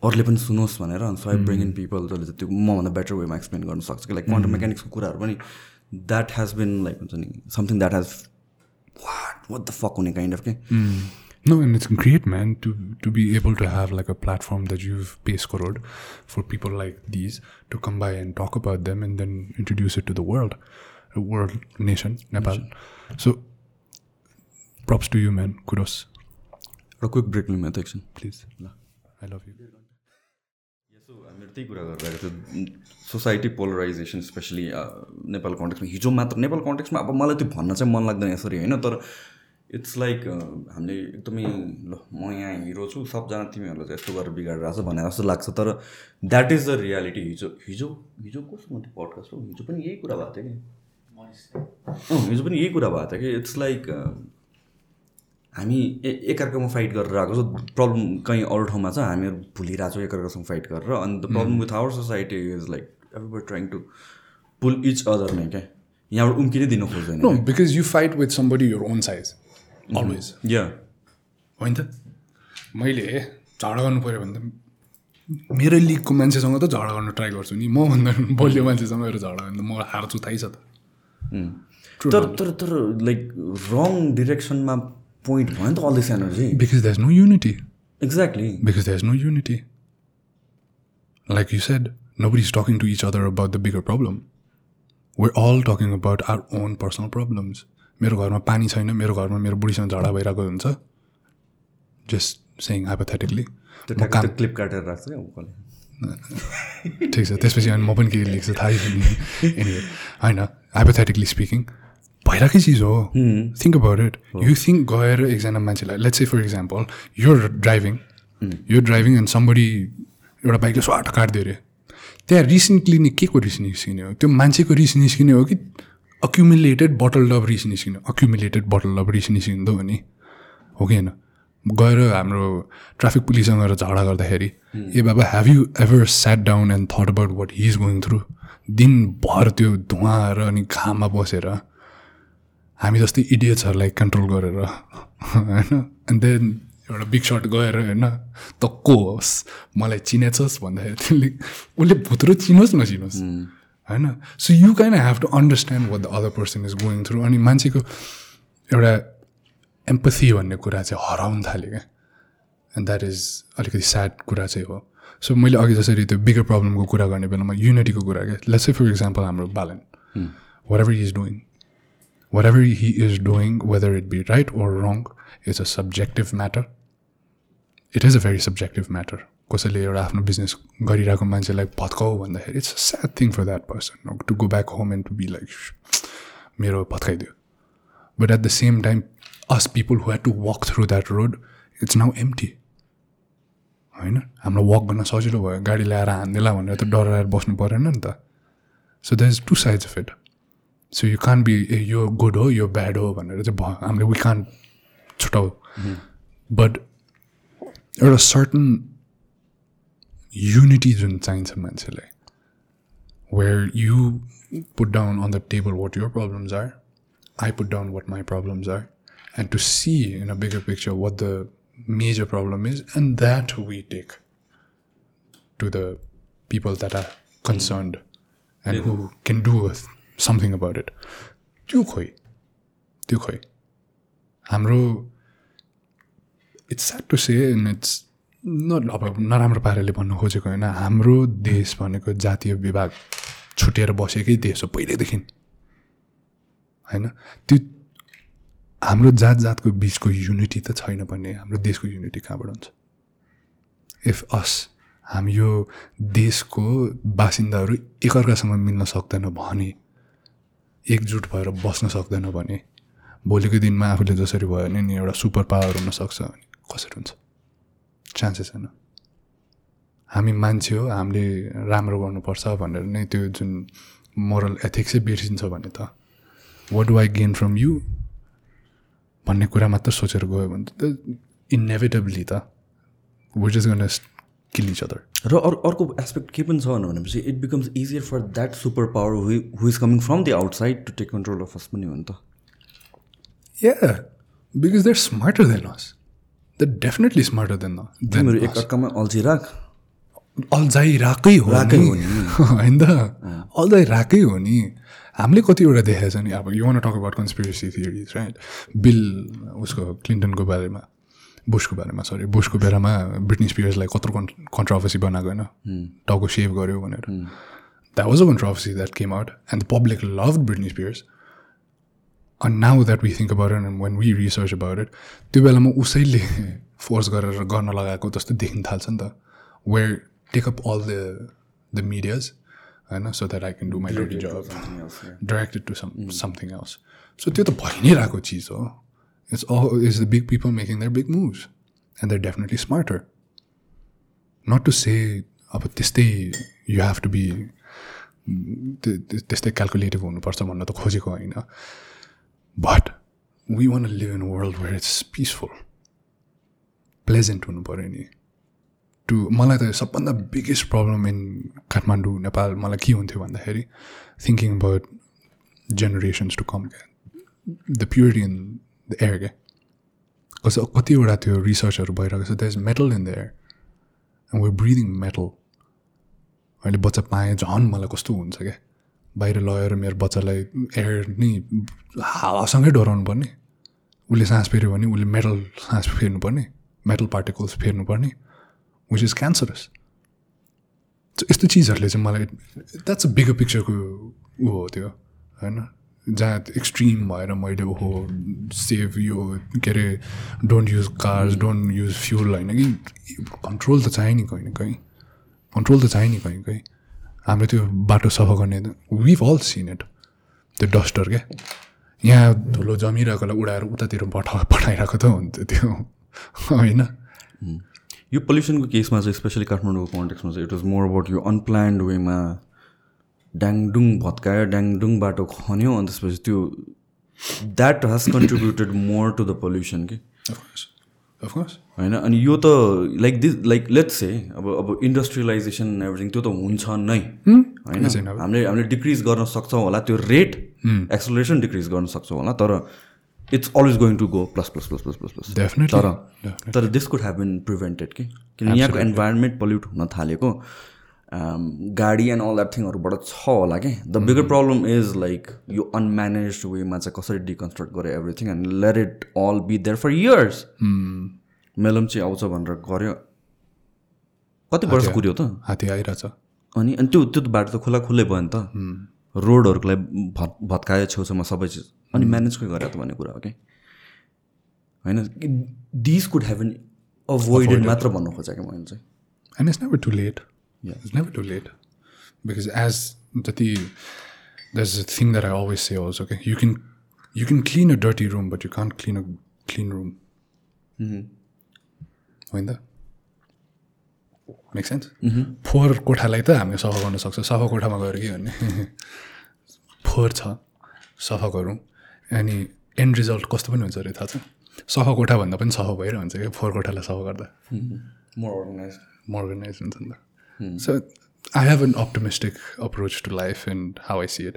अरूले पनि सुनोस् भनेर अनि so I bring in people जसले चाहिँ त्यो मभन्दा बेटर वेमा एक्सप्लेन गर्न सक्छ कि लाइक क्वान्टम मेकानिक्सको कुराहरू पनि द्याट हेज बिन लाइक हुन्छ नि something that has what what the fuck हुने काइन्ड अफ के? No, and it's great, man, to to be able to have like a platform that you've paid crore for people like these to come by and talk about them and then introduce it to the world, uh, world nation, Nepal. So, props to you, man. Kudos, र quick break लिउँ त एकछिन please. I love you. यसो हामीहरू त्यही कुरा गरिरहेको थियो सोसाइटी पोलराइजेसन स्पेसली नेपाल कन्टेक्समा हिजो मात्र नेपाल कन्टेक्समा अब मलाई त्यो भन्न चाहिँ मन लाग्दैन यसरी होइन तर इट्स लाइक हामीले एकदमै ल म यहाँ हिरो छु सबजना तिमीहरूलाई चाहिँ यस्तो गरेर बिगाडिरहेको छ भनेर जस्तो लाग्छ। तर द्याट इज द रियालिटी हिजो हिजो हिजो कस्तो थियो पडकास्ट हो? हिजो पनि यही कुरा भएको थियो कि? हिजो पनि यही कुरा भएको थियो कि? इट्स लाइक हामी ए- एकअर्कामा फाइट गरेर आएको छ। प्रब्लम कहीँ अरू ठाउँमा छ हामीहरू भुलिरहेको छौँ एकअर्कासँग फाइट गरेर। अनि the problem with our society is like everybody trying to pull each other नै क्या? यहाँबाट उम्किनै दिनु खोज्दैन because you fight with somebody your own size always या होइन त? मैले झगडा गर्नु पऱ्यो भने त मेरो लिगको मान्छेसँग त झगडा गर्न ट्राई गर्छु नि। मभन्दा (laughs) बलियो मान्छेसँग मेरो झगडा गर्ने त म हार्छु थाहै छ त। तर तर तर लाइक रङ डिरेक्सनमा पोइन्ट भयो नि त all this energy because there's no unity exactly because there's no unity. Like you said, nobody's talking to each other about the bigger problem. We're all talking about our own personal problems. मेरो घरमा पानी छैन मेरो घरमा मेरो बुढीसँग झगडा भइरहेको हुन्छ। जस्ट सेङ हाइपोथेटिकली क्लिप काटेर राख्छ (laughs) ठिक छ त्यसपछि अनि म पनि के लेख्छु थाहै छैन। (laughs) एनिवे होइन हाइपोथेटिकली स्पिकिङ भइरहेकै चिज हो। Think about it you think गएर एकजना मान्छेलाई लेट्स से फर इक्जाम्पल यो ड्राइभिङ यो ड्राइभिङ एन्ड समबडी एउटा बाइकले स्वाट काटिदियो अरे। त्यहाँ रिस निक्लिने के को रिस निस्किने हो? त्यो मान्छेको रिस निस्किने हो कि अक्युमुलेटेड बटल अफ रिस निस्किने अक्युमुलेटेड बटल अफ रिस निस्किँदो हो नि हो कि होइन? गएर हाम्रो ट्राफिक पुलिससँग गएर झगडा गर्दाखेरि ए बाबा have you ever sat down and thought about what he is going through दिनभर त्यो धुवा र अनि घाममा बसेर हामी जस्तै इडियट्सहरूलाई कन्ट्रोल गरेर होइन? एन्ड देन एउटा बिग सर्ट गएर होइन? त को होस् मलाई चिनेछस् भन्दाखेरि त्यसले उसले भुत्रो चिनोस् नचिनोस्। होइन? So you kind have to understand what the other person is going through अनि मान्छेको एउटा एम्पथी भन्ने कुरा चाहिँ हराउनु थाल्यो क्या। एन्ड द्याट इज अलिकति स्याड कुरा चाहिँ हो। सो मैले अघि जसरी त्यो बिगर प्रब्लमको कुरा गर्ने बेलामा युनिटीको कुरा क्या लेट्स फर इक्जाम्पल हाम्रो बालन। Whatever is doing whatever he is doing, whether it be right or wrong, is a subjective matter. It is a very subjective matter. कसैले एउटा आफ्नो बिजनेस गरिरहेको मान्छेलाई भत्काउ भन्दाखेरि it's a sad thing for that person to go back home and to be like मेरो भत्काइदियो। But at the same time us people who had to walk through that road it's now empty होइन? हामीलाई walk गर्न सजिलो भयो। गाडी ल्याएर हान्देला भनेर त डराएर बस्नु परेन नि त। So the is two sides of it so you can be ए यो गुड हो यो ब्याड हो भनेर चाहिँ भयो हामीले वी कान छुटाउ। बट एउटा certain युनिटी जुन चाहिन्छ मान्छेलाई where you put down on the table what your problems are I put down what my problems are and to see in a bigger picture what the major problem is and that we take to the people that are concerned and who can do with something about it त्यो खोइ त्यो खोइ हाम्रो it's sad to say and it's न अब नराम्रो पाराले भन्नु खोजेको होइन। हाम्रो देश भनेको जातीय विभाग छुटेर बसेकै देश हो पहिल्यैदेखि होइन? त्यो हाम्रो जात जातको बिचको युनिटी त छैन भने हाम्रो देशको युनिटी कहाँबाट हुन्छ? इफ अस हामी यो देशको बासिन्दाहरू एकअर्कासँग मिल्न सक्दैन भने एकजुट भएर बस्न सक्दैन भने भोलिको दिनमा आफूले जसरी भयो भने नि एउटा सुपर पावर हुनसक्छ भने कसरी हुन्छ? चान्सेस छैन हामी मान्छे हो हामीले राम्रो गर्नुपर्छ भनेर नै त्यो जुन मोरल एथिक्सै बिर्सिन्छ भने त what do I gain from you भन्ने कुरा मात्र सोचेर गयो भने त इन्नेभिटेबली त which is gonna kill each other र अरू अर्को एस्पेक्ट के पनि छ भनेपछि it becomes easier for that super power who is coming from the outside to take control of us पनि हो नि त। Yeah, because they're smarter than us. Definitely smarter than, than तिमीहरू us. एकअर्कामा अल्छी राख। अल्झाइरहेकै हो राकै नि हो नि। (laughs) होइन। त अल्झाइरहेकै हो नि। हामीले कतिवटा देखाएको छ नि। अब you want talk about conspiracy theories right Bill उसको क्लिन्टनको बारेमा बुसको बारेमा सरी बुसको बेलामा ब्रिटनी स्पियर्सलाई कत्रो कन्ट्रोभर्सी बनाएको होइन। टाउको सेभ गर्यो भनेर। That was a controversy that came out and the public love Britney Spears And now that we think about it and when we research about it, त्यो बेलामा उसैले फोर्स गरेर गर्न लगाएको जस्तो देखिन थाल्छ नि त। Where take up all the the medias होइन so that I can do my dirty job directed to some something else so त्यो त भइ नै रहेको चिज हो। It's all is the big people making their big moves and they're definitely smarter not to say अब त्यस्तै you have to be त्यस्तै क्यालकुलेटिभ हुनुपर्छ भन्न त खोजेको होइन। But we want live in world where it's peaceful pleasant हुनु पऱ्यो नि. टु मलाई त सबभन्दा biggest problem in Kathmandu Nepal मलाई के हुन्थ्यो भन्दाखेरि thinking about generations to come क्या the purity in the air क्या कस कतिवटा त्यो रिसर्चहरू भइरहेको छ that's metal in the air and we breathing metal अहिले बच्चा पाएँ झन् मलाई कस्तो हुन्छ क्या बाहिर लगेर मेरो बच्चालाई एयर नै हावासँगै डराउनु पर्ने उसले सास फेऱ्यो भने उसले मेटल सास फेर्नुपर्ने मेटल पार्टिकल्स फेर्नुपर्ने विच इज क्यान्सरस यस्तो चिजहरूले चाहिँ मलाई द्याट्स अ बिगर पिक्चरको ऊ हो त्यो होइन? जहाँ एक्सट्रिम भएर मैले ओहो सेभ यो के अरे don't use cars don't use fuel होइन कि कन्ट्रोल त चाहियो नि कहीँ न कहीँ। कन्ट्रोल त चाहियो नि कहीँ कहीँ। हाम्रो त्यो बाटो सफा गर्ने विभ अल सिन इट त्यो डस्टर क्या यहाँ धुलो जमिरहेकोलाई उडाएर उतातिर पठा पठाइरहेको त हुन्थ्यो त्यो। (laughs) होइन? यो पल्युसनको केसमा चाहिँ स्पेसली काठमाडौँको कन्टेक्समा चाहिँ इट वाज मोर अबाउट यो अनप्लान्ड वेमा ड्याङडुङ भत्कायो ड्याङडुङ बाटो खन्यो अनि त्यसपछि त्यो that has contributed more to the pollution कि? अफकोर्स होइन अनि यो त like this like let's say अब अब इन्डस्ट्रियलाइजेसन एभ्रिथिङ त्यो त हुन्छ नै। होइन? हामीले हामीले डिक्रिज गर्न सक्छौँ होला त्यो रेट एक्सलेसन डिक्रिज गर्न सक्छौँ होला तर it's always going to go plus plus plus plus plus plus. तर तर this could have been prevented कि किन यहाँको इन्भाइरोमेन्ट पल्युट हुन थालेको। गाडी एन्ड अल द्याट थिङहरूबाट छ होला कि? The bigger problem is like यो अनम्यानेज वेमा चाहिँ कसरी डिकन्स्ट्रक्ट गऱ्यो everything and let it all be there for years melam चाहिँ आउँछ भनेर गऱ्यो कति वर्ष कुर्यो त? हात्ती आइरहेछ। अनि अनि त्यो त्यो त बाटो त खुला खुल्लै भयो नि त। रोडहरूको लागि भत् भत्कायो छेउछाउमा सबै चिज। अनि म्यानेजकै गरे त भन्ने कुरा हो कि? होइन this could have been avoided मात्र भन्नु खोजेको मैले चाहिँ। And it's never too late. It's never too late because as जति this a thing that I always say also के you can you can clean a dirty room but you can't clean a clean room होइन त make sense फोहोर कोठालाई त हामीले सफा गर्न सक्छ सफा कोठामा गएर के भन्ने फोहोर छ सफा गरौँ अनि एन्ड रिजल्ट कस्तो पनि हुन्छ अरे थाहा छ सफा कोठा भन्दा पनि सफा भइरहन्छ क्या फोहोर कोठालाई सफा गर्दा मोर अर्गनाइज organized. हुन्छ नि त so I have an optimistic approach to life and how I see it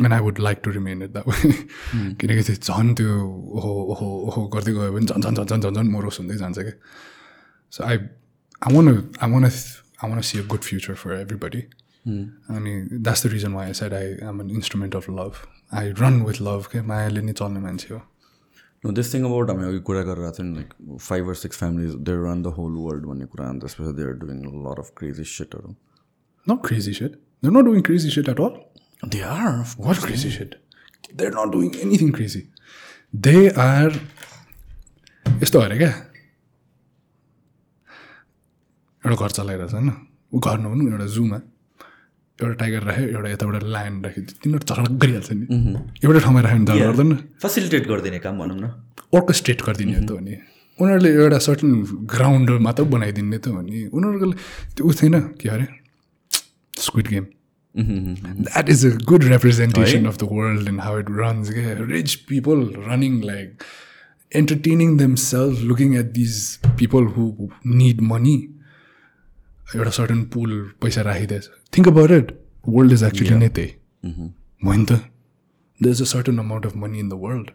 and I would like to remain it that way किनकि त्यो झन् त्यो ओहो ओहो ओहो गर्दै गयो भने झन् झन् झन् झन् झन् झन् मोरोस हुँदै जान्छ क्या so I I want I want I want see a good future for everybody अनि that's the reason why I said I am an instrument of love I run with love के मायाले नै चल्ने मान्छे हो। नो दिस थिङ अबाउट हामी अघि कुरा गरेर थियौँ like five or six families there run the whole world भन्ने कुरा अनि त्यसपछि they are doing lot of crazy सिटहरू Not crazy shit. They're not doing crazy shit at all. They are What crazy shit? They're not doing anything crazy. They are यस्तो अरे क्या एउटा घर चलाइरहेछ होइन ऊ घर नहुनु एउटा जुमा एउटा टाइगर राख्यो एउटा यताबाट लायन राख्यो। तिनीहरू झलक गरिहाल्छ नि। एउटै ठाउँमा राख्यो भने झलक गर्दैन। फेसिलिटेट गरिदिने काम भनौँ न। अर्कस्ट्रेट गरिदिने हो त हो नि उनीहरूले एउटा सर्टन ग्राउन्ड मात्र बनाइदिने त हो नि उनीहरूको त्यो ऊ थिएन के अरे? Squid game that is a good representation of the world and how it runs yeah. rich people running like entertaining themselves looking at these people who need money. एउटा सर्टन पुल पैसा राखिदिएछ. Think about it world is actually नै त्यही होइन त? The is a certain amount of money in the world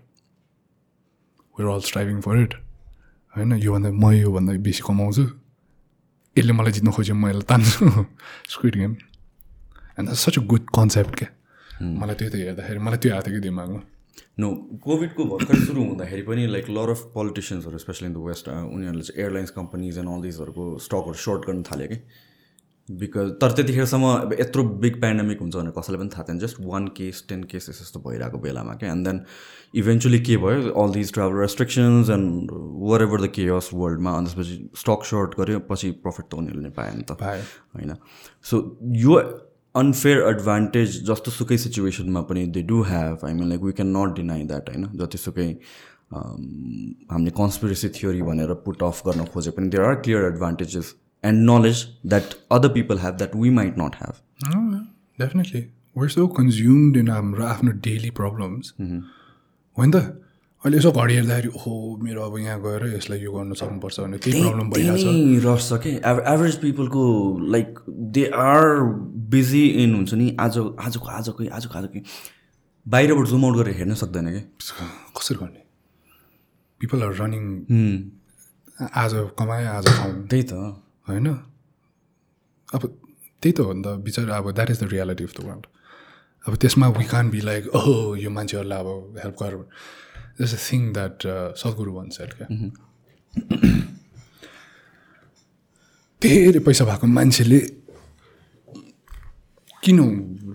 where all striving for it होइन? योभन्दा म योभन्दा बेसी कमाउँछु। यसले मलाई जित्नु खोज्यो म यसलाई तान्छु। Squid game and such a good concept क्या? मलाई त्यो त हेर्दाखेरि मलाई त्यो आएको थियो कि दिमागमा। नो कोभिडको भर्खर सुरु हुँदाखेरि पनि लाइक लर अफ पोलिटिसियन्सहरू स्पेसली इन द वेस्ट उनीहरूले चाहिँ एयरलाइन्स कम्पनीज एन्ड अल दिजहरूको स्टकहरू सर्ट गर्न थाल्यो कि। बिकज तर त्यतिखेरसम्म अब यत्रो बिग पेन्डेमिक हुन्छ भनेर कसैलाई पनि थाहा थिएन। Just one case ten cases यस्तो भइरहेको बेलामा क्या। एन्ड देन इभेन्चुली के भयो? All these travel restrictions and whatever the chaos वर्ल्डमा अनि त्यसपछि स्टक सर्ट गऱ्यो पछि प्रफिट त उनीहरूले नै पायो नि त। होइन। सो यो अनफेयर एडभान्टेज जस्तो सुकै सिचुएसनमा पनि they do have I mean like we can not deny that होइन जतिसुकै um, हामीले कन्सपिरेसी थियोरी भनेर पुट अफ गर्न खोजे पनि there are clear advantages and knowledge that other people have that we might not have definitely where so consumed in हाम्रो आफ्नो daily problems होइन त अहिले यसो घडी हेर्दाखेरि ओहो मेरो अब यहाँ गएर यसलाई यो गर्नु सक्नुपर्छ भने त्यही प्रब्लम भइरहेछ। नै रस छ कि? Average पिपलको like they are busy in हुन्छ नि आज आजको आजकै आजको आजकै। बाहिरबाट जुम आउट गरेर हेर्न सक्दैन कि? कसरी गर्ने? पिपल आर रनिङ आज कमाए आज खाउँ त्यही त। होइन? अब त्यही त हो नि त बिचरा अब that is the reality of the world अब त्यसमा वी कान बी लाइक ओहो यो मान्छेहरूलाई अब हेल्प गर जस अ थिङ द्याट सद्गुरु भन्छ क्या धेरै पैसा भएको मान्छेले किन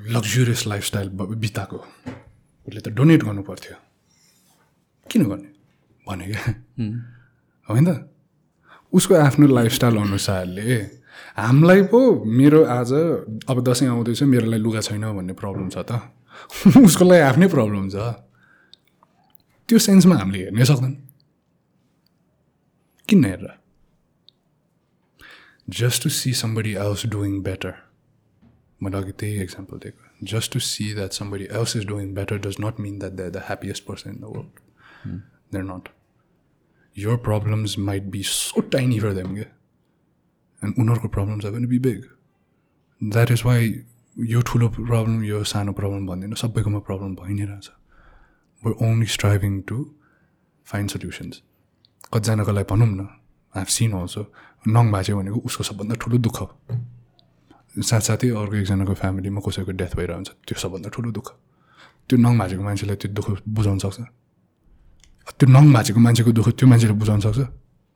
लग्जुरियस लाइफस्टाइल बिताएको? उसले त डोनेट गर्नु पर्थ्यो। किन गर्ने? भने क्या। होइन त? उसको आफ्नो लाइफस्टाइल अनुसारले हामीलाई पो मेरो आज अब दसैँ आउँदैछ मेरो लागि लुगा छैन भन्ने प्रब्लम छ त। (laughs) उसको लागि आफ्नै प्रब्लम छ। त्यो सेन्समा हामीले हेर्नै सक्दैन। किन हेरेर just to see somebody else doing better मैले अघि त्यही एक्जाम्पल दिएको। Just to see that somebody else is doing better does not mean that they the happiest person in the world they're not your problems might be so tiny for them क्या and उनीहरूको problems are पनि be big that is why यो ठुलो problem यो सानो problem भन्दैन। सबैकोमा problem भइ नै रहेछ। Were only striving to find solutions कतिजनाको लागि भनौँ न हेभ सिन अल्सो नङ भाँच्यो भनेको उसको सबभन्दा ठुलो दुःख साथसाथै अर्को एकजनाको फ्यामिलीमा कसैको डेथ भइरहन्छ त्यो सबभन्दा ठुलो दुःख। त्यो नङ भाँचेको मान्छेलाई त्यो दुःख बुझाउन सक्छ। त्यो नङ भाँचेको मान्छेको दुःख त्यो मान्छेले बुझाउन सक्छ।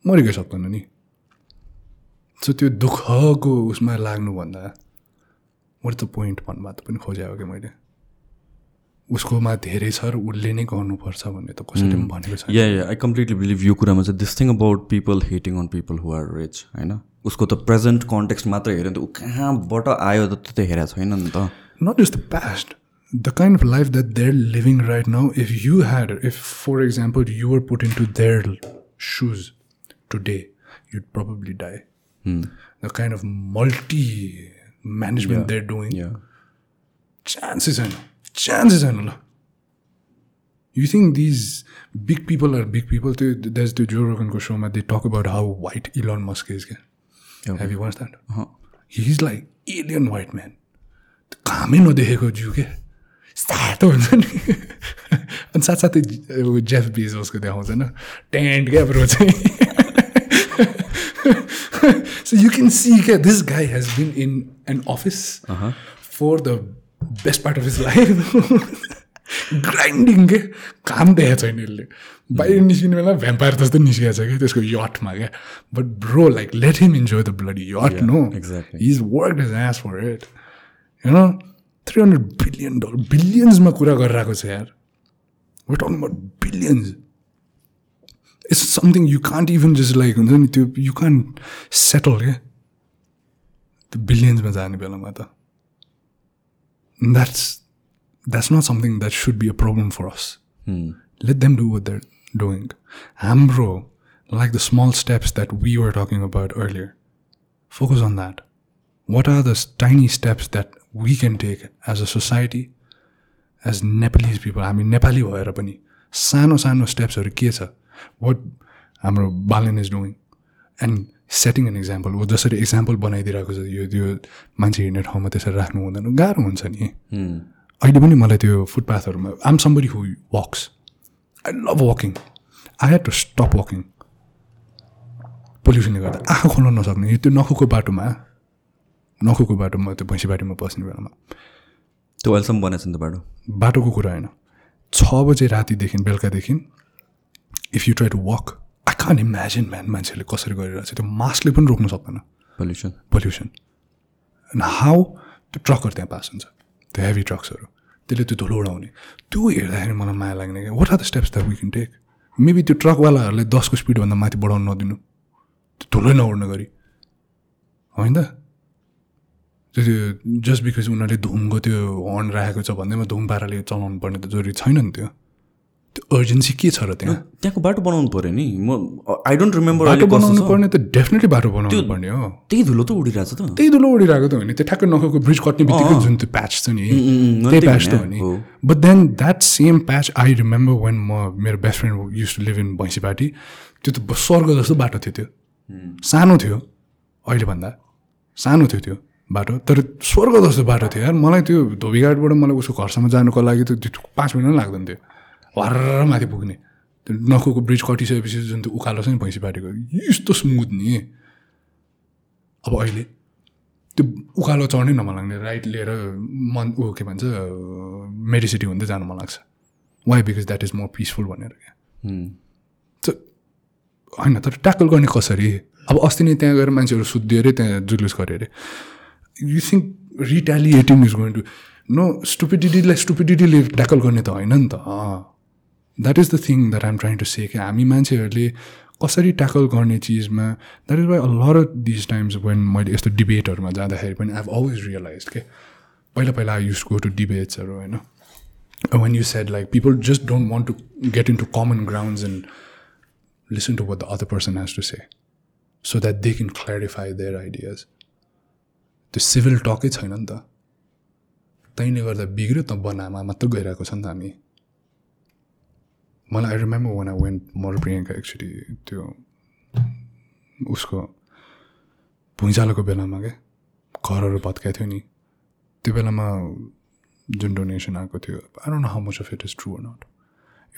मरिकै सक्दैन नि। सो त्यो दुःखको उसमा लाग्नुभन्दा मैले त पोइन्ट भन्नुभएको पनि खोजेको कि मैले। उसकोमा धेरै छ र उसले नै गर्नुपर्छ भन्ने त कसैले पनि hmm. भनेको छ या आई कम्प्लिटली बिलिभ यो कुरामा चाहिँ this thing about people hating on people who are rich होइन? उसको त प्रेजेन्ट कन्टेक्स्ट मात्र हेऱ्यो नि त ऊ कहाँबाट आयो त त्यो हेरेको छैन नि त। Not just the past the kind of life that they're living right now if you had if for example put into their shoes today you'd probably die the kind of multi management they're doing chances होइन are no. You think these big people are big people? Th- There's the Joe Rogan show, man. They talk about how white Elon Musk is. kya? Have you watched that? He's like alien white man. कामै नदेखेको जिउ के सातो हुन्छ नि अनि साथसाथै Jeff बिजोसको देखाउँछ न टेन्ट क्या ब्रो चाहिँ so you can see क्या this guy has been in an office for the best part of his life. Grinding के काम देखाएको छैन यसले बाहिर निस्किने बेला भ्याम्पायर जस्तो निस्किएको छ क्या त्यसको यटमा क्या but bro like let him enjoy the bloody yacht no exactly. His work is as for it होइन थ्री हन्ड्रेड बिलियन डलर बिलियन्समा कुरा गरिरहेको छ यार we're talking about billions it's something you can't even just like हुन्छ नि त्यो you कान सेटल क्या त्यो बिलियन्समा जाने बेलामा त That's that's not something that should be a problem for us let them do what they're doing. Ambro, like the small steps that we were talking about earlier, focus on that. What are the s- tiny steps that we can take as a society, as Nepalese people? I mean, Nepali भएर पनि सानो सानो स्टेप्सहरू के छ what हाम्रो बालन is doing and Setting an example ऊ जसरी example बनाइदिरहेको छ यो त्यो मान्छे हिँड्ने ठाउँमा त्यसरी राख्नु हुँदैन। गाह्रो हुन्छ नि। अहिले पनि मलाई त्यो फुटपाथहरूमा I'm somebody who walks I love walking I had to stop walking पोल्युसनले गर्दा आँखा खोल्न नसक्ने। यो त्यो नखुको बाटोमा नखुको बाटोमा त्यो भैँसी बाटोमा बस्ने बेलामा। त्यो अहिलेसम्म बनाएको छ नि त बाटो। बाटोको कुरा होइन। छ बजे रातिदेखि बेलुकादेखि if you try to walk I can imagine man मान्छेले कसरी गरिरहेको छ त्यो मास्कले पनि रोक्नु सक्दैन। पल्युसन पोल्युसन एन्ड हाउ त्यो ट्रकहरू त्यहाँ पास हुन्छ। त्यो हेभी ट्रक्सहरू त्यसले त्यो धुलो उडाउने। त्यो हेर्दाखेरि मलाई माया लाग्ने क्या। What are the steps that we can take maybe त्यो ट्रकवालाहरूले दसको स्पिडभन्दा माथि बढाउनु नदिनु। त्यो धुलै नउड्ने गरी। होइन? त त्यो जस्ट बिकज उनीहरूले धुमको त्यो हर्न राखेको छ भन्दैमा धुम पाराले चलाउनु पर्ने त जरुरी छैन नि त्यो। त्यो अर्जेन्सी के छ र त्यहाँ? त्यहाँको बाटो बनाउनु पऱ्यो नि। म आई डोन्ट रिमेम्बर बाटो बनाउनु पर्ने त डेफिनेटली बाटो बनाउनु पर्ने हो। त्यही धुलो त उडिरहेको छ त। त्यही धुलो उडिरहेको त हो नि। त्यो ठ्याक्कै नखको ब्रिज कट्ने बित्तिकै जुन त्यो प्याच छ नि त्यही प्याच त हो नि। But then that same patch I remember when म मेरो best friend used to live in Bhainsipati त्यो त स्वर्ग जस्तो बाटो थियो त्यो। सानो थियो अहिले भन्दा सानो थियो त्यो बाटो। तर स्वर्ग जस्तो बाटो थियो यार। मलाई त्यो धोबीघाटबाट मलाई उसको घरसम्म जानुको लागि त त्यो पाँच मिनट लाग्दैन थियो। हर्र माथि पुग्ने। त्यो नखुको ब्रिज कटिसकेपछि जुन त्यो उकालो छ नि भैँसी बाटेको यस्तो स्मुथ नि। अब अहिले त्यो उकालो चढ्नै नमन लाग्ने राइट लिएर मन ऊ के भन्छ मेडिसिटी हुँदै जानु मन लाग्छ why because that is more peaceful भनेर क्या। होइन तर ट्याकल गर्ने कसरी? अब अस्ति नै त्यहाँ गएर मान्छेहरू सुत्दियो अरे त्यहाँ जुलुस गऱ्यो अरे। You think retaliating is going to no स्टुपिडिटीलाई स्टुपिडिटीले ट्याकल गर्ने त होइन नि त। That is the thing that I'm trying to say कि हामी मान्छेहरूले कसरी ट्याकल गर्ने चिजमा that is why a lot this times when मैले यस्तो डिबेटहरूमा जाँदाखेरि पनि आई अलवेज रियलाइज के पहिला पहिला आई युज गो टु डिबेट्सहरू होइन? When you said like people just don't want to get into common grounds and listen to what the other person has to say so that they can clarify their ideas त्यो civil टकै छैन नि त। तैँले गर्दा बिग्रियो त बनामा मात्र गइरहेको छ नि त हामी। मलाई I remember when I went मर प्रियङ्का एक्चुली त्यो उसको भुइँचालोको बेलामा क्या घरहरू भत्काएको थियो नि। त्यो बेलामा जुन डोनेसन आएको थियो I don't know how much of it is true not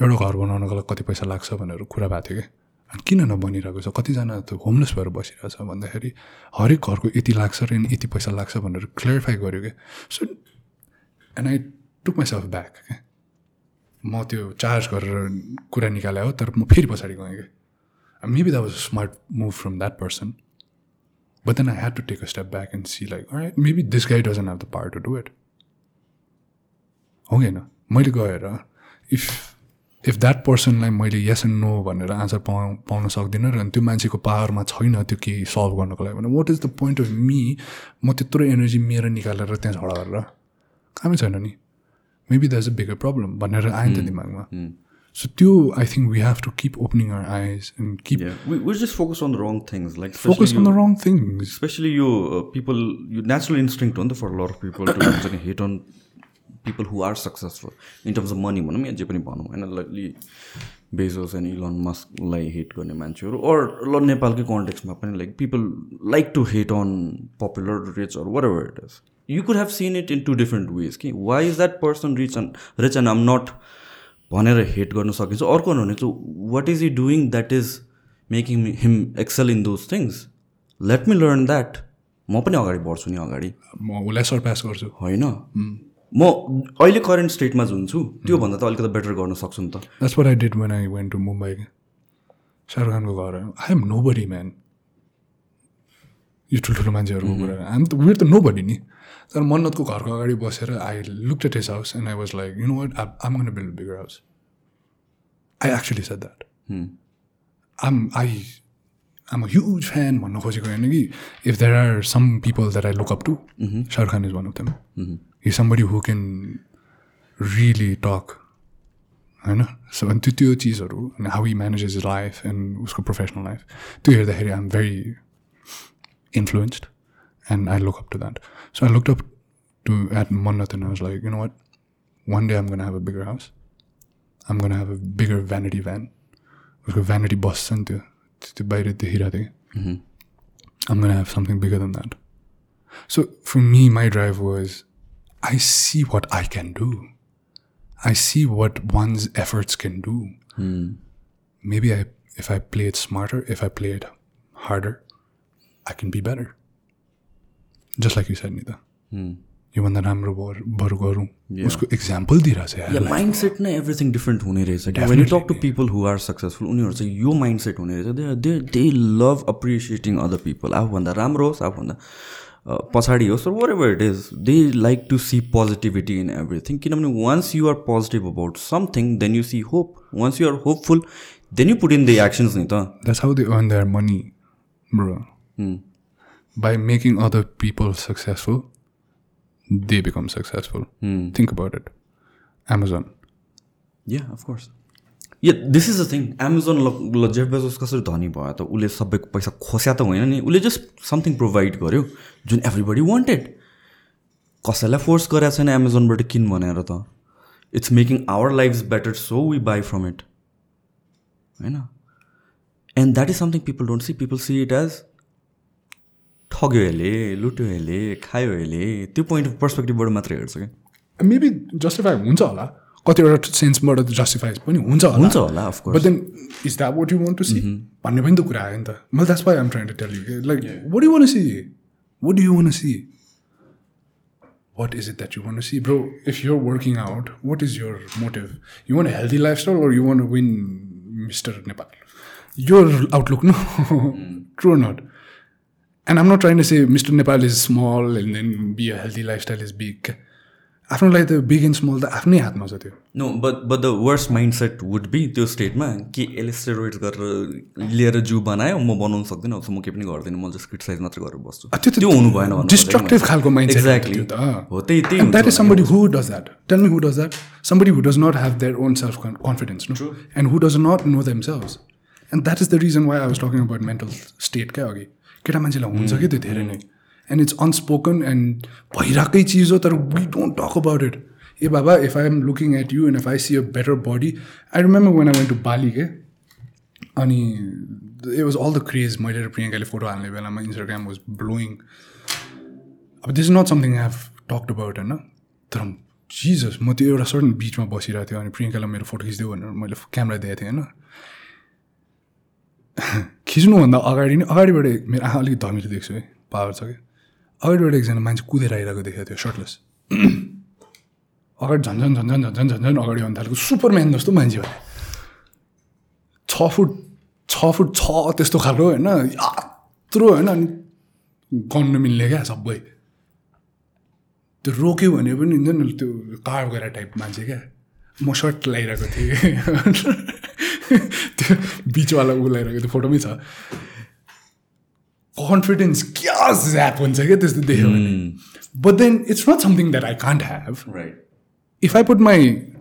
एउटा घर बनाउनको लागि कति पैसा लाग्छ भनेर कुरा भएको थियो क्या अनि किन नबनिरहेको छ? कतिजना त होमलेस भएर बसिरहेको छ भन्दाखेरि हरेक घरको यति लाग्छ र यति पैसा लाग्छ भनेर क्लियरिफाई गर्यो क्या so and I took myself back क्या म त्यो चार्ज गरेर कुरा निकाले हो तर म फेरि पछाडि गएँ क्या. Maybe that was smart move from that person but then I had to take a step back and see like maybe this guy doesn't have the power to do it हो कि होइन मैले गएर इफ इफ द्याट पर्सनलाई मैले yes and no भनेर answer पाउ पाउन सक्दिनँ र त्यो मान्छेको पावरमा छैन त्यो केही सल्भ गर्नको लागि भने what is the point of me म त्यत्रो एनर्जी मेरो निकालेर त्यहाँ झगडा गरेर? कामै छैन नि। Maybe that's a bigger problem भनेर आयो नि त दिमागमा सो त्यो I think we have to keep opening our eyes and keep just focus on the wrong things like focus on the wrong things especially यो पिपल यो natural instinct हो नि त for lot of people to hate on people who are successful in terms of money भनौँ या जे पनि भनौँ होइन लि बेजोस एन्ड इलन मस्कलाई हेट गर्ने मान्छेहरू अर ल नेपालकै कन्टेक्समा पनि like people like to hate on popular rich or whatever it is you could have seen it in two different ways कि why is that person rich and rich and I'm not भनेर hate गर्न सकिन्छ। अर्को भने चाहिँ what is he doing that is making him excel in those things let me learn that म पनि अगाडि बढ्छु नि अगाडि। म उसलाई सरपास गर्छु। होइन? म अहिले करेन्ट स्टेटमा जुन छु त्योभन्दा त अलिकति बेटर गर्न सक्छु नि त। That's what I did when I went to Mumbai Shahrukh खानको घर। I am nobody man यो ठुल्ठुलो मान्छेहरूको कुरा। हामी त वेयर त नो बडी नि। तर मन्नतको घरको अगाडि बसेर I look at his house and I was like you know what I'm gonna build bigger house I actually said that I'm I am a huge fan भन्न खोजेको होइन कि if there are some people that I look up to Shahrukh Khan is one of them he somebody who can really talk होइन? So अनि त्यो त्यो चिजहरू अनि how he manages life and उसको प्रोफेसनल लाइफ त्यो हेर्दाखेरि I am very influenced and I look up to that So I look up to at Mannat and was like you know what one day I'm gonna have a bigger house I'm gonna have a bigger vanity van उसको vanity बस छ नि त्यो त्यो बाहिर देखिरहेको थियो I'm gonna have something bigger than that so for me my drive was I see what I can do. I see what one's efforts can do. Maybe I, if I play it smarter, if I play it harder, I can be better. Just like you said, Nita. योभन्दा राम्रो बर बरु गरौँ उसको example दिइरहेछ या mind set नै everything different हुने रहेछ when you talk to people who are successful उनीहरू चाहिँ यो माइन्ड सेट हुने रहेछ they they they love appreciating other people आफूभन्दा राम्रो होस् आफूभन्दा पछाडि होस् whatever it is they like to see positivity in everything किनभने once you are positive about something then you see hope once you are hopeful then you put in the actions नि त that's how they earn their money bro by making other people successful they become successful. Think about it. Amazon. Yeah, of course. Yeah this is the thing Amazon ल Jeff Bezos कसरी धनी भयो त? उसले सबै पैसा खोस्या त होइन नि। उसले जस्ट समथिङ प्रोभाइड गर्यो जुन एभ्रीबडी वान्टेड कसैलाई फोर्स गरेको छैन एमाजोनबाट किन भनेर त? It's making our life better so we buy from it होइन? And that is something people don't see people see it as ठग्यो यसले लुट्यो यसले खायो यसले त्यो पोइन्ट अफ पर्सपेक्टिभबाट मात्रै हेर्छ क्या। मेबी जस्टिफाई हुन्छ होला। कतिवटा सेन्सबाट जस्टिफाई पनि हुन्छ होला। हुन्छ होला but then is that what you want to see भन्ने पनि त कुरा आयो नि त। मैले that's why I'm trying to tell you like what you want see what do you want see what is it that you want to see? Bro if you're working out what is your motive? You want a healthy lifestyle or you want to win mr nepal? Your outlook (laughs) and i'm not trying to say mr nepal is small and then be a healthy lifestyle is big आफ्नो लागि त big and small त आफ्नै हातमा छ त्यो no but but the worst mindset would be त्यो स्टेटमा कि यसले स्टेरोइड गरेर लिएर जिउ बनायो म बनाउनु सक्दिनँ अब म केही पनि गर्दिनँ म जस्ट क्रिटिसाइज मात्रै गरेर बस्छु त्यो हुनु भएन डिस्ट्रक्टिभ खालको माइन्ड एक्ज्याक्टली हो त्यही त्यही that हुन्छ is somebody who does that. Tell me who does that. Somebody who does not have their own self confidence, no? and who does not know themselves. And that is the reason why I was talking about mental state क्या अघि केटा मान्छेलाई हुन्छ कि त्यो धेरै नै। And it's unspoken and भइरहेकै चिज हो तर we don't talk about it ए बाबा if I am looking at you and if I see a better body I remember when I went to Bali के अनि it was all the craze मैले र प्रियङ्काले फोटो हाल्ने बेलामा Instagram was blowing up this is not something I have talked about होइन? तर Jesus म त्यो एउटा सर्टन बिचमा बसिरहेको थिएँ अनि प्रियङ्कालाई मेरो फोटो खिचिदियो भनेर मैले क्यामेरा दिएको थिएँ होइन? खिच्नुभन्दा अगाडि नै अगाडिबाट मेरो आँखा अलिक धमिलो देख्छु है पावर छ कि अगाडिबाट एकजना मान्छे कुदेर आइरहेको देखेको थियो सर्टलेस अगाडि झन्झन झन्झन झन्झन झन्झन अगाडि आउनु थालेको सुपरम्यान जस्तो मान्छे हो। छ फुट छ फुट छ त्यस्तो खालको होइन यत्रो होइन अनि गर्नु मिल्ने क्या सबै। त्यो रोक्यो भने पनि हुन्छ नि त्यो कार गएर टाइप मान्छे क्या। म सर्ट लगाइरहेको थिएँ। (laughs) त्यो बिचवाला ऊ लगाइरहेको त्यो फोटोमै छ। कन्फिडेन्स क्या ज्याप हुन्छ क्या त्यस्तो देख्यो भने। But then it's not something that I can't have right if I put my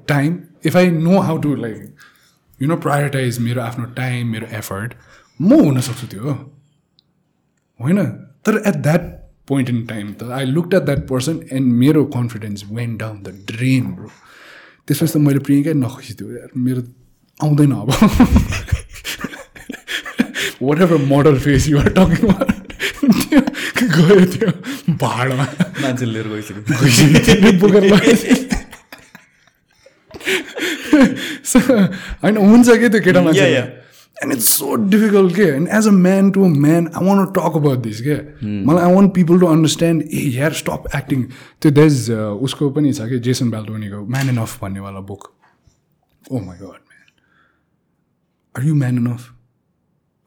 time, if I know how to like, you know, prioritize मेरो आफ्नो टाइम मेरो एफर्ट म हुन सक्छु त्यो होइन? तर at that point in time त I look at that person and मेरो confidence went down the drain bro त्यसपछि त मैले प्रियङ्कै यार। मेरो आउँदैन अब। Whatever model face you're talking गयो त्यो भाडमा। लिएर गइसक्यो। बोकेर होइन हुन्छ कि त्यो केटा मान्छे. एन्ड इट्स सो डिफिकल्ट के? And as a man to a man I want talk about this के मलाई I want people to understand a hair stop acting त्यो देज उसको पनि छ कि? जेसन ब्याल्टोनीको man enough भन्नेवाला book oh my god man are you man enough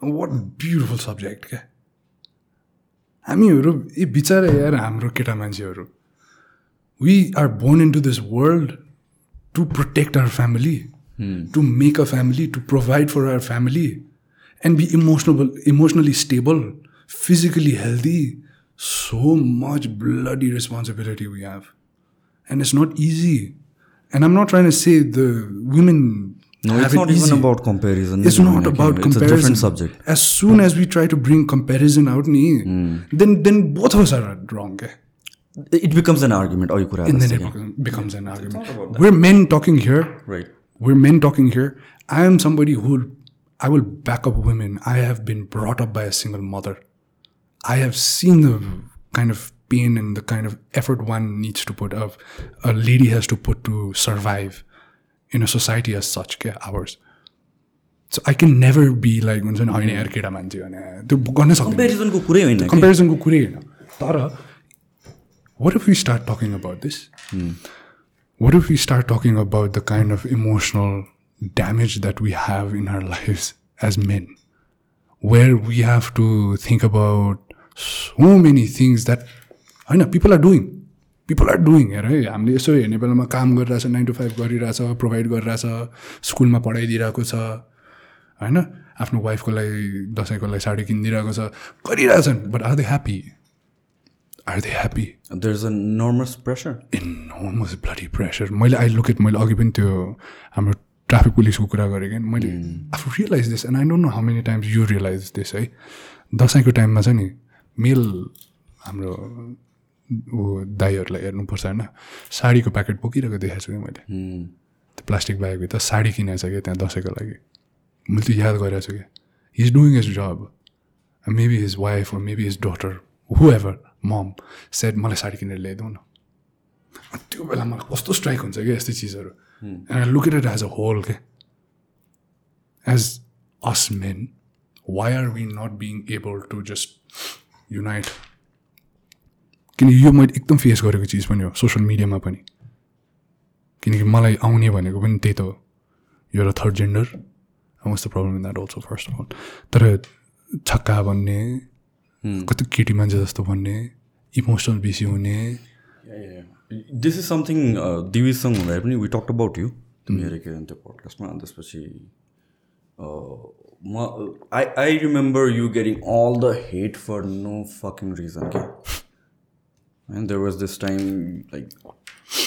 what beautiful subject क्या हामीहरू ए बिचरा यार हाम्रो केटा मान्छेहरू we are born into this world to protect our family, to make a family, to provide for our family, and be emotional, emotionally stable, physically healthy. So much bloody responsibility we have. And it's not easy. And I'm not trying to say the women. No, have it's it not even about comparison. It's not about comparison. It's a different subject. As soon as we try to bring comparison out, ni, then then both of us are wrong. eh? It becomes an argument. Oh, you could have And then it again. becomes- becomes an argument. We're men talking here. Right. We're men talking here. I am somebody who I will back up women. I have been brought up by a single mother. I have seen the kind of pain and the kind of effort one needs to put of a lady has to put to survive in a society as such, के ours. So I can never be like हुन्छ नि होइन यार केटा मान्छे भने त्यो गर्न सक्दैन कम्पेरिजनको कुरै होइन कि। कम्पेरिजनको कुरै होइन तर what if we start talking about this? What if we start talking about the kind of emotional damage that we have in our lives as men? Where we have to think about so many things that होइन people are doing. People are doing हेर है हामीले यसो हेर्ने बेलामा काम गरिरहेछ nine to five गरिरहेछ प्रोभाइड गरिरहेछ स्कुलमा पढाइदिइरहेको छ होइन? आफ्नो वाइफको लागि दसैँको लागि साडी किनिदिइरहेको छ। गरिरहेछन् but are they happy are they happy There's enormous pressure. Enormous bloody pressure मैले आई लुक एट मैले अघि पनि त्यो हाम्रो ट्राफिक पुलिसको कुरा गरेँ क्या मैले आफू realize this and I don't know how many times you realize this है दसैँको टाइममा चाहिँ नि मेल हाम्रो ऊ दाईहरूलाई हेर्नुपर्छ होइन। साडीको प्याकेट बोकिरहेको देखाएको छु कि मैले। त्यो प्लास्टिक ब्यागभित्र साडी किनेको छ क्या त्यहाँ दसैँको लागि। मैले त्यो याद गरेको छु क्या he is doing his job maybe his wife maybe his daughter whoever mom set मलाई साडी किनेर ल्याइदेऊ न। त्यो बेला मलाई कस्तो स्ट्राइक हुन्छ क्या यस्तो चिजहरू। एन्ड एज अ होल के as us men why are we not being able to just unite किनकि यो मैले एकदम फेस गरेको चिज पनि हो सोसियल मिडियामा पनि। किनकि मलाई आउने भनेको पनि त्यही त हो। यो एउटा third gender was the problem in that also first of all तर छक्का भन्ने कति केटी मान्छे जस्तो भन्ने इमोसनल बेसी हुने। दिस इज समथिङ दिविजसँग हुँदाखेरि पनि वी टक अबाउट यु तिमी हेरेको हेऱ्यो त्यो पडकास्टमा अनि त्यसपछि म I I remember you getting all the hate for no fucking reason क्या And there was this time like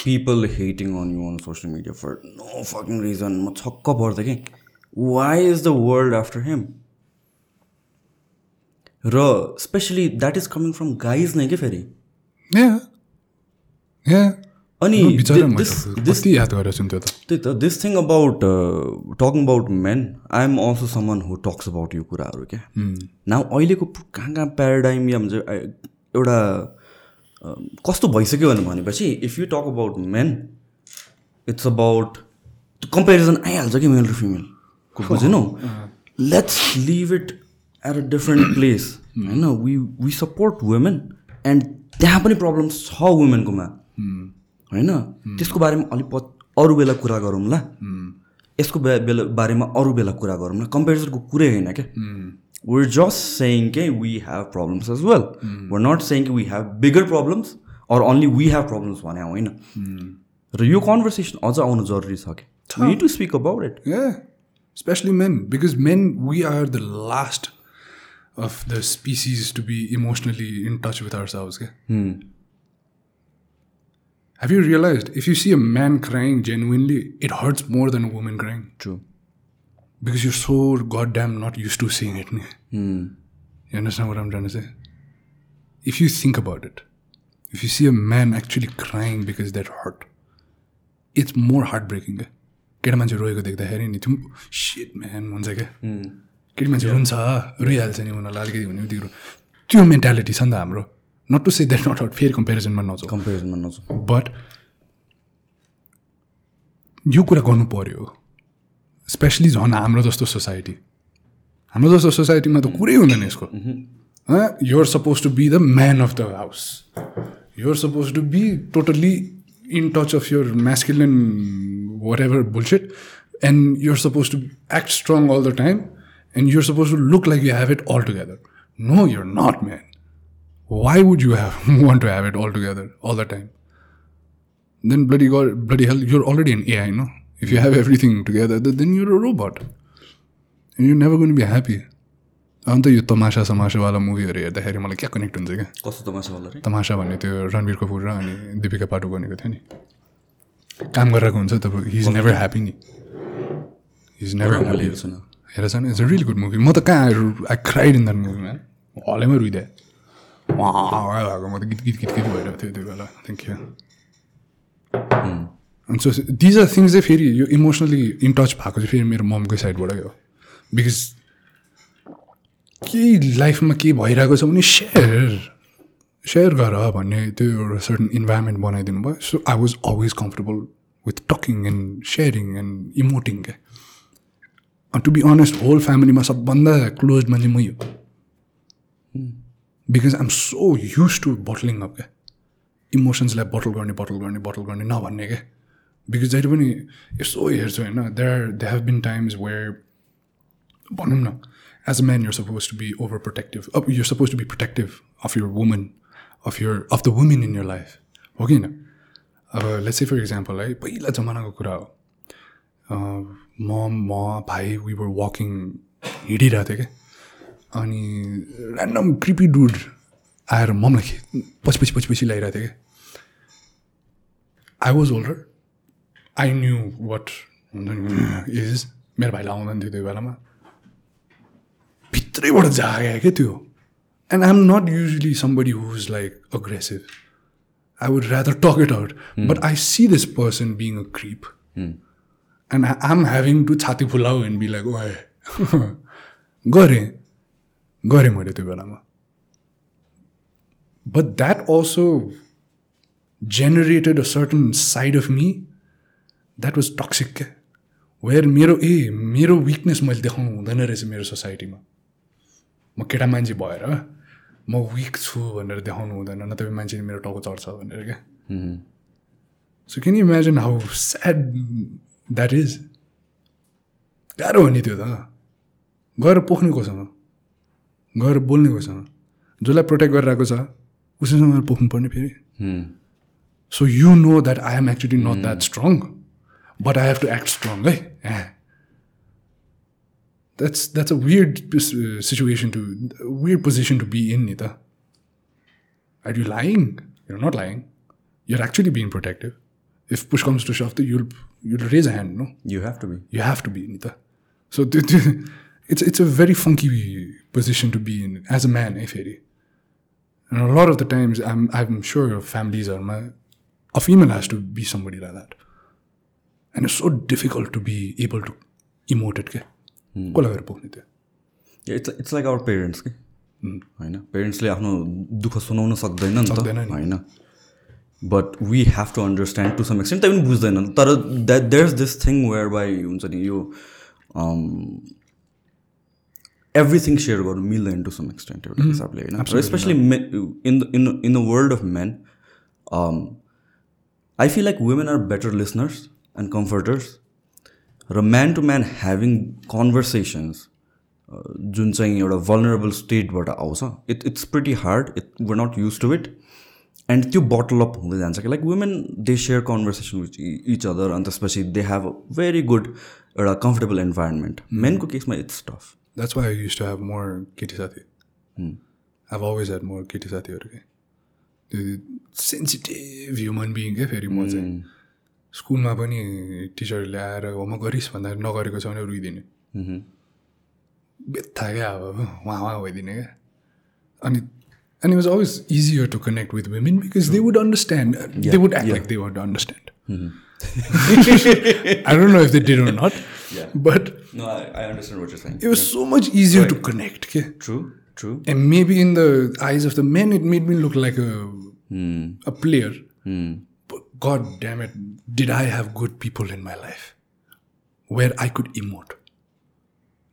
people hating on you on social media for no fucking reason. म छक्क पर्थेँ कि why is the world after him र especially that is coming from guys नै के फेरि अनि त्यही त this thing about talking about men I am also someone who talks about यो कुराहरू क्या नाउ अहिलेको कहाँ कहाँ प्याराडाइम या भन्छ एउटा कस्तो भइसक्यो भनेपछि if you talk about men it's about comparison आइहाल्छ कि मेल र फिमेलको बुझेनौ let's leave it at a different place होइन? We we support women and त्यहाँ पनि प्रब्लम्स छ वुमेनकोमा होइन? त्यसको बारेमा अलिक अरू बेला कुरा गरौँला। यसको बेला बारेमा अरू बेला कुरा गरौँला। कम्पेरिजनको कुरै होइन क्या। we're just saying okay we have problems as well we're not saying we have bigger problems or only we have problems भने होइन र यो कन्भर्सेसन अझ आउनु जरुरी छ कि we to speak about it Yeah, especially men, because men, we are the last of the species to be emotionally in touch with ourselves. Okay? Have you realized if you see a man crying genuinely, it hurts more than a woman crying? True. Because you're so goddamn not used to seeing it. ne? You understand what I'm trying to say? If you think about it, if you see a man actually crying because they're hurt, it's more heartbreaking. क्या केटा मान्छे रोएको देख्दाखेरि नि त्यो seat man हुन्छ क्या केटी मान्छे रुन्छ रोइहाल्छ नि उनीहरूलाई अलिकति भने बित्तिकै त्यो मेन्टालिटी छ नि त हाम्रो not to say that not out फेरि कम्पेरिजनमा नजाउँ कम्पेरिजनमा नजाउँ बट यो कुरा गर्नु पर्यो स्पेसली झन् हाम्रो जस्तो सोसाइटी हाम्रो जस्तो सोसाइटीमा त कुरै हुँदैन यसको you're suppose to be the man of the house you're suppose to be totally in touch of your masculine whatever bullshit and you're suppose to act strong all the time and you're suppose to look like you have it all together no you're not man why would you have (laughs) want to have it all together all the time? Then bloody god, bloody hell, you're already an AI, no? If you have everything together, th- then you're a robot, and you're never going to be happy. अन्त यो तमासा समासावाला मुभीहरू हेर्दाखेरि मलाई क्या connect हुन्छ क्या कस्तो तमासा होला रे तमासा भन्ने त्यो रणवीर कपुर र अनि दिपिका पाटुकोनीको थियो नि काम गरिरहेको हुन्छ तब हि इज नेभर ह्याप्पी नि हि इज नेभर ह्याप्पी हेर्छु न it's a really good movie म त कहाँ आई क्राइड इन द्याट मुभीमा हलैमा रुइदिएँ भएको म त गीत गीत गीत गीत भइरहेको थियो त्यो बेला थ्याङ्क यू अनि सो दिज आर थिङ्स चाहिँ फेरि यो इमोसनली इन टच भएको चाहिँ फेरि मेरो ममकै साइडबाटै हो बिकज केही लाइफमा के भइरहेको छ भने सेयर सेयर गर भन्ने त्यो एउटा सर्टन इन्भाइरोमेन्ट बनाइदिनु भयो। So I was always comfortable with talking and sharing and emoting क्या टु बी अनेस्ट होल फ्यामिलीमा सबभन्दा क्लोज मान्छे मै हो because I'm so used to bottling up क्या इमोसन्सलाई बटल गर्ने बटल गर्ने बटल गर्ने नभन्ने क्या बिकज जहिले पनि यसो हेर्छु होइन there they have been times where भनौँ न as a man you're suppose to be over protective अब you're suppose to be protective of your woman of your of the women in your life हो कि होइन अब let's for example है पहिला जमानाको कुरा हो। म म भाइ वी वर वाकिङ हिँडिरहेको थिएँ क्या अनि ऱ्यान्डम क्रिपी डुड आएर ममलाई पछि पछि पछि पछि लगाइरहेको थिएँ क्या I was older I knew what हुन्छ नि इज मेरो भाइलाई आउँदैन थियो त्यो बेलामा भित्रैबाट जाग्यो क्या त्यो and I am not usually somebody who is like aggressive I would rather talk it out but I see this person being a creep and I am having to छाती फुलाउ एन्ड बी लाइक ओए गरेँ गरेँ मैले त्यो बेलामा but that also generated a certain side of me that was toxic. क्या where मेरो ए मेरो विकनेस मैले देखाउनु हुँदैन रहेछ मेरो सोसाइटीमा म केटा मान्छे भएर म विक छु भनेर देखाउनु हुँदैन नत्र मान्छेले मेरो टाउको चढ्छ भनेर क्या। So can you imagine how sad that is गाह्रो हो नि त्यो त। गएर पोख्ने कोसँग गएर बोल्ने कोसँग जसलाई प्रोटेक्ट गरिरहेको छ उसैसँग पोख्नु पर्ने फेरि। So you know that I am actually not that strong, but I have to act strong. Eh? Eh. That's that's a weird uh, situation to a weird position to be in, Nita. Are you lying? You're not lying. You're actually being protective. If push comes to shove, you'll you'll raise a hand. No, You have to be. you have to be Nita. So it's it's a very funky position to be in as a man, eh, Ferry? And a lot of the times, I'm I'm sure your families are my a female has to be somebody like that, and it's so difficult to be able to emote it. के कसलाई गएर पोख्ने त्यो it's it's like our parents कि होइन पेरेन्ट्सले आफ्नो दुःख सुनाउन सक्दैन नि त। होइन but we have to understand to some extent त्यही पनि बुझ्दैन तर that there is this thing where by हुन्छ नि यो एभ्रिथिङ सेयर गर्नु मिल्दैन टु सम एक्सटेन्ट एउटा हिसाबले होइन especially may in the in in the world of men I feel like women are better listeners and comforters र man to man having conversations जुन चाहिँ एउटा भलनरेबल स्टेटबाट आउँछ it it's pretty hard it were not use to it and त्यो bottle up हुँदै जान्छ कि like women they share conversation with each other अनि त्यसपछि they have a very good एउटा कम्फर्टेबल इन्भाइरोमेन्ट मेनको केसमा it's tough that's why use to have more केटी साथी हेभ अलवेज हेड मोर केटी साथीहरू के त्यो सेन्सिटिभ ह्युमन बिङ क्या फेरि म चाहिँ स्कुलमा पनि टिचर ल्याएर म गरिस् भन्दा नगरेको छ भने रुइदिने। बेत्था क्या अब उहाँ उहाँ भइदिने क्या। अनि अनि was always easier to connect with women because they would understand they would act like they would understand I don't know if they did not but it was so much easy to connect के true true and maybe in the eyes of the men it made me look like a player God damn it, did I have good people in my life where I could emote?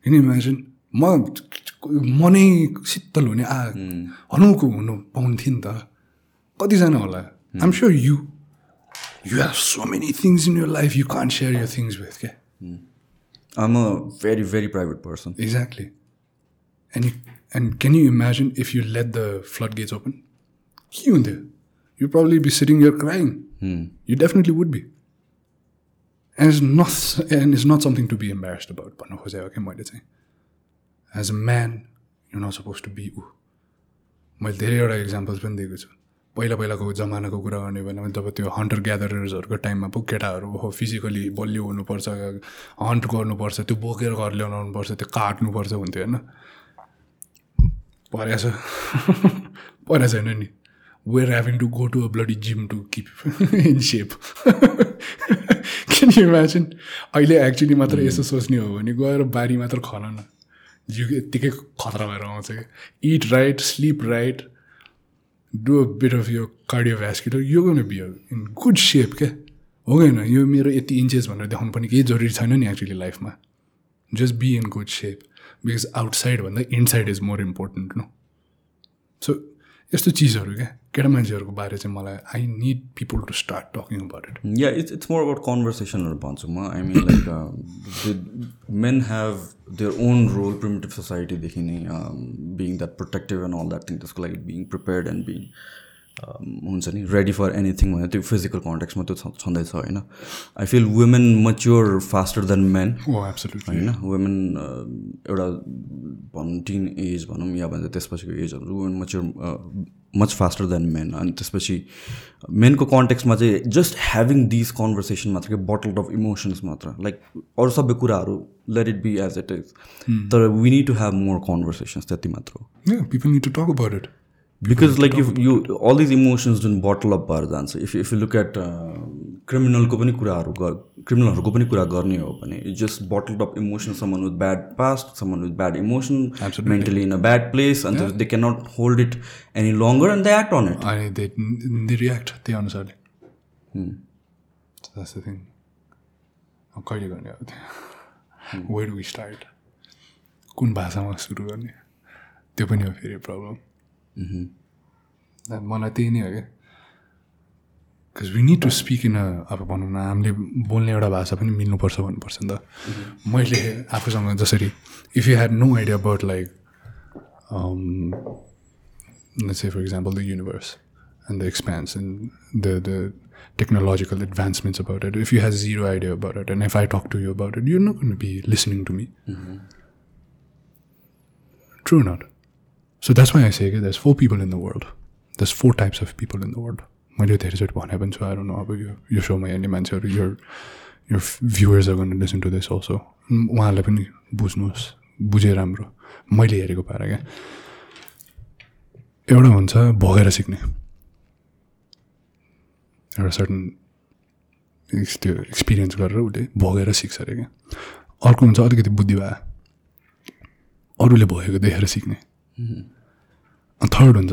Can you imagine? म म नै शीतल हुने आ हनुको हुनु पाउँथेँ नि त कतिजना होला I'm sure you you have so many things in your life you can't share your things with क्या I'm a very, very private person. Exactly. And you, and can you imagine if you let the floodgates open? के हुन्थ्यो You'd probably be sitting here crying. You definitely would be. And it's not and it's not something to be embarrassed about. भन्नु खोजेको क्या मैले चाहिँ as a man you not suppose to be ऊ मैले धेरैवटा इक्जाम्पल्स पनि दिएको छु पहिला पहिलाको जमानाको कुरा गर्ने भने जब त्यो हन्टर ग्यादरर्सहरूको टाइममा पो केटाहरू हो फिजिकली बलियो हुनुपर्छ हन्ट गर्नुपर्छ त्यो बोकेर घर ल्याउनुपर्छ त्यो काट्नुपर्छ हुन्थ्यो होइन परेछ परेको छैन नि where having to go to a bloody gym to keep in shape can you imagine अहिले एक्चुली मात्र यसो सोच्ने हो भने गएर बारी मात्र खन न। जिउ यत्तिकै खतरा भएर आउँछ कि it right sleep right do a bit of यो कार्डियोभ्यास्कुलर यो गर्न बी इन गुड सेप क्या। हो होइन यो मेरो यति इन्चेस भनेर देखाउनु पर्ने केही जरुरी छैन नि एक्चुली लाइफमा just be in good shape because outside भन्दा inside is more important no so यस्तो चिजहरू क्या? केटा मान्छेहरूको बारे चाहिँ मलाई I need people to start talking about it Yeah, it's, it's more about conversationहरू भन्छु म. I mean like men have their own role primitive सोसाइटीदेखि नै being that protective and all that thing त्यसको लागि बिङ प्रिपेयर्ड एन्ड बिङ हुन्छ नि ready for anything भनेर त्यो फिजिकल कन्ट्याक्समा त्यो छँदैछ होइन? I feel women mature faster than men होइन? वुमेन एउटा भनौँ टिन एज भनौँ या भन्छ त्यसपछिको एजहरू women mature much faster than men अनि त्यसपछि मेनको कन्टेक्समा चाहिँ जस्ट ह्याभिङ दिस कन्भर्सेसन मात्र कि बटल अफ इमोसन्स मात्र। लाइक अरू सबै कुराहरू let it be as it is तर we need to have more conversations त्यति मात्र हो। Yeah, people need to talk about it. Because like if you all these emotions जुन बटल अप भएर जान्छ if if you look at क्रिमिनलको पनि कुराहरू क्रिमिनलहरूको पनि कुरा गर्ने हो भने just bottle up emotion someone with bad past someone with bad emotion. Mentally in a bad place अन्त they can not hold it any longer and they act on it react त्यही अनुसारले कहिले गर्ने अब त्यो वेयर वी स्टार्ट कुन भाषामा सुरु गर्ने त्यो पनि हो फेरि प्रब्लम मलाई त्यही नै हो क्या because we need to speak in a अब भनौँ न हामीले बोल्ने एउटा भाषा पनि मिल्नुपर्छ भन्नुपर्छ नि त मैले आफूसँग जसरी if you had no idea about like let's say for example the universe and the expanse and the the technological advancements about it if you have zero idea about it and if i talk to you about it you're not going to be listening to me so that's why i say okay, there's four people in the world. There's four types of people in the world. मैले धेरैचोटि भने पनि छु I don't no अब यो यो सोमा हेर्ने मान्छेहरू यो are going to listen to this also. उहाँहरूलाई पनि बुझ्नुहोस्. बुझे राम्रो. मैले हेरेको पारा क्या एउटा हुन्छ भोगेर सिक्ने। एउटा सर्टन त्यो एक्सपिरियन्स गरेर उसले भोगेर सिक्छ अरे क्या। अर्को हुन्छ अलिकति बुद्धि भए। अरूले भोगेको देखेर सिक्ने। थर्ड हुन्छ।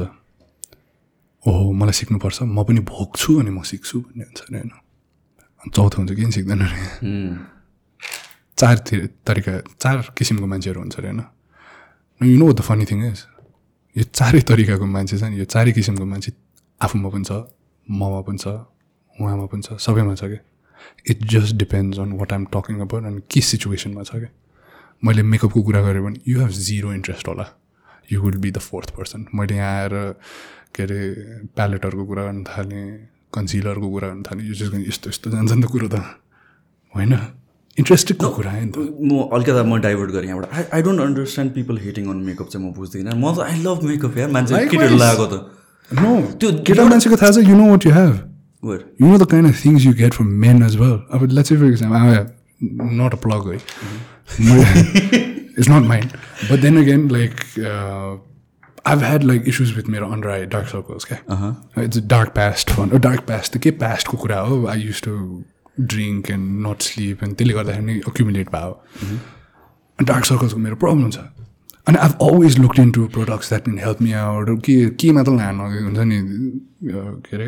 ओहो मलाई सिक्नुपर्छ। म पनि भोग्छु अनि म सिक्छु भन्ने हुन्छ अरे होइन। चौथो हुन्छ किन सिक्दैन अरे चार तरिका चार किसिमको मान्छेहरू हुन्छ अरे होइन। You know the funny thing is यो चारै तरिकाको मान्छे छ नि। यो चारै किसिमको मान्छे आफूमा पनि छ ममा पनि छ उहाँमा पनि छ सबैमा छ क्या it just depends on what I'm talking about अनि के सिचुएसनमा छ क्या मैले मेकअपको कुरा गरेँ भने यु हेभ जिरो इन्ट्रेस्ट होला। You will be the fourth person मैले यहाँ आएर के अरे प्यालेटहरूको कुरा गर्न थालेँ कन्सिलरको कुरा गर्न थालेँ। यो चाहिँ यस्तो यस्तो जान्छ नि त कुरो त होइन। इन्ट्रेस्टेडको कुरा नि त। म अलिकति म डाइभर्ट गरेँ यहाँबाट। I I don't understand people hating on makeup चाहिँ म बुझ्दिनँ। म त आई लभ मेकअप यार। मान्छे. केटीहरू लगाएको त। नो त्यो- केटा मान्छेको थाहा छ you know what you have things you get from men as well. I mean, let's say, for example, I'm not a plug, right? (laughs) (laughs) it's not mine. But then again, like, uh, I've had like issues with my under eye dark circles. Okay? Uh-huh. It's a dark past one. Or dark past. The past ko kura ho. I used to drink and not sleep and त्यसले गर्दाखेरि accumulate भयो अनि dark सर्कल्सको मेरो problem छ अनि I've always looked into products that can help me out के केमा त लानु हुन्छ नि के अरे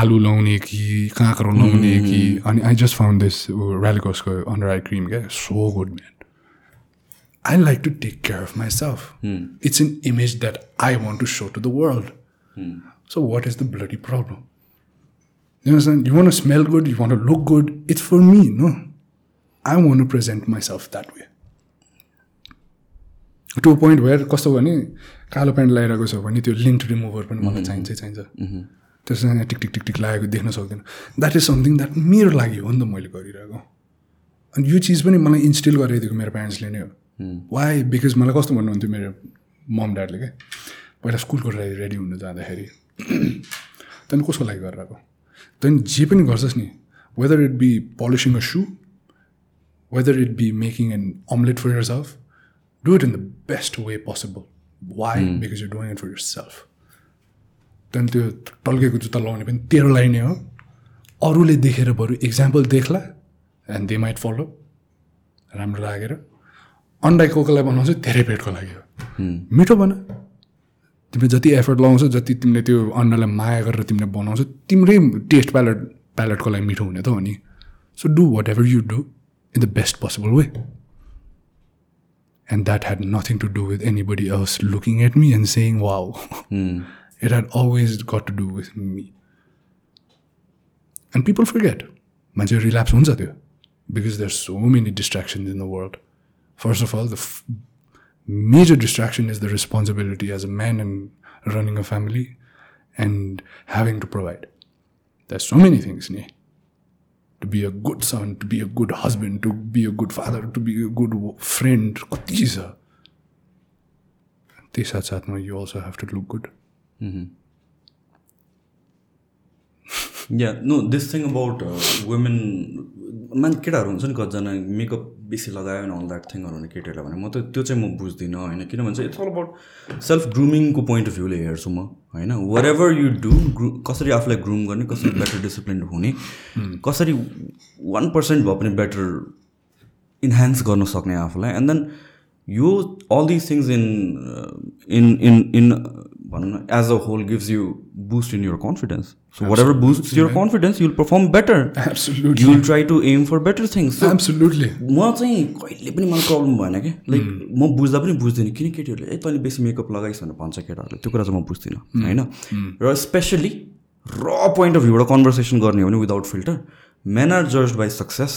आलु लाउने कि काँक्रो लाउने कि अनि आई जस्ट फाउन्ड दिस ऱ्यालिकोसको अन्डर आई क्रिम क्या so good man I like to take care of myself. It's an image that I want to show to the world. So, what is the bloody problem? You understand? You want to smell good, you want to look good. It's for me, no? I want to present myself that way. To point where कस्तो भने कालो pant लगाइरहेको छ भने त्यो lint remover पनि मलाई चाहिन्छै चाहिन्छ त्यसमा टिक टिक टिक टिक लागेको देख्न सक्दैन द्याट इज समथिङ द्याट मेरो लागि हो नि त मैले गरिरहेको अनि यो चिज पनि मलाई इन्स्टिल गराइदिएको मेरो प्यारेन्ट्सले नै हो वाइ बिकज मलाई कस्तो भन्नुहुन्थ्यो मेरो मम ड्याडले क्या? पहिला स्कुलको रेडी रेडी हुनु जाँदाखेरि (clears throat) त्यहाँदेखि कसको लागि गरिरहेको त्यहाँदेखि जे पनि गर्छस् नि whether it be polishing a shoe whether it be making an omelette for yourself do it in the best way possible why because you doing it for yourself त्यहाँदेखि त्यो टल्केको जुत्ता लगाउने पनि तेरो लागि नै हो। अरूले देखेर बरु इक्जाम्पल देख्ला एन्ड दे माइट फलो राम्रो लागेर। अन्डा कोकोलाई बनाउँछ धेरै पेटको लागि हो। मिठो बना। तिमीले जति एफर्ट लगाउँछौ जति तिमीले त्यो अन्डालाई माया गरेर तिमीले बनाउँछौ तिम्रै टेस्ट प्यालेट प्यालेटको लागि मिठो हुने त हो नि। So do whatever you do in the best possible way And that had nothing to do with anybody else looking at me and saying, wow. it had always got to do with me. And people forget. मान्छे relapse हुन्छ त्यो. Because there so many distractions in the world First of all the major distraction is the responsibility as a man and running a family and having to provide. There's so many things, ne? To be a good son, to be a good husband, to be a good father, to be a good w- friend. कति छ त्यही साथसाथमा you also have to look good. Yeah no this thing about women man केटाहरू हुन्छ नि कतिजना makeup बेसी लगायो भने अल द्याट थिङहरू भने केटीहरूलाई भने म त त्यो चाहिँ म बुझ्दिनँ होइन किन भन्छ इट्स अल अबाउट सेल्फ ग्रुमिङको पोइन्ट अफ भ्यूले हेर्छु म होइन? वाट एभर यु डु ग्रु कसरी आफूलाई ग्रुम गर्ने कसरी (clears throat) बेटर डिसिप्लिन हुने कसरी वान पर्सेन्ट भए पनि बेटर इन्हान्स गर्न सक्ने आफूलाई एन्ड देन यो all this things in in in in भनौँ न as a whole gives you boost in your confidence so whatever boost your confidence you'll perform better Absolutely. You will try to aim for better things Absolutely. म चाहिँ कहिले पनि मलाई problem भएन कि like म बुझ्दा पनि बुझ्दिनँ। किन केटीहरूले ए तैँले बेसी मेकअप लगाइस् भनेर भन्छ केटाहरूले। त्यो कुरा चाहिँ म बुझ्दिनँ होइन? र स्पेसली र पोइन्ट अफ भ्यूबाट कन्भर्सेसन गर्ने हो भने विदाउट फिल्टर मेन आर जज बाई सक्सेस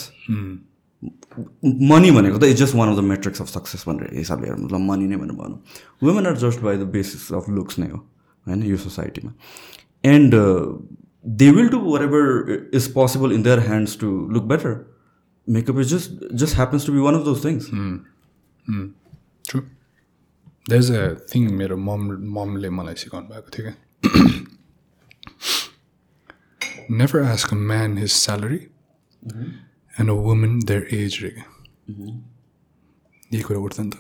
मनी भनेको त is just one of the metrics of success भनेर हिसाबले हेर्नु मतलब मनी नै भनेर भनौँ। Women are just by the basis of looks नै हो होइन? यो सोसाइटीमा and they will do whatever is possible in their hands to look better makeup is just just happens to be one of those things True. There's a thing मेरो mom ममले मलाई सिकाउनु भएको थियो क्या। Never ask a man his salary and a women their age रे यही कुरा उठ्छ नि? त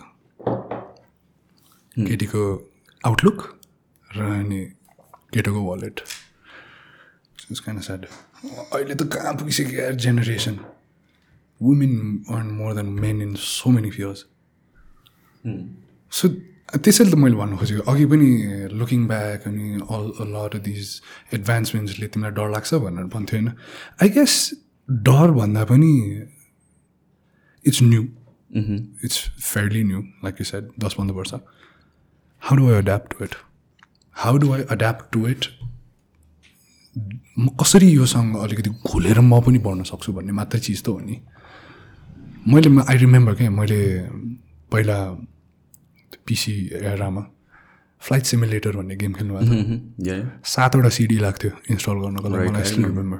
केटीको आउटलुक र अनि केटोको वालेट कान स्याड अहिले त कहाँ पुगिसक्यो यार generation women earn more than men in so many fields so त्यसैले त मैले भन्नु खोजेको। अघि पनि लुकिङ ब्याक अनि अल लट दिज एडभान्समेन्ट्सले तिमीलाई डर लाग्छ भनेर भन्थ्यो होइन। आई गेस डर भन्दा पनि it's new it's fairly new like you said दस पन्ध्र वर्ष। How do I adapt to it how do I adapt to it म कसरी योसँग अलिकति घुलेर म पनि पढ्न सक्छु भन्ने मात्रै चिज त हो नि। मैले आई रिमेम्बर क्या मैले पहिला पिसी एरामा फ्लाइट सिमुलेटर भन्ने गेम खेल्नु भएको थियो। या सातवटा सिडी लाग्थ्यो इन्स्टल गर्नको लागि मलाई स्टिल रिमेम्बर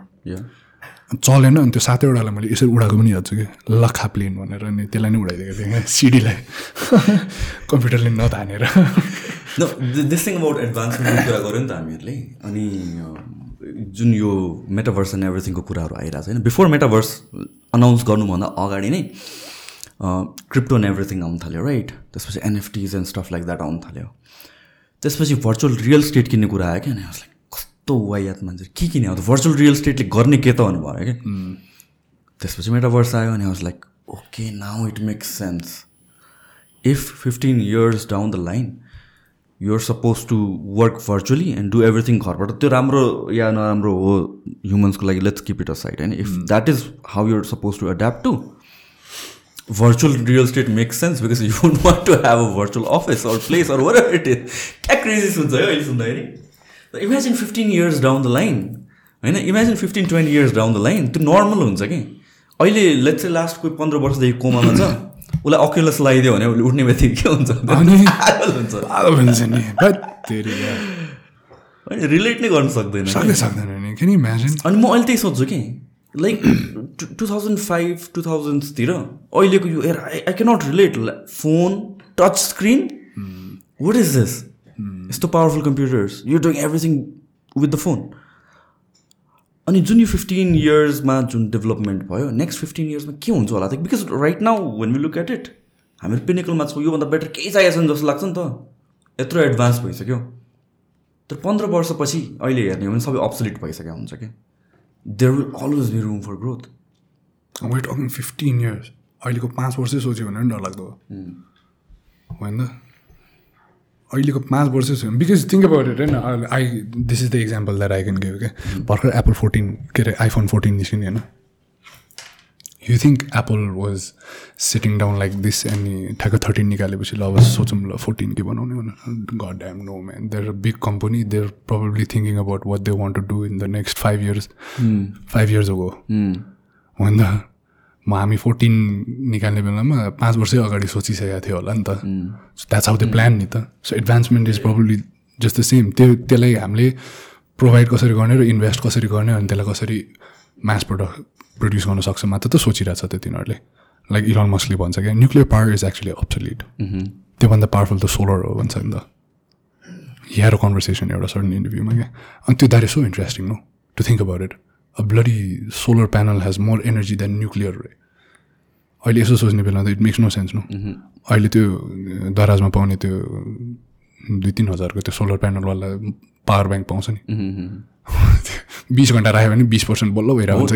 चलेन अनि त्यो सातैवटालाई मैले यसरी उडाएको पनि याद छु कि लखा प्लेन भनेर अनि त्यसलाई नै उडाइदिएको थिएँ क्या सिडीलाई। (laughs) कम्प्युटरले नतानेर। दिस थिङ अबाउट एडभान्समेन्टको कुरा गऱ्यो नि त हामीहरूले। अनि जुन यो मेटाभर्स एन्ड एभ्रिथिङको कुराहरू आइरहेको छ होइन बिफोर मेटाभर्स अनाउन्स गर्नुभन्दा अगाडि नै क्रिप्टो एन्ड एभ्रिथिङ आउनु थाल्यो राइट त्यसपछि NFTs and stuff like that आउनु थाल्यो। त्यसपछि भर्चुअल रियल स्टेट किन्ने कुरा आयो क्या अनि लाइक कस्तो वायात मान्छे के किने त? भर्चुअल रियल स्टेटले गर्ने के त भन्नु भयो क्या त्यसपछि मेटाभर्स आयो अनि was like okay now it makes sense if fifteen years down the line you're supposed to work virtually and do everything घरबाट त्यो राम्रो या नराम्रो हो ह्युमन्सको लागि let's keep it aside होइन if that is how you're supposed to adapt to real estate makes sense because you (laughs) would want to have a virtual office or place or whatever it is. क्या crazy सुन्छ है अहिले सुन्दाखेरि? Imagine fifteen years down the line होइन? Imagine fifteen twenty years down the line त्यो normal हुन्छ कि? अहिले लेट्स चाहिँ लास्ट कोही पन्ध्र वर्षदेखि कोमामा छ उसलाई अक्युलस लगाइदियो भने उसले उठ्ने बित्तिकै के हुन्छ। होइन रिलेट नै गर्न सक्दैन। सक्दै सक्दैन अनि म अहिले त्यही सोध्छु कि? Like two thousand five two थाउजन्ड्सतिर अहिलेको यो era I cannot relate phone touch screen what is this यस्तो powerful computers you doing everything with the phone अनि जुन यो फिफ्टिन इयर्समा जुन डेभलपमेन्ट भयो नेक्स्ट फिफ्टिन इयर्समा के हुन्छ होला? त because right now when we look at it हामीहरू पिनिकलमा छौँ योभन्दा बेटर केही चाहिएको छैन जस्तो लाग्छ नि त। यत्रो एडभान्स भइसक्यो। तर पन्ध्र वर्षपछि अहिले हेर्ने हो भने सबै अप्सलिट भइसकेको हुन्छ कि? There will always be room for growth wait talking fifteen years अहिलेको पाँच वर्षै सोच्यो भने पनि डर लाग्दो हो। होइन त अहिलेको पाँच वर्षै सोच्यो बिकज थिङ्क अबाउट इट होइन I this is the example that I can give क्या भर्खर एप्पल फोर्टिन के अरे आइफोन फोर्टिन निस्किने होइन? You think Apple was sitting down like this अनि ठ्याक्क थर्टिन निकालेपछि ल अब सोचौँ ल फोर्टिन के बनाउने भनेर। God damn no man they're big company they're probably thinking about what they want to do in the next five years five years ago होइन म हामी फोर्टिन निकाल्ने बेलामा पाँच वर्षै अगाडि सोचिसकेको थियो होला नि त। द्याट्स हाउ द प्लान नि त। So advancement is probably just the same त्यो त्यसलाई हामीले प्रोभाइड कसरी गर्ने र इन्भेस्ट कसरी गर्ने अनि त्यसलाई कसरी मास प्रडक्ट प्रड्युस गर्न सक्छ मात्र त सोचिरहेको छ त्यो तिनीहरूले। लाइक इलन मस्कले भन्छ क्या nuclear power is actually obsolete त्योभन्दा पावरफुल त सोलर हो भन्छ नि त। यहाँ कन्भर्सेसन एउटा सर्टन इन्टरभ्यूमा क्या। अनि त्यो that is so interesting no to think about it a bloody solar panel has more energy than nuclear रे अहिले यसो सोच्ने बेला त it makes no sense no अहिले त्यो दराजमा पाउने त्यो दुई तिन हजारको त्यो सोलर प्यानलवाला पावर ब्याङ्क पाउँछ नि। (laughs) बिस घन्टा राख्यो भने बिस पर्सेन्ट बल्ल भइरहेको हुन्छ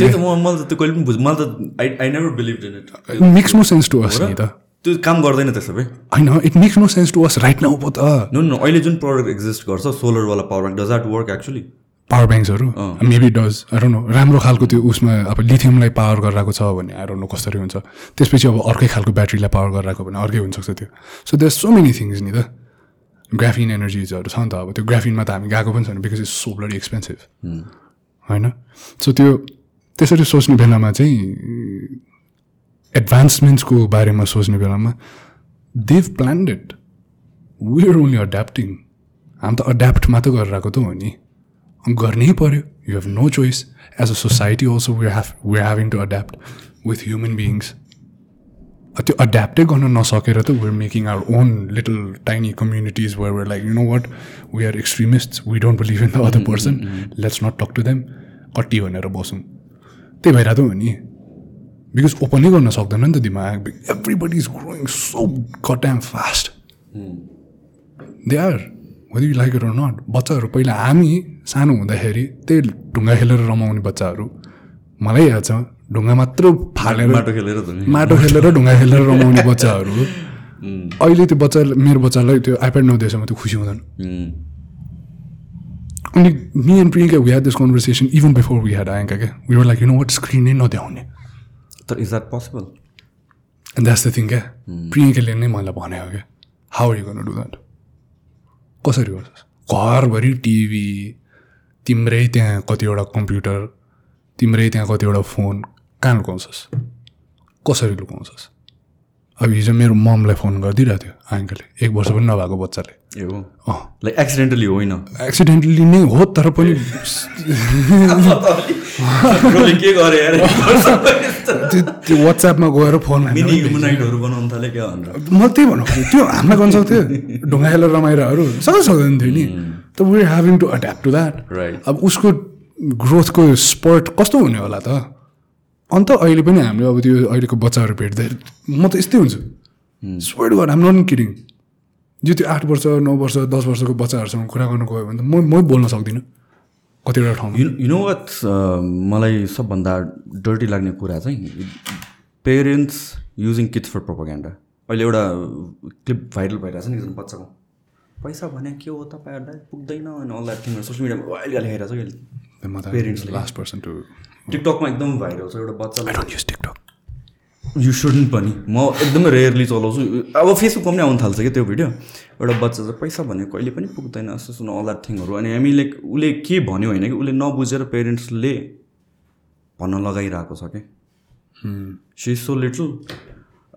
makes no sense to us नि त। त्यो काम गर्दैन त्यसो भए। होइन it makes no sense to us right now पो त। नो नो अहिले जुन प्रडक्ट एक्जिस्ट गर्छ सोलरवाला power bank does that work actually power ब्याङ्क्सहरू maybe does no राम्रो खालको त्यो उसमा अब लिथियमलाई पावर गरिरहेको छ भने नो कसरी हुन्छ। त्यसपछि अब अर्कै खालको ब्याट्रीलाई पावर गरिरहेको भने अर्कै हुनसक्छ त्यो। So there so many things नि त। ग्राफिन एनर्जिजहरू छ नि त अब। त्यो ग्राफिनमा त हामी गएको पनि छैन because it's so bloody expensive होइन? सो त्यो त्यसरी सोच्ने बेलामा चाहिँ एडभान्समेन्ट्सको बारेमा सोच्ने बेलामा they've planned it we are only adapting हामी त अड्याप्ट मात्र गरेर आएको त हो नि। गर्नै पऱ्यो you have no choice as a society also we have we having to adapt with human beings त्यो अड्याप्टै गर्न नसकेर त we're making our own little tiny communities where where like you know what we are extremist we don't believe in the other person let's not talk to them कट्टी भनेर बसौँ त्यही भइरहेको हो नि बिकज ओपनै गर्न सक्दैन नि त दिमाग everybody is growing so cut um fast they are whether you like it or not बच्चाहरू पहिला हामी सानो हुँदाखेरि त्यही ढुङ्गा खेलेर रमाउने बच्चाहरू मलाई याद छ ढुङ्गा मात्र फालेर माटो खेलेर नि। माटो खेलेर ढुङ्गा खेलेर रमाउने (laughs) बच्चाहरू। अहिले त्यो बच्चा मेरो बच्चालाई त्यो आइप्याड नदिएसम्म त्यो खुसी हुँदैन। अनि me and Priyanka we had this conversation even before we had Ayanka क्या we were like you know what स्क्रिनै नदेखाउने। तर is that possible and that's the thing क्या प्रियङ्काले नै मलाई भनेको क्या हाउ यु गर्नु डु द्याट कसरी गर्छस्? घरभरि टिभी तिम्रै त्यहाँ कतिवटा कम्प्युटर तिम्रै त्यहाँ कतिवटा फोन कहाँ लुकाउँछस्? कसरी लुकाउँछस्? अब हिजो मेरो ममलाई फोन गरिदिइरहेको थियो आङ्कलले एक वर्ष पनि नभएको बच्चाले। ए हो अँ लाइक एक्सिडेन्टली होइन एक्सिडेन्टली नै हो तर पनि त्यो वाट्सएपमा गएर फोन म त्यही भन्नु खोजेँ त्यो हामीलाई गर्न सक्थ्यो ढुङ्गा खेलेर रमाइरहेहरू सक्दै सक्दैन थियो नि त we having to adapt to that. अब उसको ग्रोथको स्पर्ट कस्तो हुने होला त अन्त अहिले पनि हामीले अब त्यो अहिलेको बच्चाहरू भेट्दाखेरि म त यस्तै हुन्छु स्पर्ट गर हाम्रो नट किडिङ जो त्यो आठ वर्ष नौ वर्ष दस वर्षको बच्चाहरूसँग कुरा गर्नु गयो भने त म मै बोल्न सक्दिनँ कतिवटा ठाउँमा। यु नो वाट मलाई सबभन्दा डर्टी लाग्ने कुरा चाहिँ parents using kids for propaganda अहिले एउटा क्लिप भाइरल भइरहेको छ नि एकजना बच्चाको। पैसा भने के हो तपाईँहरूलाई? पुग्दैन अनि अल द्याट थिङहरू सोसियल मिडियामा अहिले? लेखाइरहेको छ ले। लास्ट पर्सन टु टिकटकमा एकदम भाइरल छ एउटा बच्चा टिकटक यु सुडन्ट पनि। म एकदमै रेयरली चलाउँछु। अब फेसबुकमा पनि आउनु थाल्छ कि त्यो भिडियो। एउटा बच्चा चाहिँ पैसा भने कहिले पनि पुग्दैन जस्तो सुन अल द्याट थिङहरू अनि हामीले उसले के भन्यो होइन कि उसले नबुझेर पेरेन्ट्सले भन्न लगाइरहेको छ कि सी सो लिटल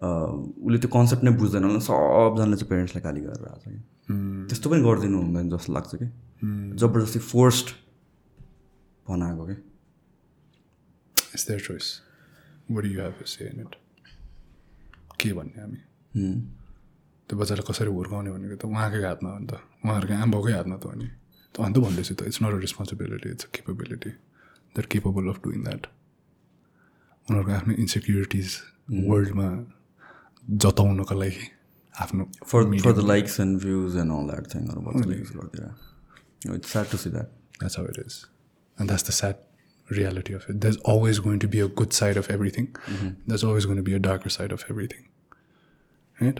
उसले त्यो कन्सेप्ट नै बुझ्दैन भने सबजनाले चाहिँ पेरेन्ट्सलाई गाली गरेर आएको छ कि त्यस्तो पनि गरिदिनु हुँदैन जस्तो लाग्छ कि जबरजस्ती फोर्स्ड बनाएको कि इट्स देयर चोइस के भन्ने हामी? त्यो बच्चालाई कसरी हुर्काउने भनेको त उहाँकै हातमा हो नि त। उहाँहरूको आमाबाउकै हातमा त हो नि। त अन्त भन्दैछु त it's not a responsibility it's a capability that capable of doing that उनीहरूको आफ्नो इन्सेक्युरिटिज वर्ल्डमा जताउनको लागि आफ्नो for for the likes and views and all that थिङहरू it's sad to see that That's how it is. And that's the sad reality of it. There's always going to be a good side of everything. There's always going to be a darker side of everything. Right?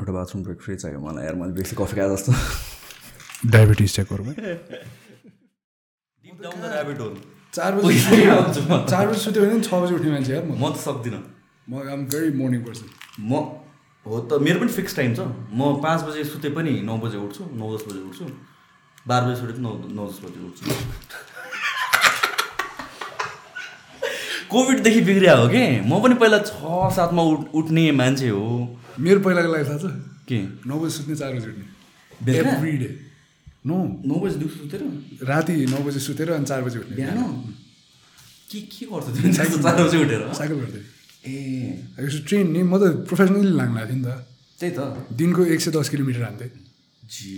एउटा bathroom break free चाहियो मलाई यार मैले बेसी coffee खाए जस्तो Diabetes check गरौँ है? चार बजी चार बजी सुत्यो भने छ बजी उठ्ने मान्छे यार म त सक्दिनँ म आम भेरी मर्निङ पर्सन म हो त मेरो पनि फिक्स टाइम छ म पाँच बजे सुते पनि नौ बजे उठ्छु नौ दस बजे उठ्छु बाह्र बजे सुते नौ नौ दस बजे उठ्छु कोभिडदेखि बिग्रिया हो कि? म पनि पहिला छ सातमा उठ उठ्ने मान्छे हो। मेरो पहिलाको लागि थाहा छ? के? नौ बजी सुत्ने चार बजी उठ्ने? Every day no. नौ बजी सुतेर? राति नौ बजी सुतेर अनि चार बजी उठ्ने। बिहान? के के गर्छ त्यो चार बजी उठेर? साइकल गर्दै। ए। यसो ट्रेन नि म त प्रोफेसनली लाग्ला थिएँ नि त। त्यही त। दिनको एक सय दस किलोमिटर हान्थेँ जी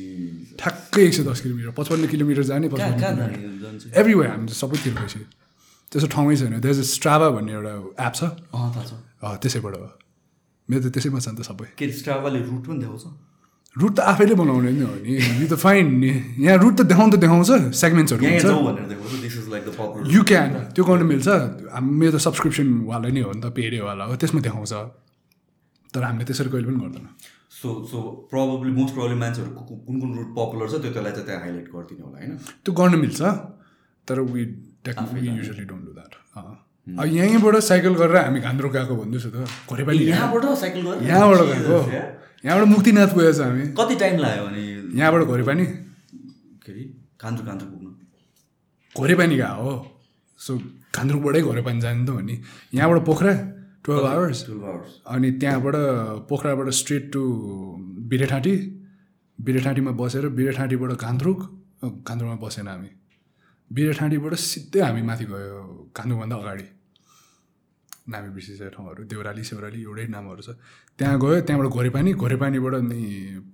ठ्याक्कै एक सय दस किलोमिटर पचपन्न किलोमिटर जाने पचपन्न जान्छ? एभ्रिवेयर हामी सबैतिर गएपछि त्यस्तो ठाउँै छैन। त्यस स्ट्राभा भन्ने एउटा एप छ। त्यसैबाट हो। मेरो त त्यसैमा छ नि त सबै। के स्ट्राभाले रुट पनि देखाउँछ? रुट त आफैले बनाउने नि हो नि। यो त फाइन नि यहाँ रुट त देखाउनु त देखाउँछ सेगमेन्ट्सहरू इज यु क्यान त्यो गर्नु मिल्छ। मेरो त सब्सक्रिप्सनवाला नै हो नि त पेडेवाला हो त्यसमा देखाउँछ। तर हामीले त्यसरी कहिले पनि गर्दैन। So so probably most problem मान्छेहरू कु- कु- कुन कुन रुट पपुलर छ त्यो त्यसलाई चाहिँ त्यहाँ हाइलाइट गरिदिने होला होइन? त्यो गर्नु मिल्छ। तर we usually don't do that अब यहीँबाट साइकल गरेर हामी घान्द्रो गएको भन्दैछु त। घरे पनि यहाँबाट साइकल यहाँबाट गएको। यहाँबाट मुक्तिनाथ पुगेछ हामी। कति टाइम लाग्यो भने यहाँबाट घरे पनि के अरे कान्छु कान्छु पुग्नु? घरे पनि गएको हो। सो घान्द्रुकबाटै घरे पनि जाने त हो नि। यहाँबाट Pokhara twelve hours twelve hours अनि त्यहाँबाट पोखराबाट स्ट्रेट टु बिरेठाँटी। बिरेठाँटीमा बसेर बिरेठाँटीबाट घान्द्रुक घान्द्रुकमा बसेन हामी। बिरेठाँटीबाट सिधै हामी माथि गयो घान्द्रुकभन्दा अगाडि। नामी बिर्सिसकेको ठाउँहरू देउराली सेउराली एउटै नामहरू छ। त्यहाँ गयो त्यहाँबाट घोरेपानी घोरेपानीबाट नि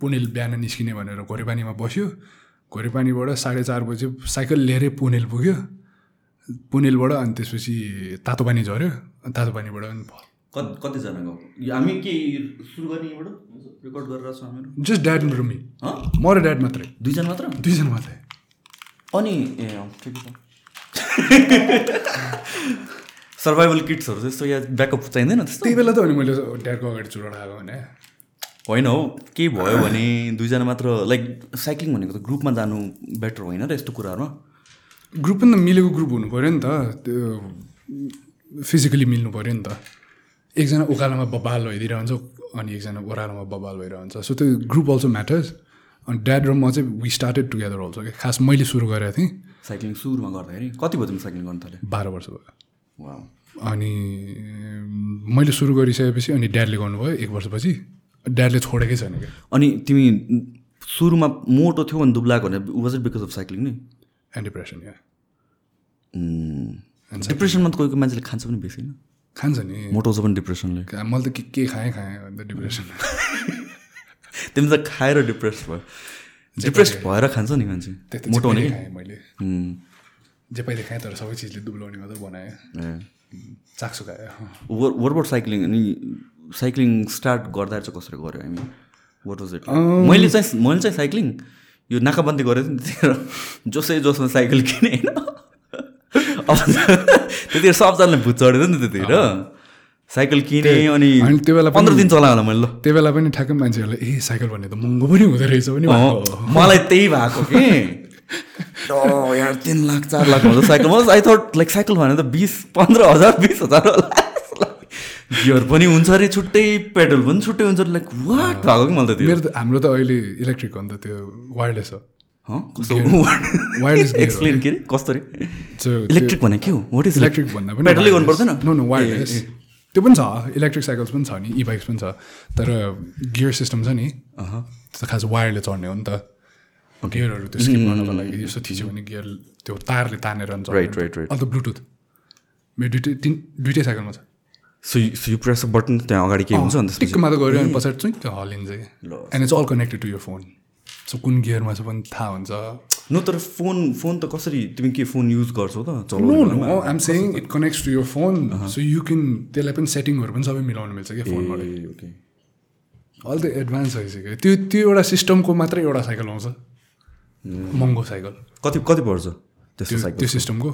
पुनेल बिहान निस्किने भनेर घोरेपानीमा बस्यो। घोरेपानीबाट साढे चार बजी साइकल लिएरै पुनेल पुग्यो। पुनेलबाट अनि त्यसपछि तातो पानी झऱ्यो। अनि तातो पानीबाट पनि भयो कति कतिजना हामी के सुरु गर्ने यहाँबाट? रेकर्ड गरेर छौँ हामीहरू। जस्ट ड्याड र मी। हँ? म र ड्याड मात्रै। दुईजना मात्र? दुईजना मात्रै। अनि ए अँ, ठिकै छ सर्भाइभल किट्सहरू त्यस्तो या ब्याकअप चाहिँदैन त्यही बेला त अनि मैले ड्याडको अगाडि चुडाएर आएको भने होइन हौ केही भयो भने दुईजना मात्र लाइक साइक्लिङ भनेको त ग्रुपमा जानु बेटर होइन र यस्तो कुराहरूमा ग्रुप पनि त मिलेको ग्रुप हुनु पऱ्यो नि त त्यो फिजिकली मिल्नु पऱ्यो नि त एकजना उकालोमा बबाल भइदिइरहन्छ अनि एकजना ओह्रालोमा बबाल भइरहन्छ सो त्यो ग्रुप अल्सो म्याटर्स अनि ड्याड र म चाहिँ वी स्टार्टेड टुगेदर अल्सो क्या खास मैले सुरु गरेको थिएँ। साइक्लिङ सुरुमा गर्दाखेरि? कति भयो तिमी साइक्लिङ गर्नु थाल्यो? बाह्र वर्ष भयो। अनि मैले सुरु गरिसकेपछि अनि ड्याडले गर्नुभयो एक वर्षपछि। ड्याडले छोडेकै छैन क्या अनि तिमी सुरुमा मोटो थियो भने दुब्लाएको भने was it because of cycling नै? एन्ड डिप्रेसन या डिप्रेसनमा त कोही कोही मान्छेले खान्छ पनि बेसी खान्छ नि। मोटाउँछ पनि डिप्रेसनले मैले त के के खाएँ खाएँ अन्त डिप्रेसन (laughs) तिमी त खाएर डिप्रेस भयो। डिप्रेस भएर खान्छ नि मान्छे। मोटाउने खाएँ मैले। जे पहिले खाएँ तर सबै चिजले दुब्लाउने मात्रै बनाएँ। चाक्सु खाएँ वर वरबाट साइक्लिङ अनि साइक्लिङ स्टार्ट गर्दा चाहिँ कसरी गऱ्यो? हामी वाट वाज इट मैले चाहिँ मैले चाहिँ साइक्लिङ यो नाकाबन्दी गरेको थिएँ नि त्यतिखेर। जोसै जोसमा साइकल किनेँ होइन? (laughs) अब त्यतिखेर सबजनालाई भुत चढेको नि त्यतिखेर। साइकल किनेँ अनि त्यो बेला पनि- पन्ध्र दिन चलायो होला मैले ल। त्यो बेला पनि ठ्याक्कै मान्छेहरूले ए साइकल भन्ने त महँगो पनि हुँदो रहेछ पनि हो। मलाई त्यही भएको कि। (laughs) यार तिन लाख चार लाख हुन्छ cycle. I thought like cycle भने त बिस पन्ध्र हजार बिस हजार होला। गियर पनि हुन्छ अरे छुट्टै पेडल पनि छुट्टै हुन्छ लाइक वाट भएको कि मलाई त मेरो त हाम्रो त अहिले इलेक्ट्रिक हो नि त त्यो वायरलेस हो। वायरलेस एक्सप्लेन के अरे कस्तो अरे? इलेक्ट्रिक भने के हो? वाट इज इलेक्ट्रिक भन्दा पनि पेडलै गर्नु पर्दैन नो नो वायरलेस त्यो पनि छ इलेक्ट्रिक साइकल्स पनि छ नि ई बाइक्स पनि छ तर गियर सिस्टम छ नि. त्यो त खास वायरले चढ्ने हो नि त। गियरहरू त्यो स्किप गर्नको लागि यसो थिच्यो भने गियर त्यो तारले तानेर त। right, right. अन्त ब्लुटुथ मेरो दुइटै तिन दुइटै साइकलमा छ। सो यु प्रेस बटन त्यहाँ अगाडि के हुन्छ अनि त्यसपछि टिक्क मात्र गऱ्यो अनि पछाडि चाहिँ त्यो हलिन्छ कि। And it's all connected to यो फोन सो कुन गियरमा छ पनि थाहा हुन्छ। नो तर फोन फोन त कसरी तिमी के फोन युज गर्छौ त I'm saying it connects to यो फोन सो यु क्यान त्यसलाई पनि सेटिङहरू पनि सबै मिलाउनु मिल्छ क्या फोनबाट अल त एडभान्स भइसक्यो त्यो त्यो एउटा सिस्टमको मात्रै एउटा साइकल आउँछ। महँगो साइकल कति कति पर्छ त्यो सिस्टमको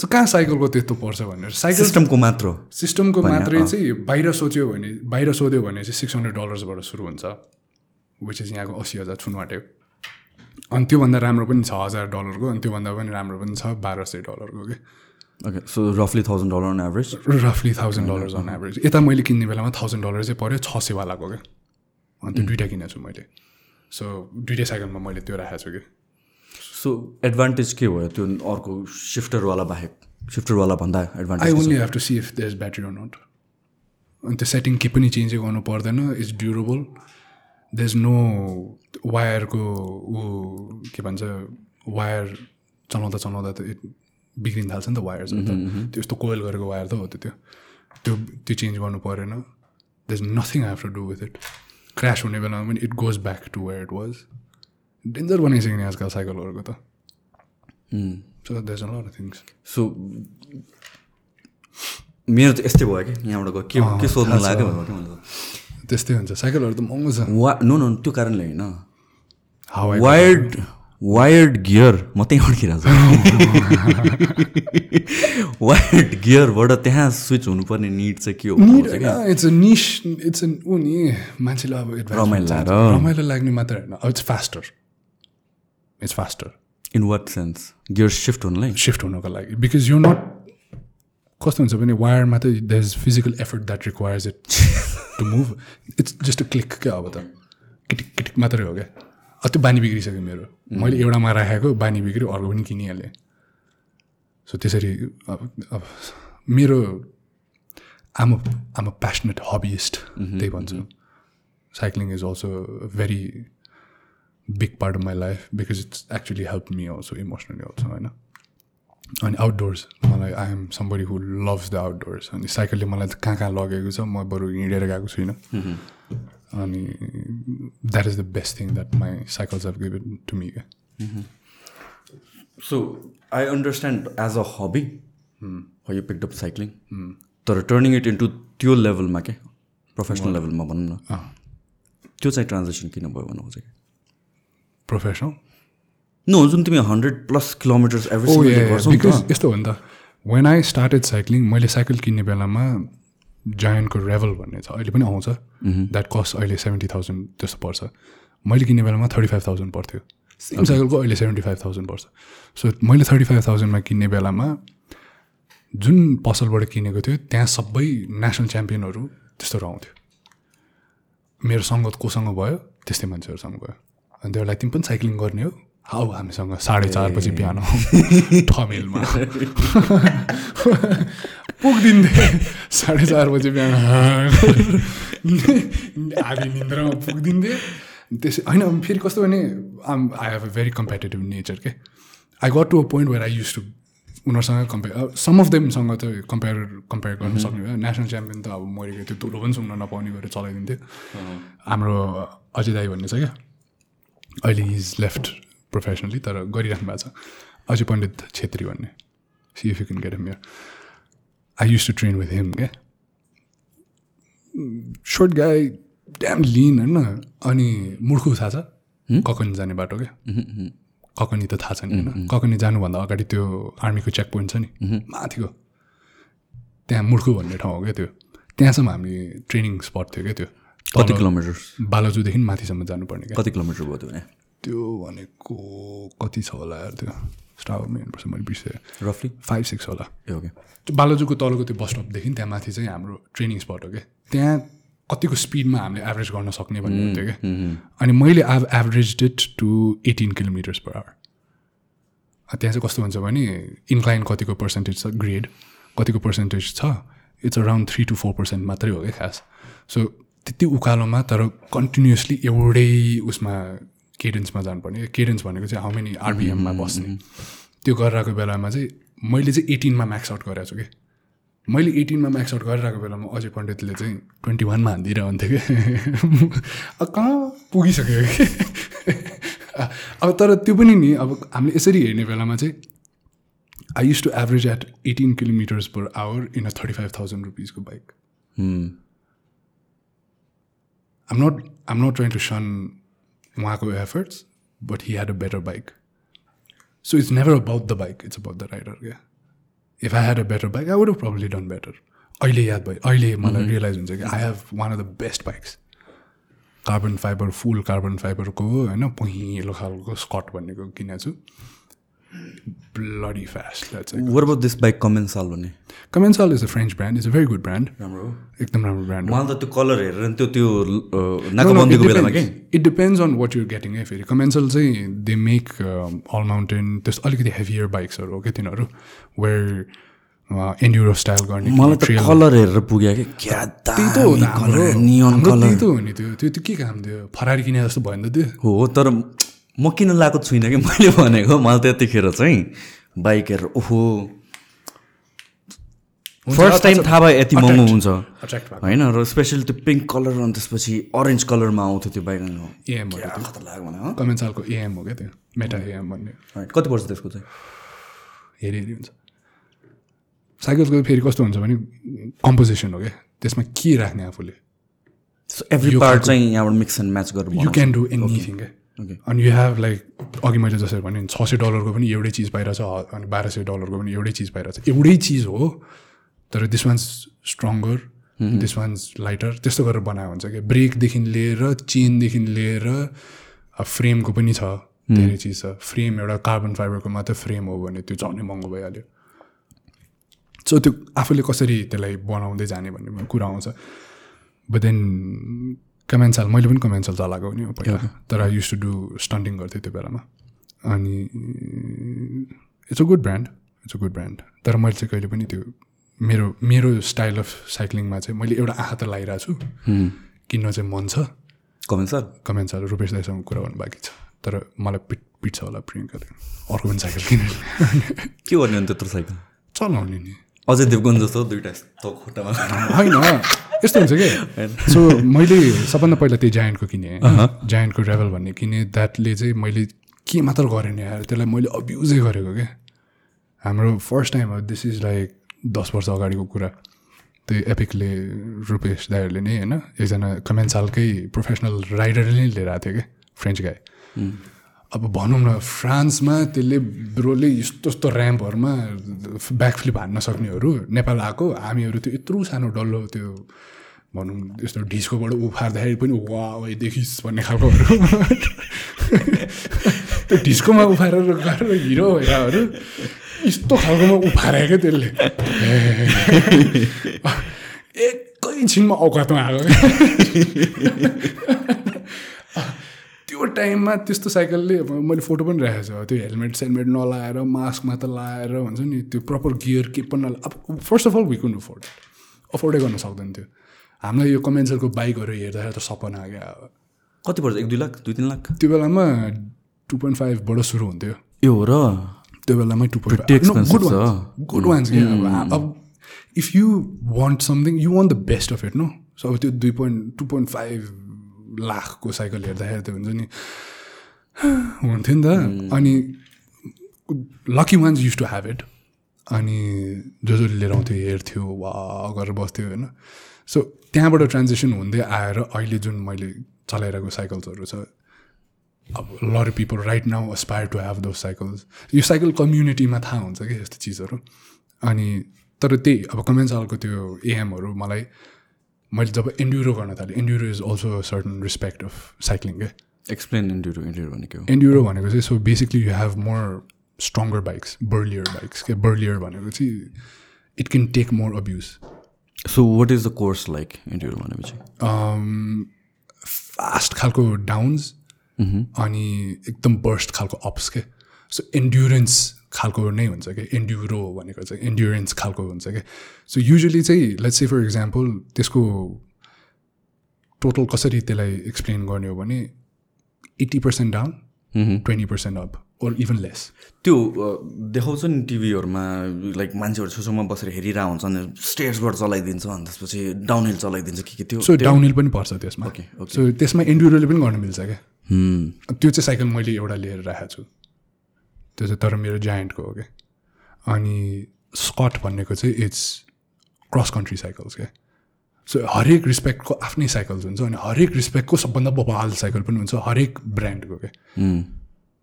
सो कहाँ साइकलको त्यस्तो पर्छ भनेर? साइकल सिस्टमको मात्र। सिस्टमको मात्रै चाहिँ बाहिर सोच्यो भने बाहिर सोध्यो भने चाहिँ सिक्स हन्ड्रेड डलर्सबाट सुरु हुन्छ विच इज यहाँको असी हजार छुन आँट्यो अनि त्योभन्दा राम्रो पनि छ हजार डलरको अनि त्योभन्दा पनि राम्रो पनि छ बाह्र सय डलरको कि? ओके सो रफली थाउजन्ड डलर अन एभरेज रफली थाउजन्ड डलर्स अन एभरेज यता मैले किन्ने बेलामा थाउजन्ड डलर चाहिँ पऱ्यो छ सयवालाको क्या अनि त्यो दुइटा किनेको छु मैले। सो दुइटै साइकलमा मैले त्यो राखेको छु कि? सो एडभान्टेज के भयो त्यो अर्को सिफ्टरवाला बाहेक? सिफ्टरवाला भन्दा I advantage only have to see if there is battery or not अनि त्यो सेटिङ केही पनि चेन्जै गर्नु पर्दैन it's durable they is no वायरको ऊ के भन्छ वायर चलाउँदा चलाउँदा त बिग्रिन थाल्छ नि त वायर्सहरू त त्यो यस्तो कोइल गरेको वायर त हो त्यो त्यो त्यो त्यो चेन्ज गर्नु परेन। They is nothing have to do with it crash हुने बेलामा पनि it goes back to where it was danger बनाइसक्यो नि आजकल साइकलहरूको त। सो देज अ थिङ्स सो मेरो त यस्तै भयो कि यहाँबाट के के सोध्नु लाग्यो त? त्यस्तै हुन्छ। साइकलहरू त महँगो छ। वा नो नो त्यो कारणले होइन। वायर्ड वायर्ड गियर म त्यहीँबाट किन वायर्ड गियरबाट त्यहाँ स्विच हुनुपर्ने निड चाहिँ के हो? इट्स अ निस इट्स ऊ नि मान्छेले अब रमाइलो। लाग्यो। रमाइलो लाग्ने मात्र होइन। It's faster it's faster in what sense gear shift हुनुलाई? सिफ्ट हुनको लागि। बिकज यु नट कस्तो हुन्छ भने वायरमा त the is physical effort that requires it to move it's just a click क्या अब त किटिक किटिक मात्रै हो क्या अब त्यो बानी बिग्रिसक्यो मेरो मैले एउटामा राखेको बानी बिग्रियो अर्को पनि किनिहालेँ सो त्यसरी अब अब मेरो आम आम अ प्यासनेट हबिस्ट त्यही भन्छु cycling is also very big part of my life because it's actually help me also emotionally also होइन अनि आउटडोर्स मलाई I am somebody who loves the outdoors अनि साइकलले मलाई त कहाँ कहाँ लगेको छ म बरु हिँडेर गएको छुइनँ। अनि that is the best thing that my cycles have given to me क्या so I understand as a hobby you picked up cycling तर टर्निङ इट इन्टु त्यो लेभलमा के? प्रोफेसनल लेभलमा भनौँ न। त्यो चाहिँ ट्रान्जेक्सन किन भयो भन्नु खोजेको प्रोफेसनल नो जुन तिमी हन्ड्रेड प्लस किलोमिटर्स गर्छौ यस्तो हो नि त। वेन आई स्टार्टेड साइक्लिङ मैले साइकल किन्ने बेलामा जायन्टको रेभल भन्ने छ अहिले पनि आउँछ। द्याट कस्ट अहिले सेभेन्टी थाउजन्ड जस्तो पर्छ। मैले किन्ने बेलामा थर्टी फाइभ थाउजन्ड पर्थ्यो सेम साइकलको अहिले सेभेन्टी फाइभ थाउजन्ड पर्छ। सो मैले थर्टी फाइभ थाउजन्डमा किन्ने बेलामा जुन पसलबाट किनेको थियो त्यहाँ सबै नेसनल च्याम्पियनहरू त्यस्तोहरू आउँथ्यो मेरो सङ्गत कोसँग भयो त्यस्तै मान्छेहरूसँग भयो। अनि त्यसलाई तिमी पनि साइक्लिङ गर्ने हो? हाउ हामीसँग साढे चार बजी बिहान ठमेलमा (laughs) पुगिदिन्थे। साढे चार बजी बिहान आधी निन्द्रामा पुगिदिन्थे। त्यस होइन फेरि कस्तो भने आम I have a very competitive nature के? I got to a point where I used to उनीहरूसँग कम्पेयर सम अफ देमसँग त कम्पेयर कम्पेयर गर्न सक्ने भयो। नेसनल च्याम्पियन त अब मरेको थियो धुलो पनि सुन्न नपाउने गरेर चलाइदिन्थ्यो हाम्रो अजय दाई भन्ने छ क्या? अहिले इज लेफ्ट प्रोफेसनली तर गरिराख्नु भएको छ। अजय पण्डित छेत्री भन्ने। See if you can get him I used to train with him क्या? सर्ट गाई ड्याम लिन होइन? अनि मुर्खु थाहा छ? ककनी जाने बाटो क्या? ककनी त थाहा छ नि होइन? ककनी जानुभन्दा अगाडि त्यो आर्मीको चेक पोइन्ट छ नि। माथिको। त्यहाँ मुर्खु भन्ने ठाउँ हो क्या त्यो? त्यहाँसम्म हामी ट्रेनिङ स्पट थियो क्या त्यो? कति तल किलोमिटर्स बालाजुदेखि माथिसम्म जानुपर्ने क्या? कति किलोमिटर भयो त्यो त्यो भनेको कति छ होला यार त्यो? स्टाफमै हेर्नुपर्छ मैले बिर्सेँ। रफली फाइभ सिक्स होला। ए ओके त्यो बालाजुको तलको त्यो बस स्टपदेखि त्यहाँ माथि चाहिँ हाम्रो ट्रेनिङ स्पट हो क्या त्यहाँ कतिको स्पिडमा हामीले एभरेज गर्न सक्ने भन्ने हुन्थ्यो क्या अनि मैले I've average it to eighteen kilometres per hour त्यहाँ चाहिँ कस्तो हुन्छ भने इन्क्लाइन कतिको पर्सेन्टेज छ? ग्रेड कतिको पर्सेन्टेज छ? It's around three to four percent मात्रै हो क्या खास। सो त्यति उकालोमा तर कन्टिन्युसली एउटै उसमा केडेन्समा जानुपर्ने। केडेन्स भनेको चाहिँ हाउ मेनी आरबिएममा बस्ने। त्यो गरिरहेको बेलामा चाहिँ मैले चाहिँ एटिनमा म्याक्स आउट गरेको छु कि। मैले एटिनमा म्याक्स आउट गरिरहेको बेलामा अजय पण्डितले चाहिँ ट्वेन्टी वानमा हानिदिइरहन्थ्यो कि। (laughs) अब कहाँ पुगिसक्यो कि? (laughs) अब तर त्यो पनि नि अब हामीले यसरी हेर्ने बेलामा चाहिँ I used to average at eighteen kilometres per hour in a thirty five thousand रुपिजको bike I'm not I'm not trying to shun Efforts, but he had a better bike. So it's never about the bike, it's about the rider, yeah. If I had a better bike, I would have probably done better. अहिले याद भयो अहिले मलाई realise हुन्छ कि I have one of the best bikes carbon fibre full carbon फाइबरको होइन पहिलो खालको स्कट भन्नेको किनेको छु bloody fast that's where about this bike Commencal भन्ने Commencal is a French brand is a very good brand राम्रो एकदम राम्रो ब्रान्ड मलाई त त्यो कलर हेरेर त्यो त्यो नाकाबन्दीको बेलामा के it depends on what you're getting है फेरि कमेन्सल चाहिँ दे मेक अल माउन्टेन त्यस्तो अलिकति हेभियर बाइक्सहरू हो क्या तिनीहरू वेयर एन्ड्युरो स्टाइल गर्ने मलाई त कलर हेरेर पुग्यो कि क्या त्यही त हो हाम्रो त्यही त हो नि त्यो त्यो के काम थियो फरारी किने जस्तो भयो नि त त्यो हो तर म किन लगाएको छुइनँ कि? मैले भनेको मलाई त्यतिखेर चाहिँ बाइक हेरेर ओहो फर्स्ट टाइम थाहा भयो यति महँगो हुन्छ। होइन र स्पेसली त्यो पिङ्क कलर अनि त्यसपछि अरेन्ज कलरमा आउँथ्यो त्यो बाइक कमेन्ट सालको एएम हो क्या त्यो? मेटा एएम भन्ने. कति पर्छ त्यसको चाहिँ? हेरी हेरी हुन्छ। साइकलको फेरि कस्तो हुन्छ भने कम्पोजिसन हो क्या? त्यसमा के राख्ने आफूले? एभ्री पार्ट चाहिँ यहाँबाट मिक्स एन्ड म्याच गरेर यु। क्यान डु एनिथिङ क्या. अनि यु हेभ लाइक अघि मैले जसरी भने छ सय डलरको पनि एउटै चिज पाइरहेछ ह- अनि बाह्र सय डलरको पनि एउटै चिज पाइरहेछ। एउटै चिज हो तर this one's stronger this one's lighter त्यस्तो गरेर बनाएको हुन्छ क्या। ब्रेकदेखि लिएर चेनदेखि लिएर फ्रेमको पनि छ धेरै चिज छ। फ्रेम एउटा कार्बन फाइबरको मात्रै फ्रेम हो भने त्यो झनै महँगो भइहाल्यो। सो त्यो आफूले कसरी त्यसलाई बनाउँदै जाने भन्ने कुरा आउँछ। बट देन कमेन्साल मैले पनि कमेन्साल चलाएको नि हो पहिला। तर I used to do stunting गर्थेँ त्यो बेलामा। अनि it's a good brand it's a good brand तर मैले चाहिँ कहिले पनि त्यो मेरो मेरो स्टाइल अफ साइक्लिङमा चाहिँ मैले एउटा आँखा त लगाइरहेको छु किन्न चाहिँ मन छ। कमेन्ट सर कमेन्ट्स रुपेश दाईसँग कुरा गर्नु बाँकी छ। तर मलाई पिट पिट्छ होला प्रियङ्काले अर्को पनि साइकल किनेर (laughs) के गर्ने अनि त्यत्रो साइकल चलाउने नि। अजय देवगन जस्तो दुइटा (laughs) होइन। यस्तो हुन्छ कि? सो मैले सबभन्दा पहिला त्यो जायन्टको किनेँ। जायन्टको रेभल भन्ने किनेँ। द्याटले चाहिँ मैले के मात्र गरेन यार त्यसलाई मैले अब्युजै गरेको क्या हाम्रो फर्स्ट टाइम हो दिस इज लाइक दस वर्ष अगाडिको कुरा। त्यो एपिकले रुपेश दाईहरूले नै होइन एकजना कमेन्ट सालकै प्रोफेसनल राइडरले नै लिएर आएको थियो क्या फ्रेन्च गाई अब भनौँ न फ्रान्समा त्यसले ब्रोले यस्तो यस्तो ऱ्याम्पहरूमा ब्याक फ्लिप हान्न सक्नेहरू नेपाल आएको हामीहरू त्यो यत्रो सानो डल्लो त्यो भनौँ यस्तो ढिस्कोबाट उफार्दाखेरि पनि वा वै देखिस् भन्ने खालकोहरू। त्यो ढिस्कोमा उफारेर गएर हिरो भइरहेहरू यस्तो खालकोमा उफारे क्या त्यसले एकैछिनमा औकातमा आएको। त्यो टाइममा त्यस्तो साइकलले मैले फोटो पनि राखेको छु। त्यो हेलमेट सेलमेट नलाएर मास्क मात्र लाएर हुन्छ नि त्यो प्रपर गियर के पनि नला अब first of all we couldn't afford अफोर्डै गर्न सक्दैन थियो हामीलाई यो कमेन्सरको बाइकहरू हेर्दाखेरि त सपना क्या अब कति पर्छ? एक दुई लाख? दुई तिन लाख? त्यो बेलामा टु पोइन्ट फाइभबाट सुरु हुन्थ्यो। यो हो र? त्यो बेलामै two point good good ones अब अब if you want something you want the best of it no so अब त्यो दुई पोइन्ट टु पोइन्ट फाइभ लाखको साइकल हेर्दाखेरि त हुन्छ नि हुन्थ्यो नि त अनि lucky ones use to have it अनि जो जसले लिएर आउँथ्यो हेर्थ्यो वा गरेर बस्थ्यो होइन सो त्यहाँबाट ट्रान्जेक्सन हुँदै आएर अहिले जुन मैले चलाइरहेको साइकल्सहरू छ अब lot people right now aspire to have those cycles यो साइकल कम्युनिटीमा थाहा हुन्छ कि यस्तो चिजहरू। अनि तर त्यही अब कमेन्ट सालको त्यो एएमहरू मलाई मैले जब एन्ड्युरो गर्न थालेँ enduro is also certain respect of cycling क्या एक्सप्लेन इन्ड्युरो इन्ड्युरो भनेको हो? एन्ड्युरो भनेको चाहिँ so basically you have more stronger bikes burlier bikes क्या बर्लियर भनेको चाहिँ it can take more abuse so what is the course like enduro भनेपछि fast खालको डाउन्स अनि एकदम बर्स्ट खालको अप्स के सो एन्ड्युरेन्स खालको नै हुन्छ क्या एन्ड्युरो भनेको चाहिँ एन्ड्युरेन्स खालको हुन्छ क्या सो युजली चाहिँ लेट्स से फर इक्जाम्पल त्यसको टोटल कसरी त्यसलाई एक्सप्लेन गर्ने हो भने eighty percent down twenty percent up or even less त्यो देखाउँछ नि टिभीहरूमा लाइक मान्छेहरू छेउछाउमा बसेर हेरिरहेको हुन्छ अनि स्टेयर्सबाट चलाइदिन्छ अनि त्यसपछि डाउन हिल चलाइदिन्छ के के त्यो सो डाउन हिल पनि पर्छ त्यसमा. सो त्यसमा एन्ड्युरोले पनि गर्न मिल्छ क्या। त्यो चाहिँ साइकल मैले एउटा लिएर राखेको छु। त्यो चाहिँ तर मेरो जायन्टको हो क्या? अनि स्कट भन्नेको चाहिँ इट्स क्रस कन्ट्री साइकल्स क्या। सो हरेक रिस्पेक्टको आफ्नै साइकल्स हुन्छ अनि हरेक रिस्पेक्टको सबभन्दा बबाल साइकल पनि हुन्छ हरेक ब्रान्डको क्या.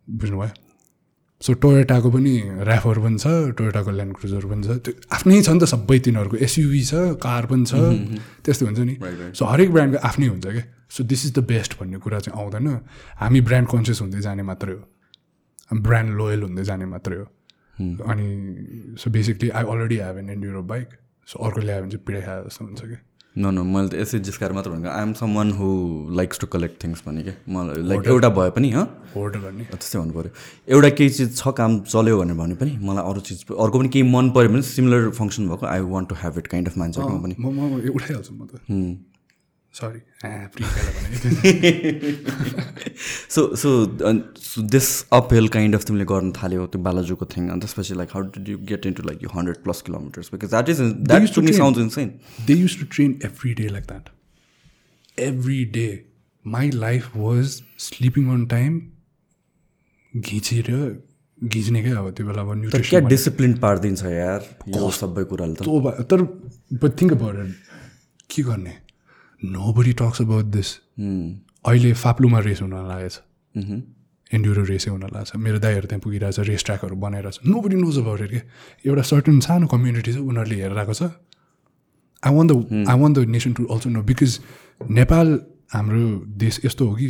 बुझ्नुभयो? सो टोयोटाको पनि ऱ्याफर पनि छ टोयोटाको ल्यान्ड क्रुजर पनि छ त्यो आफ्नै छ नि त सबै तिनीहरूको। एसयुभी छ कार पनि छ त्यस्तो हुन्छ नि. सो हरेक ब्रान्डको आफ्नै हुन्छ क्या। So this is the best भन्ने कुरा चाहिँ आउँदैन। हामी ब्रान्ड कन्सियस हुँदै जाने मात्रै हो। ब्रान्ड लोयल हुँदै जाने मात्रै हो। अनि so basically I already have an enduro bike so अर्को ल्यायो भने चाहिँ पिडाइ खायो जस्तो हुन्छ क्या न न मैले त यसै जिस्काएर मात्र भनेको I am someone who likes to collect things भने क्या मलाई लाइक एउटा भए पनि हँ होर्ड गर्ने। त्यस्तै भन्नु पऱ्यो। एउटा केही चिज छ काम चल्यो भनेर भने पनि मलाई अरू चिज अर्को पनि केही मन पऱ्यो भने सिमिलर फङ्सन भएको I want to have it kind of मान्छे पनि। म म उठाइहाल्छु म त। Sorry so so this uphill kind of तिमीले गर्न थाल्यो त्यो बालाजुको थिङ अनि त्यसपछि like how did you get into like you hundred plus kilometres because that is that to me. Sound insane they used to train. every day like that. Every day. My life was sleeping on time. घिचेर घिच्ने क्या अब त्यो बेला अब क्या nutrition discipline पारिदिन्छ यार सबै कुराले त तर थिङ्क अबाउट के गर्ने nobody talks about this अहिले फाप्लुमा रेस हुन लागेछ। एन्ड्युरो रेसै हुन लाग्छ। मेरो दाइहरू त्यहाँ पुगिरहेछ रेस ट्र्याकहरू बनाइरहेछ। Nobody knows about it के? एउटा सर्टन सानो कम्युनिटी छ उनीहरूले हेरिरहेको छ। I want the I want the nation to also know because Nepal हाम्रो देश यस्तो हो कि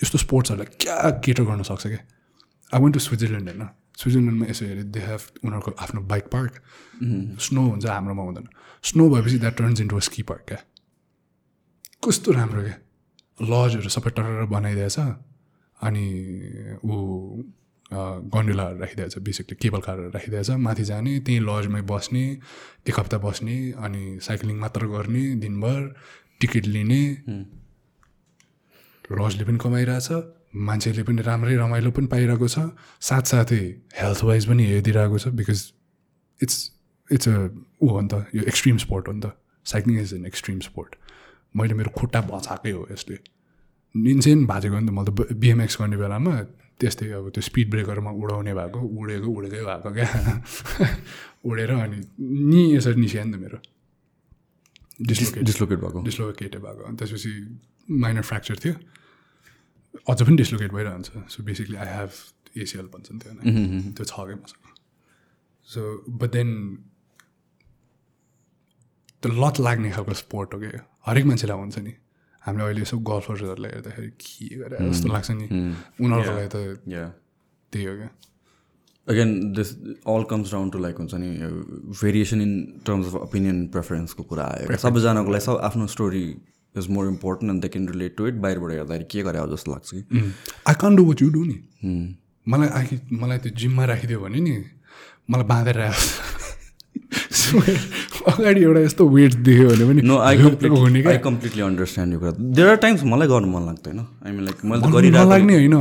यस्तो स्पोर्ट्सहरूलाई क्या केटर गर्न सक्छ क्या आई वान टु स्विजरल्यान्ड होइन? स्विजरल्यान्डमा यसो हेऱ्यो दे हेभ उनीहरूको आफ्नो बाइक पार्क स्नो हुन्छ हाम्रोमा हुँदैन। स्नो भएपछि that turns into a ski park क्या? कस्तो राम्रो क्या लजहरू सबै टरेर बनाइदिएछ अनि ऊ गन्डुलाहरू राखिदिएछ बेसिकली केबल कारहरू राखिदिएछ। माथि जाने त्यहीँ लजमै बस्ने एक हप्ता बस्ने अनि साइक्लिङ मात्र गर्ने दिनभर टिकट लिने। लजले पनि कमाइरहेछ मान्छेले पनि राम्रै रमाइलो पनि पाइरहेको छ। साथसाथै हेल्थ वाइज पनि हेरिदिइरहेको छ बिकज इट्स इट्स अ ऊ हो नि त यो एक्सट्रिम स्पोर्ट हो नि त। Cycling is an extreme sport मैले मेरो खुट्टा भचाएकै हो यसले। इन्सेन भाजेको नि त मैले त बिएमएक्स गर्ने बेलामा त्यस्तै अब त्यो स्पिड ब्रेकरमा उडाउने भएको उडेको उडेकै भएको क्या। (laughs) उडेर अनि नि यसरी निस्क्यो नि त मेरो। डिस्लोकेट। डिस्लोकेट भएको। डिस्लोकेटेड भएको। अनि त्यसपछि माइनर फ्र्याक्चर थियो। अझ पनि डिस्लोकेट भइरहन्छ। So basically I have ACL भन्छ नि त्यो त्यो छ क्या मसँग। सो बट देन त्यो लत लाग्ने खालको स्पोर्ट हो क्या हरेक मान्छेलाई हुन्छ नि। हामीले अहिले यसो गल्फर्सहरूलाई हेर्दाखेरि के गरे जस्तो लाग्छ नि। उनीहरूको लागि त त्यही हो क्या। Again this all comes down to like हुन्छ नि variation in terms of opinion प्रेफरेन्सको कुरा आयो सबैजनाको लागि सब आफ्नो story is more important and they can relate to it बाहिरबाट हेर्दाखेरि के गरे हो जस्तो लाग्छ कि? I can do what you do नि। मलाई आखि मलाई त्यो जिममा राखिदियो भने नि मलाई बाँधेर राख्छ अगाडि एउटा यस्तो वेट देख्यो भने पनि नो आई क्या। आई कम्प्लिटली अन्डरस्ट्यान्ड यो कुरा देयर आर टाइम्स मलाई गर्नु मन लाग्दैन। आई मिन लाइक मैले गरिरहेको नलाग्ने होइन।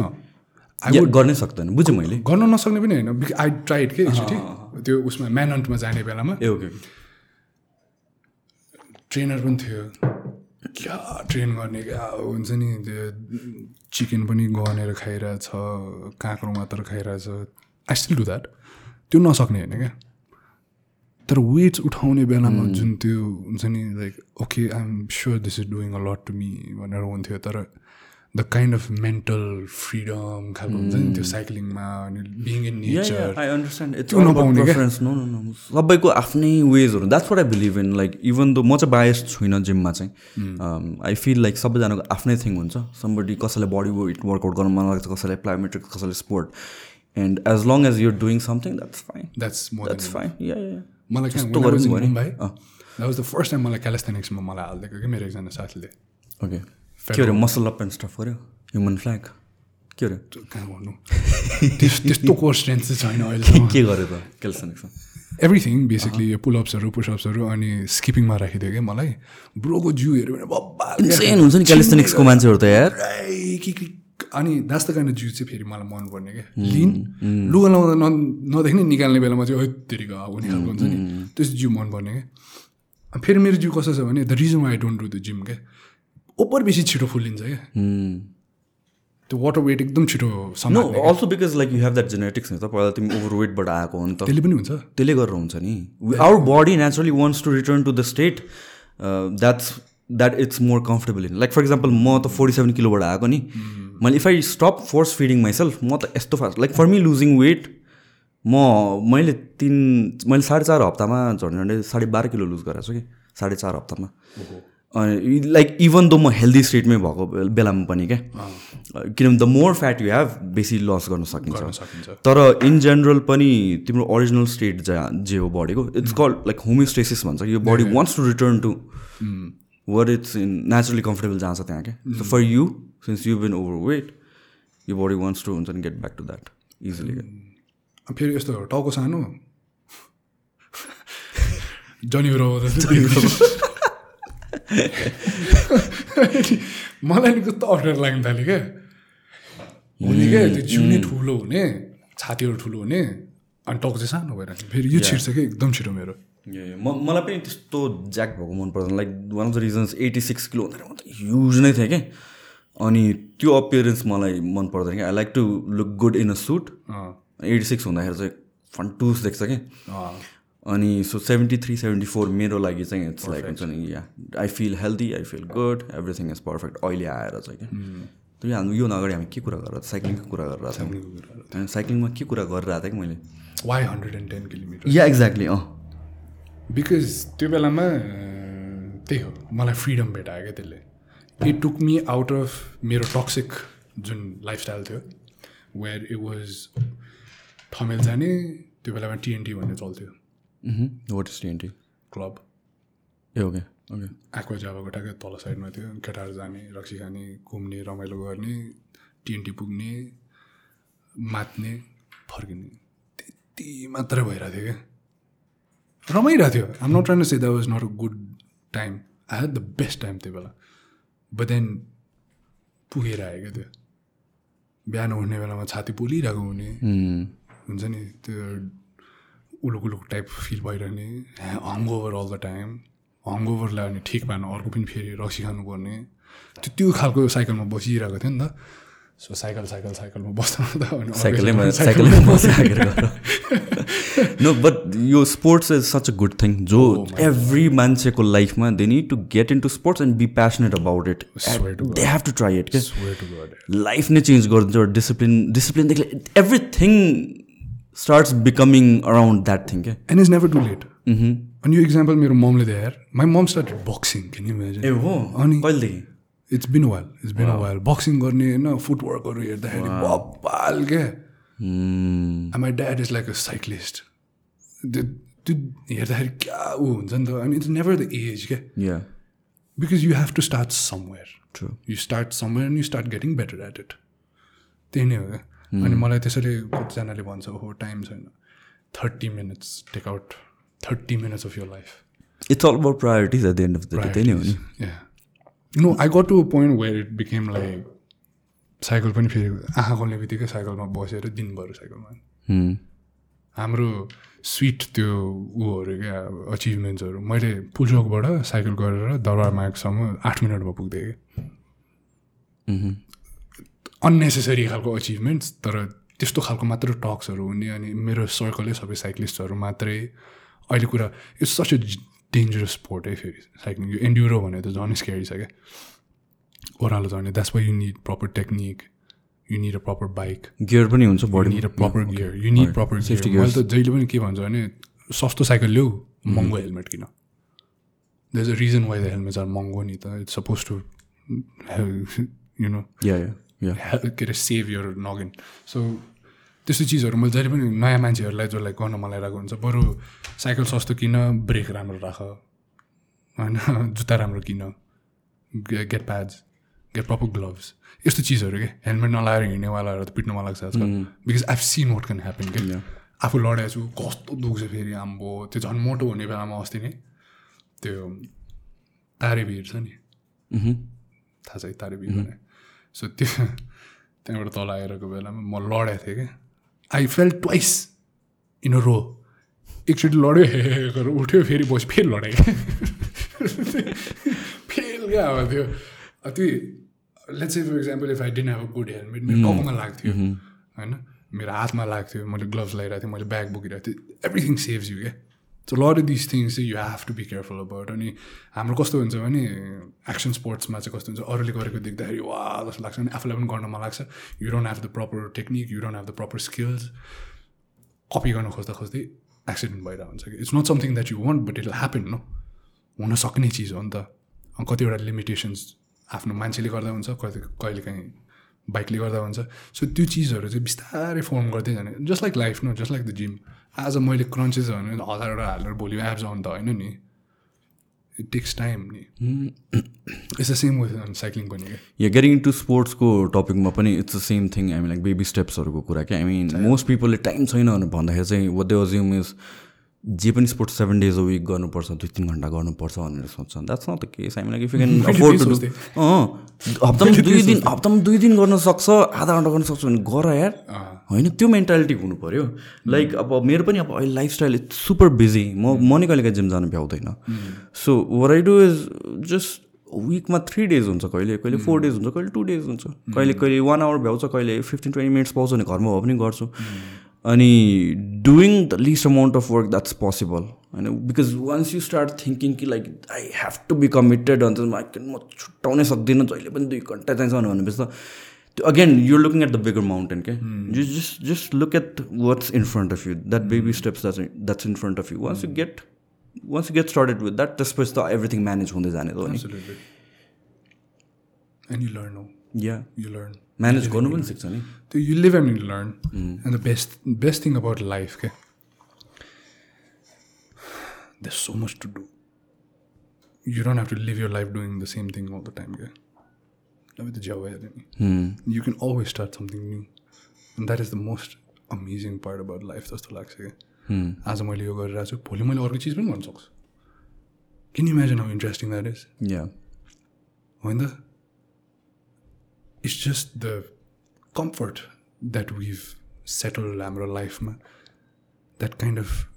या, गर्नै सक्दैन। बुझेँ मैले? गर्न नसक्ने पनि होइन। आई ट्राइड के एकचोटि। त्यो उसमा म्यानहन्टमा जाने बेलामा। ए ओके ट्रेनर पनि थियो। क्या ट्रेन गर्ने क्या? हुन्छ नि त्यो चिकन पनि गनेर खाइरहेछ काँक्रो मात्र खाइरहेछ। आई स्टिल डु द्याट त्यो नसक्ने होइन क्या। तर वेट्स उठाउने बेलामा जुन त्यो हुन्छ नि like okay I am sure this is doing a lot to me भनेर हुन्थ्यो तर the kind of mental freedom खालको हुन्छ नि त्यो साइक्लिङमा अनि being in nature I understand त्यो नपाउने सबैको आफ्नै वेजहरू that's what I believe in like even though म चाहिँ बायस छुइनँ जिममा चाहिँ आई फिल लाइक सबैजनाको आफ्नै थिङ हुन्छ। समबडी कसैलाई बडी वेट वर्कआउट गर्न मन लाग्छ कसैलाई प्लायोमेट्रिक कसैलाई sport and as long as you're doing something that's fine that's more that's fine या मलाई। That was the first time मलाई क्यालेस्थेनिक्समा मलाई हालिदिएको कि मेरो एकजना साथीले। ओके के अरे मसल अप एन्ड स्टफ गऱ्यो ह्युमन फ्ल्याग के अरे? कहाँ त्यस त्यस्तो कोर स्ट्रेन्थ चाहिँ छैन (laughs) अहिलेसम्म। के गऱ्यो त क्याल्सनिक्समा एभ्रिथिङ बेसिकली यो पुलअप्सहरू पुसअप्सहरू अनि स्किपिङमा राखिदियो कि मलाई। ब्रोको जिउ हेऱ्यो भने बब्बाल क्या। इन्सेन हुन्छ नि क्यालिस्थेनिक्सको मान्छेहरू त यार। अनि दास्ता काइन्ड जिउ चाहिँ फेरि मलाई मनपर्ने क्या। लिन लुगा लाउँदा न नदेख्ने निकाल्ने बेलामा चाहिँ ओत्तिरिको हुने खालको हुन्छ नि। त्यस्तो जिउ मनपर्ने क्या। अनि फेरि मेरो जिउ कस्तो छ भने the reason I don't do the gym क्या। ओभर बेसी छिटो फुल्लिन्छ क्या। त्यो वाटर वेट एकदम छिटो also because like you have that genetics नि त पहिला तिमी ओभर वेटबाट आएको हो नि त। त्यसले पनि हुन्छ। त्यसले गरेर हुन्छ नि। Our body naturally wants to return to the state that's that it's more comfortable in like for example म त फोर्टी सेभेन किलोबाट आएको नि। मैले if I stop force feeding myself म त यस्तो fast like for me losing weight म मैले तिन मैले साढे चार हप्तामा झन्डै झन्डै साढे बाह्र किलो लुज गरेको छु कि साढे चार हप्तामा। अनि लाइक इभन दो म हेल्दी स्टेटमै भएको बेलामा पनि क्या किनभने the more fat you have बेसी लस गर्न सकिन्छ। तर इन जेनरल पनि तिम्रो ओरिजिनल स्टेट जहाँ जे हो बडीको इट्स कल्ड लाइक होमियोस्टेसिस भन्छ यो body wants to return to what it's in naturally comfortable जहाँ छ त्यहाँ क्या so for you since you been overweight यो बडी वान्ट्स टु हुन्छ नि get back to that easily क्या फेरि यस्तो टाउको सानो। (laughs) जनी (laughs) मलाई नि कस्तो अप्ठ्यारो लाग्न थाल्यो क्या हुने क्या त्यो जिउ नै ठुलो हुने छातीहरू ठुलो हुने अनि टाउको चाहिँ सानो भएर फेरि यो छिर्छ क्या एकदम छिटो मेरो। म मलाई पनि त्यस्तो ज्याक भएको मन पर्दैन। Like one of the reasons eighty six kilo हुँदाखेरि म त ह्युज नै थिएँ क्या अनि त्यो अपियरेन्स मलाई मन पर्दैन क्या I like to look good in a suit eighty six हुँदाखेरि चाहिँ फन्टुस देख्छ कि। अनि so seventy three seventy four मेरो लागि चाहिँ इट्स लाइक हुन्छ नि या I feel healthy I feel good everything is perfect अहिले आएर चाहिँ क्या त्यो हाम्रो यो अगाडि हामी के कुरा गरेर साइक्लिङको कुरा गरिरहेको थियौँ साइक्लिङमा के कुरा गरिरहेको थिएँ कि मैले? Why hundred and ten kilometer yeah exactly अँ। बिकज त्यो बेलामा त्यही हो मलाई फ्रिडम भेटायो क्या त्यसले। It took me out of मेरो टक्सिक जुन लाइफस्टाइल थियो वेयर इट वाज ठमेल जाने त्यो बेलामा टिएनटी भन्ने चल्थ्यो what is twenty club A okay okay aqua जाबाको ठ्याक्कै तल साइडमा थियो। केटाहरू जाने रक्सी खाने घुम्ने रमाइलो गर्ने टिएनटी पुग्ने मात्ने फर्किने। त्यति मात्रै भइरहेको थियो क्या। रमाइरहेको थियो। I'm not trying say that was not a good time I had the best time त्यो बेला। बट देन पुगेर आयो क्या त्यो बिहान उठ्ने बेलामा छाती पोलिरहेको हुने। हुन्छ नि? त्यो उलुक उलुक टाइप फिल भइरहने। Hangover all the time हङ ओभरलाई अनि ठिक पार्नु अर्को पनि फेरि रक्सी खानुपर्ने। त्यो त्यो खालको साइकलमा बसिरहेको थियो नि त। सो साइकल साइकल साइकलमा बस्दा (laughs) नो बट यो sports is such a good thing जो एभ्री मान्छेको लाइफमा they need to get into sports and be passionate about it Swear to they have to try it. Life नै change गरिदिन्छ discipline डिसिप्लिनदेखि everything starts becoming around that thing क्या and is never too late अनि यो example मेरो ममले यार my mom start boxing हो अनि कहिलेदेखि it's been while it's been while boxing गर्ने होइन फुटवर्कहरू हेर्दाखेरि बब्बाल क्या. My dad is like a cyclist त्यो त्यो हेर्दाखेरि क्या ऊ हुन्छ नि त अनि इट्स नेभर द एज क्या because you have to start somewhere true you start somewhere and you start getting better at it त्यही नै हो क्या अनि मलाई त्यसरी कतिजनाले भन्छ हो टाइम छैन। Thirty minutes take out thirty minutes of your life it's all about priorities at the end of the day त्यही नै हो नि no I got to a point where it became like cycle पनि फेरि आँखा खोल्ने बित्तिकै साइकलमा बसेर दिनभर साइकलमा Hmm. हाम्रो स्विट त्यो उहरू क्या अचिभमेन्ट्सहरू मैले पुलचोकबाट साइकल गरेर दरबार मार्गसम्म आठ मिनटमा पुग्थेँ कि. अननेसेसरी खालको अचिभमेन्ट्स तर त्यस्तो खालको मात्र टक्सहरू हुने अनि मेरो सर्कलै सबै साइक्लिस्टहरू मात्रै। अहिले कुरा it's such a dangerous sport है फेरि साइक्लिङ यो एन्ड्युरो भने त झन् स्क्यारी छ क्या। ओह्रालो झर्ने that's why you need proper technique you need a proper bike gear पनि हुन्छ body need a proper gear you need proper Safety gear मैले त जहिले पनि के भन्छ भने सस्तो साइकल ल्याऊ महँगो हेलमेट किन? The is a reason why the helmets are महँगो नि त। It's suppose to you know के अरे सेभ यर नगिन सो त्यस्तो चिजहरू मैले जहिले पनि नयाँ मान्छेहरूलाई जसलाई गर्न मलाई लागेको हुन्छ बरु साइकल सस्तो किन ब्रेक राम्रो राख। होइन (laughs) जुत्ता राम्रो किन? Get pads get proper gloves यस्तो चिजहरू के? हेलमेट नलाएर हिँड्नेवालाहरू त पिट्नु मन लाग्छ आजकल। Because I've seen what can happen के आफू लडेको छु कस्तो दुख्छ फेरि आम्बो। त्यो झन् मोटो हुने बेलामा अस्ति नै त्यो तारे भिर छ नि। Mhm. थाहा छ है तारे भिर भने? सो त्यो (laughs) त्यहाँबाट तल आइरहेको बेलामा म लडेको थिएँ क्या I fell twice in a row एकचोटि लड्यो (laughs) गरेर उठ्यो फेरि बस्यो फेरि लडेँ। (laughs) फेल क्या अब त्यो? अब त्यो let's say for example if I didn't have a good helmet मेरो टाउकोमा लाग्थ्यो होइन मेरो हातमा लाग्थ्यो मैले ग्लोभ्स लगाइरहेको थिएँ मैले ब्याग बोकिरहेको थिएँ एभ्रिथिङ सेभ्स यु क्या so lot this things you have to be careful about अनि हाम्रो कस्तो हुन्छ भने एक्सन स्पोर्ट्समा चाहिँ कस्तो हुन्छ अरूले गरेको देख्दाखेरि वा जस्तो लाग्छ अनि आफूलाई पनि गर्न मन लाग्छ you don't have the proper technique you don't have the proper skills copy गर्न खोज्दा खोज्दै एक्सिडेन्ट भइरहेको हुन्छ कि it's not something that you want but it happen no हुन सक्ने चिज हो नि त कतिवटा लिमिटेसन्स आफ्नो मान्छेले गर्दा हुन्छ कति कहिलेकाहीँ बाइकले गर्दा हुन्छ। सो त्यो चिजहरू चाहिँ बिस्तारै फर्म गर्दै जाने। Just like life no just like the gym आज मैले क्रन्चेस भने हजारवटा हालेर भोलि एब्स आउनु त होइन नि। इट टेक्स टाइम नि। It's the same with cycling पनि या गेटिङ टु स्पोर्ट्सको टपिकमा पनि it's the same thing I mean like baby स्टेप्सहरूको कुरा क्या आई मिन मोस्ट पिपलले टाइम छैन भनेर भन्दाखेरि चाहिँ वाट दे अज्युम इज जे पनि sports seven days a week गर्नुपर्छ दुई तिन घन्टा गर्नुपर्छ भनेर सोध्छ द्याट्स नट द केस हामी like if you can afford to do हप्तामा दुई दिन हप्तामा दुई दिन गर्न सक्छ आधा घन्टा गर्न सक्छ भने गर यार। होइन? त्यो मेन्टालिटी हुनु पऱ्यो लाइक अब मेरो पनि अब अहिले लाइफस्टाइल इट्स सुपर बिजी म म नै कहिले जिम जानु भ्याउँदैन। So what I do is just विकमा three days हुन्छ कहिले। कहिले फोर डेज हुन्छ कहिले टु डेज हुन्छ। कहिले कहिले वान आवर भ्याउँछ कहिले फिफ्टिन ट्वेन्टी मिनट्स पाउँछ भने घरमा भए पनि गर्छु। अनि doing the least amount of work that's possible होइन because once you start thinking कि like I have to be committed अन्त म छुट्याउनै सक्दिनँ जहिले पनि दुई घन्टा चाहिन्छ भनेपछि त त्यो again you're looking at the bigger mountain के you just just look at what's in front of you that baby steps that's that's in front of you once you get once you get started with that त्यसपछि त everything manage हुँदै जाने त नि you manage गर्नु पनि सिक्छ नि। त्यो you live and you learn and the best best thing about life (sighs) के there's so much to do. You don't have to live your life doing the same thing all the time, yeah. With the Java, you can always start something new. And that is the most amazing part about life जस्तो लाग्छ क्या आज मैले यो गरिरहेको छु भोलि मैले अर्को चिज पनि गर्न सक्छु किन imagine how interesting that is yeah होइन त it's just the comfort that we've settled our life that kind of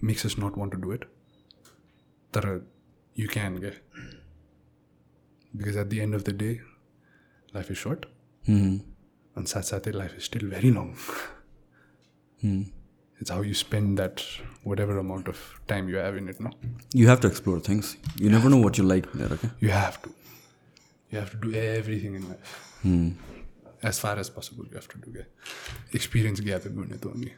makes us not want to do it. But you can get because at the end of the day life is short. Mm. and satsate life is still very long. (laughs) Mm. it's how you spend that whatever amount of time you have in it no? You have to explore things. You, you never know what you like there okay? You have to. You have to do everything in life. As far as possible, you have to do it. Experience gather गर्ने त अनि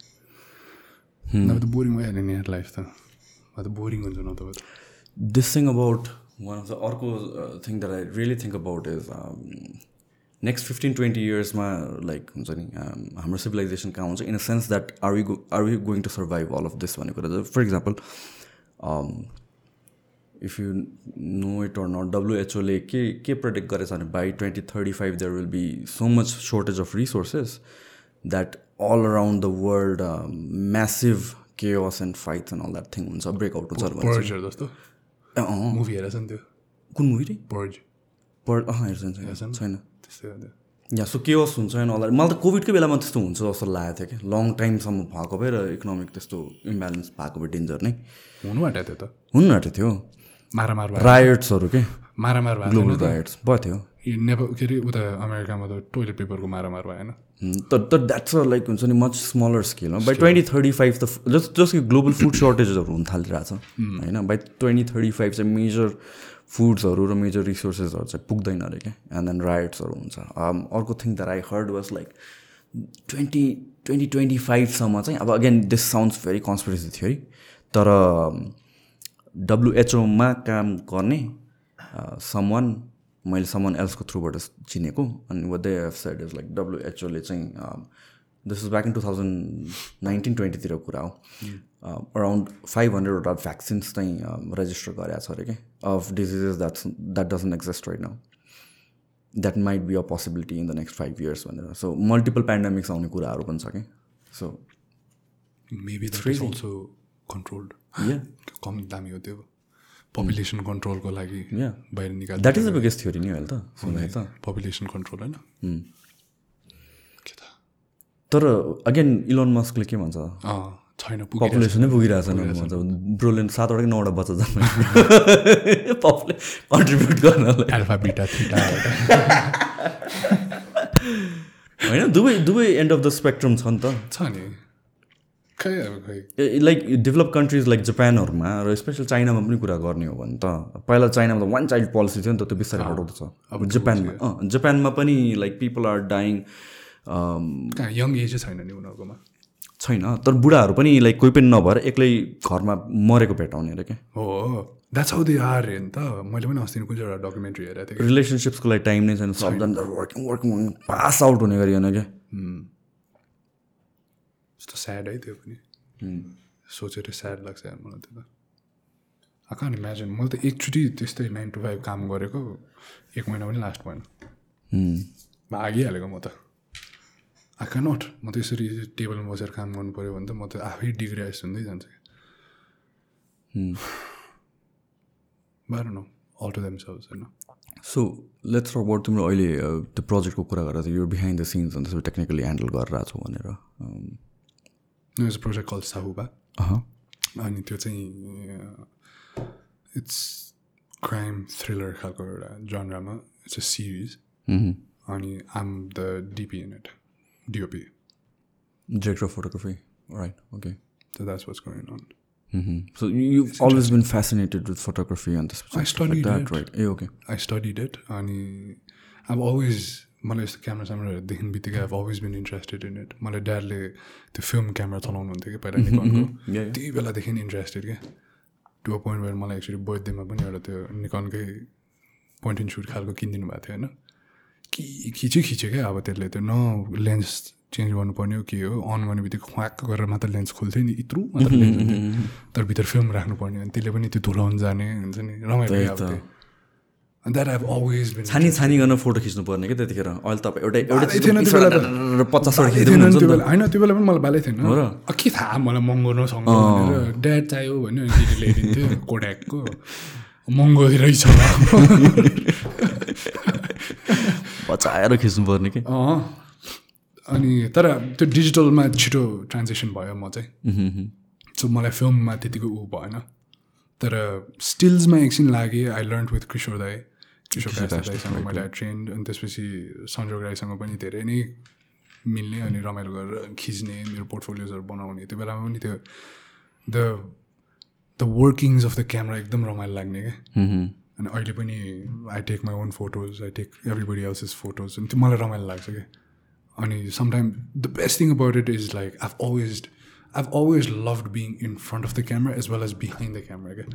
नभए त boring भइहाल्यो नि life त अब त बोरिङ हुन्छ न त This thing about one of the अर्को thing that I really think about is next fifteen twenty इयर्समा like हुन्छ नि हाम्रो सिभिलाइजेसन कहाँ हुन्छ in a sense that are go are we going to survive all of this भन्ने कुरा for example if you know it or not डब्लुएचओले के के protect गरेछ भने by twenty thirty five there will be so much shortage of resources that all around the world massive chaos and fights and all that thing हुन्छ breakout हुन्छ जस्तो? Movie हेरेछ नि त्यो। कुन मुभी रे? पर्ज पर अँ हेर्छ छैन। त्यस्तै हो त्यो। या सो केयस हुन्छ एन्ड अल मलाई त कोभिडकै बेलामा त्यस्तो हुन्छ जस्तो लागेको थियो कि। लङ टाइमसम्म भएको भए र इकोनोमिक त्यस्तो इम्ब्यालेन्स भएको भए डेन्जर नै। हुनु आँट्यो त्यो त। हुनु आँटेको थियो। मारामार भयो रायट्सहरू के? मारामार भयो ग्लोबल रायट्स भयो थियो नेपाल के अरे उता अमेरिकामा त टोइलेट पेपरको मारामार भएन तर तर द्याट्स अ लाइक हुन्छ नि मच स्मलर स्केलमा बाई ट्वेन्टी थर्टी फाइभ त जस्ट जस्ट कि ग्लोबल फुड सर्टेजेसहरू हुन थालिरहेछ होइन? बाई ट्वेन्टी थर्टी फाइभ चाहिँ मेजर फुड्सहरू र मेजर रिसोर्सेसहरू चाहिँ पुग्दैन अरे क्या एन्ड देन राइट्सहरू हुन्छ। Um, अर्को thing that I heard was like twenty twenty twenty फाइभसम्म चाहिँ अब again this sounds very conspiracy थियो है तर डब्लुएचओमा काम गर्ने सम वान मैले समन एल्सको थ्रुबाट चिनेको अनि what they said is like डब्लुएचओले चाहिँ this is back in two thousand nineteen ट्वेन्टीतिरको कुरा हो। अराउन्ड फाइभ हन्ड्रेडवटा भ्याक्सिन्स चाहिँ रेजिस्टर गरेको छ अरे कि? Of diseases that's that doesn't exist right now that might be a possibility in the next five years भनेर। सो मल्टिपल पेन्डामिक्स आउने कुराहरू पनि छ कि? सो मेबी अल्सो कन्ट्रोल्ड कम दामी हो त्यो पपुलेसन कन्ट्रोलको लागि बाहिर निकाल that is the biggest theory नि अहिले त सुन्दाखेरि त। पपुलेसन कन्ट्रोल होइन। त? तर अगेन इलोन मस्कले के भन्छ? छैन पपुलेसनै पुगिरहेछ नि भन्छ। ब्रोले सातवटा कि नौवटा बच्चा जन्म पपुले कन्ट्रिब्युट (laughs) गर्नलाई। एल्फा बिटा थिटा होइन दुवै दुवै एन्ड अफ द स्पेक्ट्रम छ नि त। छ नि। लाइक डेभलप कन्ट्रिज लाइक जापानहरूमा र स्पेसल चाइनामा पनि कुरा गर्ने हो भने त पहिला चाइनामा त वान चाइल्ड पोलिसी थियो नि त त्यो बिस्तारै हटाउँदैछ अब जापानमा अँ जापानमा पनि like people are dying young एजै छैन नि उनीहरूकोमा? छैन तर बुढाहरू पनि लाइक कोही पनि नभएर एक्लै घरमा मरेको भेटाउने अरे क्या। हो द्याट्स हाउ दे आर हेर्नु त। मैले पनि अस्ति कुन चाहिँ एउटा डकुमेन्ट्री हेरेको थिएँ। रिलेसनसिप्सको लागि टाइम नै छैन। सबजना वर्किङ वर्किङ पास आउट हुने गरी होइन क्या यस्तो स्याड है त्यो पनि। सोचेर स्याड लाग्छ मलाई त्यो त। आई कान इमेजिन मैले त एकचोटि त्यस्तै नाइन टु फाइभ काम गरेको एक महिना पनि लास्ट भएन। भागिहालेको म त। आई क्यान नट म त यसरी टेबलमा बसेर काम गर्नु पऱ्यो भने त म त आफै डिग्रेस हुँदै जान्छ। बाह्र न अल टु देमसेल्स होइन सो लेट्स अबाउट तिम्रो अहिले त्यो प्रोजेक्टको कुरा गरेर यो बिहाइन्ड द सिन्स अनि त्यसपछि टेक्निकली ह्यान्डल गरिरहेको छौ भनेर um, is a project call Sahuba अहँ, अनि त्यो चाहिँ इट्स क्राइम थ्रिलर खालको एउटा जनरामा इट्स अ सिरिज मह्म। अनि um the DP in it DOP director of photography right okay So that's what's going on. So you always been fascinated with photography अनि I त्यसपछि studied that it. Right ah okay I studied it अनि अब always मलाई यस्तो camera स्यामराहरू देख्ने बित्तिकै अब always been interested in it मलाई ड्याडले त्यो फिल्म क्यामेरा चलाउनु हुन्थ्यो कि पहिला निकनको. त्यही बेलादेखि इन्ट्रेस्टेड क्या टु अ पोइन्ट भएर मलाई एक्चुली बर्थडेमा पनि एउटा त्यो निकनकै पोइन्ट एन्ड सुट खालको किनिदिनु भएको थियो होइन कि खिच्यो खिच्यो क्या अब त्यसले त्यो न लेन्स चेन्ज गर्नुपर्ने हो के हो अन गर्ने बित्तिकै ख्वाक गरेर मात्र लेन्स खोल्थ्यो नि यत्रु मात्र लेन्स तर भित्र फिल्म राख्नुपर्ने अनि त्यसले पनि त्यो धुलाउनु जाने हुन्छ नि रमाइलो छानी छानी गर्न फोटो खिच्नु पर्ने क्या त्यतिखेर? अहिले तपाईँ एउटा एउटा पचासवटा बालै खिच्दै थिएन नि हुन्छ त्यो नि बेला। त होइन त्यो बेला पनि मलाई बालै थिएन। र? के थाहा मलाई महँगो नसँग ड्याड चाहियो भन्यो अनि दिदी ल्याइदिन्थ्यो कोड्याकको। महँगो रहेछ। बचाएर खिच्नु पर्ने कि अनि तर त्यो डिजिटलमा छिटो ट्रान्जेक्सन भयो म चाहिँ। सो मलाई फिल्ममा त्यतिको ऊ भएन। तर स्टिल्समा एकछिन लागेँ। आई लर्न विथ किशोर दाई किशोर दाईसँग मैले ट्रेन्ड अनि त्यसपछि सञ्जोग राईसँग पनि धेरै नै मिल्ने अनि रमाइलो गरेर खिच्ने मेरो पोर्टफोलियोजहरू बनाउने। त्यो बेलामा पनि त्यो the the workings of the camera एकदम रमाइलो लाग्ने क्या। अनि अहिले पनि I take my own photos I take everybody else is photos अनि त्यो मलाई रमाइलो लाग्छ क्या। अनि sometime the best thing about it is like I've always I've always loved being in front of the camera as well as behind the camera क्या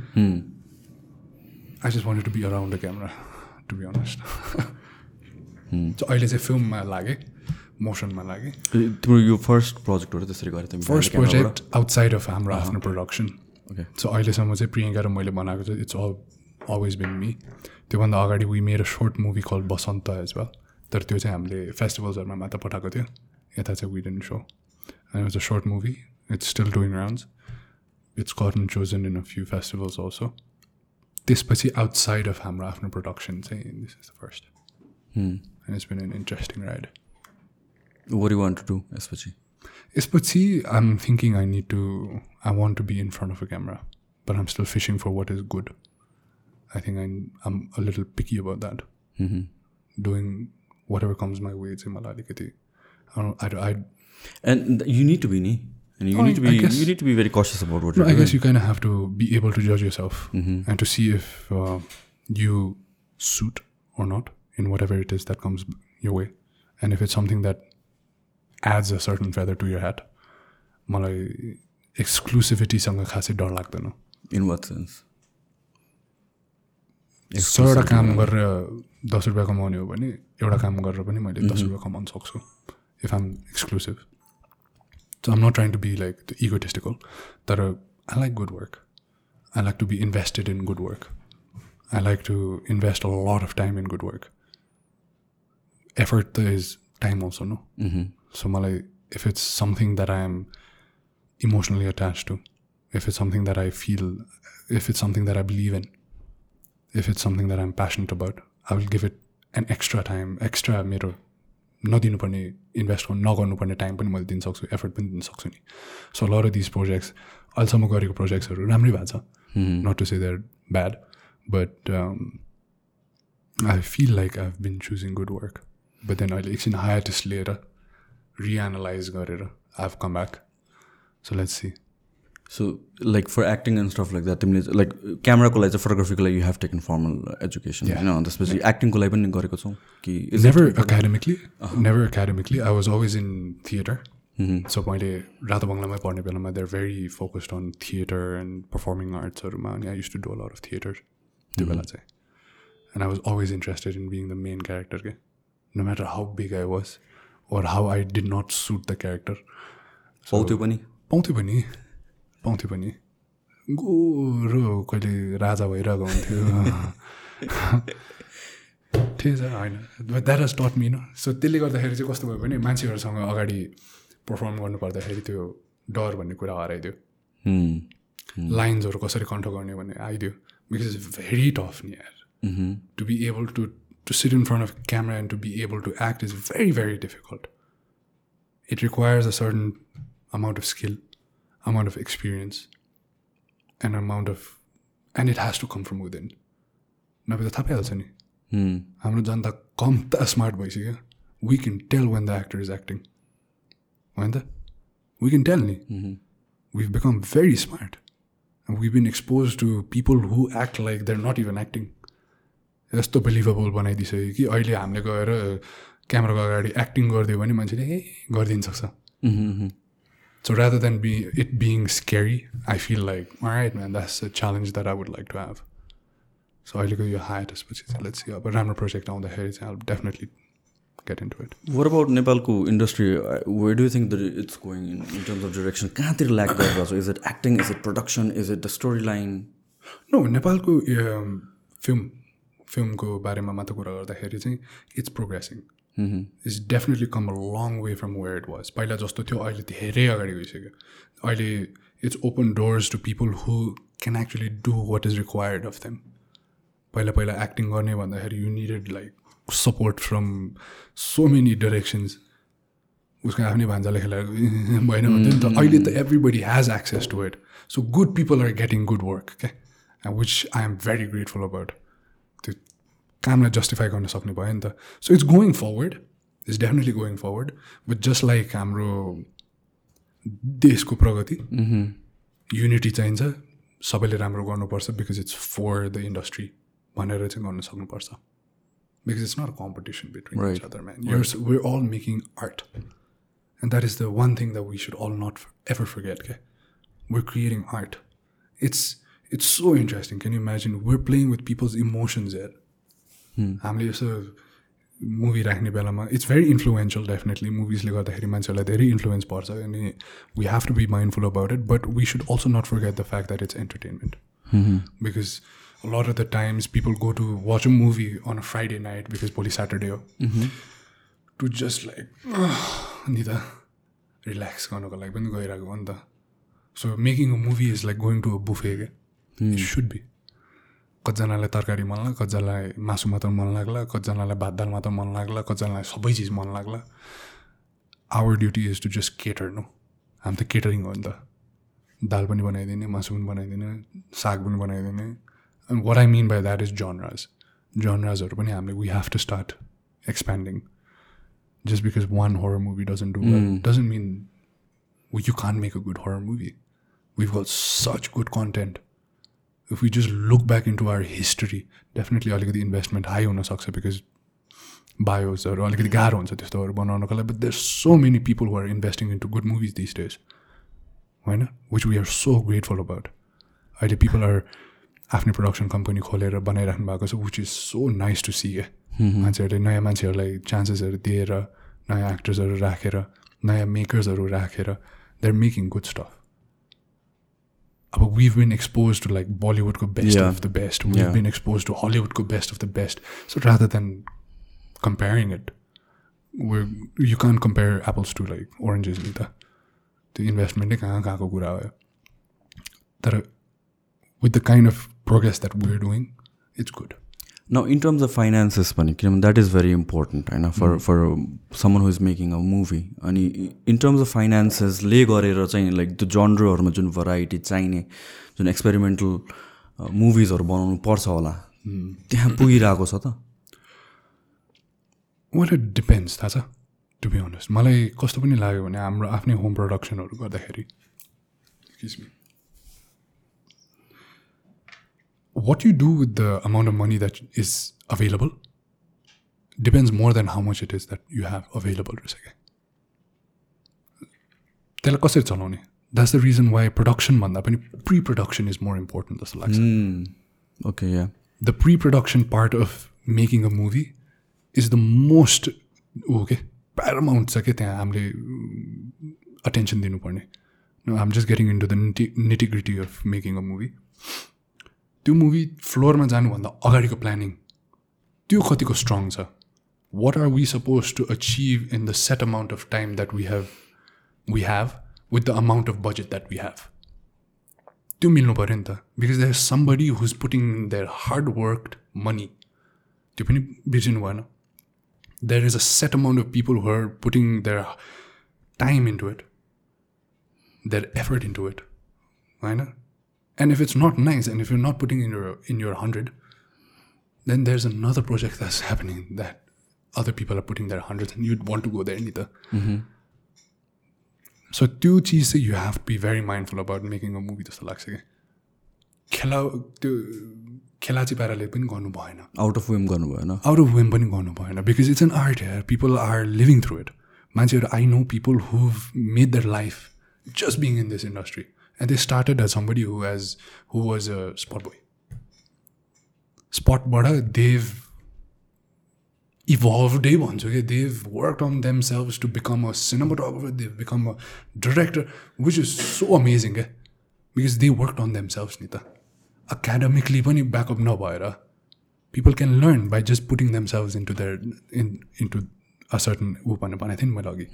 I just wanted to be around the camera to be honest so अहिले चाहिँ फिल्ममा लागेँ मोसनमा लागेँ तिम्रो यो first प्रोजेक्टहरू त्यसरी गरेँ तिमी फर्स्ट प्रोजेक्ट आउटसाइड अफ हाम्रो आफ्नो प्रोडक्सन ओके सो अहिलेसम्म चाहिँ प्रियङ्का र मैले बनाएको चाहिँ it's all always been me त्योभन्दा अगाडि वी मेरो short movie call Basanta as well तर त्यो चाहिँ हामीले फेस्टिभल्सहरूमा मात्र पठाएको थियो। यता चाहिँ we didn't so and it's a short movie It's still doing rounds. It's gotten chosen in a few festivals also. This especially outside of Hamrafna Productions, eh? this is the first. Hmm. And it's been an interesting ride. What do you want to do, Espachi? Espachi, I'm thinking I need to, I want to be in front of a camera, but I'm still fishing for what is good. I think I'm, I'm a little picky about that. Mm-hmm. Doing whatever comes my way, it's in my I, I, I, and you need to be, nee? And you Oh, need to I be guess- you need to be very cautious about what No, you're I doing. guess you kind of have to be able to judge yourself and to see if uh, you suit or not in whatever it is that comes your way. And if it's something that adds a certain feather to your hat, मलाई एक्सक्लुसिभिटीसँग खासै डर लाग्दैन In what sense? सयवटा काम गरेर दस रुपियाँ कमाउने हो भने एउटा काम गरेर पनि मैले दस रुपियाँ कमाउन सक्छु if I'm exclusive So I'm not trying to be like egotistical. That I like good work. I like to be invested in good work. I like to invest a lot of time in good work. Effort is time also, no? Mm-hmm. So Malay, if it's something that I am emotionally attached to, if it's something that I feel, if it's something that I believe in, if it's something that I'm passionate about, I will give it an extra time, extra mirror, नदिनुपर्ने invest गर्नु नगर्नुपर्ने time पनि मैले दिन सक्छु effort पनि दिन सक्छु नि सो लर दिस प्रोजेक्ट्स अहिलेसम्म गरेको प्रोजेक्ट्सहरू राम्रै भएको छ। Not to say they're bad but I feel like I have been choosing good work but then अहिले एकछिन हायटिस लिएर रिएनालाइज गरेर I have come back so let's see So, like for acting and stuff like that, तिमीले like क्यामराको लागि चाहिँ फोटोग्राफीको लागि you have taken formal education होइन अनि त्यसपछि एक्टिङको लागि पनि गरेको छौ कि never academically never academically i was always in theater so मैले रातो बङ्गलामै पढ्ने बेलामा they're very focused on theater and performing artsहरूमा अनि I used to do a lot of theater त्यो बेला चाहिँ and I was always interested in being the main character के no matter how big I was or how I did not suit the character पाउँथ्यो पनि पाउँथ्यो पनि पाउँथ्यो पनि। गोरो कहिले राजा भइरहेको हुन्थ्यो। (laughs) ठिक छ होइन। द्याट हेज टट मी न सो त्यसले गर्दाखेरि चाहिँ कस्तो भयो भने मान्छेहरूसँग अगाडि पर्फर्म गर्नु पर्दाखेरि त्यो डर भन्ने कुरा हराइदियो. लाइन्सहरू कसरी कन्ट्रोल गर्ने भन्ने आइदियो। बिकज इट्स भेरी टफ नि यार be able to to sit in front of a camera and to be able to act is very very difficult it requires a certain amount of skill amount of experience an amount of and it has to come from within नभए त थाहा पाइहाल्छ नि Hmm. हाम्रो जनता कम त smart भइसक्यो we can tell when the actor is acting होइन त वी क्यान टेल नि we've become very smart and we've been exposed to people who act like they're not even acting यस्तो बिलिभेबल बनाइदिइसक्यो कि अहिले हामीले गएर क्यामेराको अगाडि एक्टिङ गरिदियो भने मान्छेले ए गरिदिन सक्छ Mm-hmm. So rather than be it being scary I feel like all right man that's a challenge that I would like to have so अहिलेको यो हायटसपछि चाहिँ लेट्स अब राम्रो प्रोजेक्ट आउँदाखेरि चाहिँ I'll definitely get into it What about नेपालको industry where do you think that it's going in, in terms of direction कहाँतिर ल्याक गरिरहेको छ is it acting is it production is it the story line no नेपालको film फिल्मको बारेमा मात्र कुरा गर्दाखेरि चाहिँ it's progressing it's definitely come a long way from where it was पहिला जस्तो थियो अहिले धेरै अगाडि गइसक्यो अहिले it's open doors to people who can actually do what is required of them पहिला पहिला एक्टिङ गर्ने भन्दाखेरि you needed like support from so many directions उसको आफ्नै भान्जाले खेलाएको भएन भन्थ्यो नि त अहिले त everybody has access to it so good people are getting good work क्या which I am very grateful about त्यो कामलाई जस्टिफाई गर्न सक्ने भयो नि त so it's going forward it's definitely going forward but just like हाम्रो देशको प्रगति युनिटी चाहिन्छ सबैले राम्रो गर्नुपर्छ because it's for the industry भनेर चाहिँ गर्न सक्नुपर्छ because it's not competition between other man yours we're all making art and that is the one thing that we should all not ever forget okay? we're creating art it's it's so interesting can you imagine we're playing with people's emotions there हामीले यसो movie राख्ने बेलामा it's very influential definitely मुभिजले गर्दाखेरि मान्छेहरूलाई धेरै influence पर्छ अनि we have to be mindful about it but we should also not forget the fact that it's entertainment because lot of the times people go to watch a movie on a Friday night because भोलि Saturday हो to just like (sighs) नि त relax गर्नको लागि पनि गइरहेको हो नि त। So making a movie is like going to a buffet क्या इट सुड बी कतिजनालाई तरकारी मन लाग्ला कतिजनालाई मासु मात्र मन लाग्ला कतिजनालाई भात दाल मात्र मन लाग्ला कतिजनालाई सबै चिज मन लाग्ला। Our duty is to just cater no हामी त केटरिङ हो नि त। दाल पनि बनाइदिने मासु पनि बनाइदिने साग पनि बनाइदिने। And what I mean by that is genres जनराजहरू पनि हामीले we have to start expanding one horror movie doesn't do well doesn't mean well, you can't make a good horror movie. We've got such good content. If we just look back into our history, definitely अलिकति investment high हुनसक्छ because बायोजहरू अलिकति गाह्रो हुन्छ त्यस्तोहरू बनाउनको लागि। But there so many people who are investing into good movies these days होइन? Which we are so grateful about अहिले पिपल आर आफ्नै प्रडक्सन कम्पनी खोलेर बनाइराख्नु भएको छ which is so nice to see क्या मान्छेहरूले नयाँ मान्छेहरूलाई चान्सेसहरू दिएर नयाँ एक्टर्सहरू राखेर नयाँ मेकर्सहरू राखेर they are making good stuff अब we've been exposed to like बलिउडको best Yeah. Of the best we've Yeah. been exposed to हलिउडको best of the best so rather than comparing it we're, you can't compare apples to like oranges नि त त्यो इन्भेस्टमेन्टै कहाँ कहाँको कुरा हो तर with the kind of progress that we're doing it's good Now, in terms of finances, पनि किनभने द्याट इज भेरी इम्पोर्टेन्ट होइन for for someone who is making a movie अनि इन टर्म्स अफ फाइनेन्सेसले गरेर चाहिँ लाइक त्यो जनरहरूमा जुन variety चाहिने जुन एक्सपेरिमेन्टल मुभिजहरू बनाउनु पर्छ होला त्यहाँ पुगिरहेको छ त वाट इट डिपेन्ड्स थाहा छ टु बी अनेस्ट मलाई कस्तो पनि लाग्यो भने हाम्रो आफ्नै होम प्रडक्सनहरू गर्दाखेरि what you do with the amount of money that is available depends more than how much it is that you have available रहेछ क्या त्यसलाई कसरी चलाउने that's the reason why production भन्दा पनि pre production is more important जस्तो लाग्छ okay yeah the pre-production part of making a movie is the most हो के प्यारामाउन्ट छ क्या त्यहाँ हामीले अटेन्सन दिनुपर्ने No, I'm just getting into the nitty gritty of making a movie. त्यो मुभी फ्लोरमा जानुभन्दा अगाडिको प्लानिङ त्यो कतिको स्ट्रङ छ? What are we suppose to achieve in the set amount of time that we have we have with the amount of budget that we have त्यो मिल्नु पऱ्यो नि त because there somebody who's putting their hard work money त्यो पनि बिर्सिनु भएन। There is a set amount of people who are putting their time into it their effort into it होइन? And if it's not nice, and if you're not putting in your in your hundred, then there's another project that's happening that other people are putting their hundreds, and you'd want to go there neither. Mm-hmm. So two cheese you have to be very mindful about making a movie जस्तो लाग्छ कि खेला त्यो खेलाची पाराले पनि गर्नु भएन out of वेम गर्नु भएन आउट अफ वेम पनि गर्नु भएन because it's an art here people are living through it मान्छेहरू I know people who made their life just being in this industry And they started as somebody who has who was a spot boy spot bada they've evolved okay? they've worked on themselves to become a cinematographer they've become a director which is so amazing eh? because they worked on themselves nita academically पनि backup नभएर people can learn by just putting themselves into their in into a certain ऊ भनेर भनेको थिएँ नि मैले अघि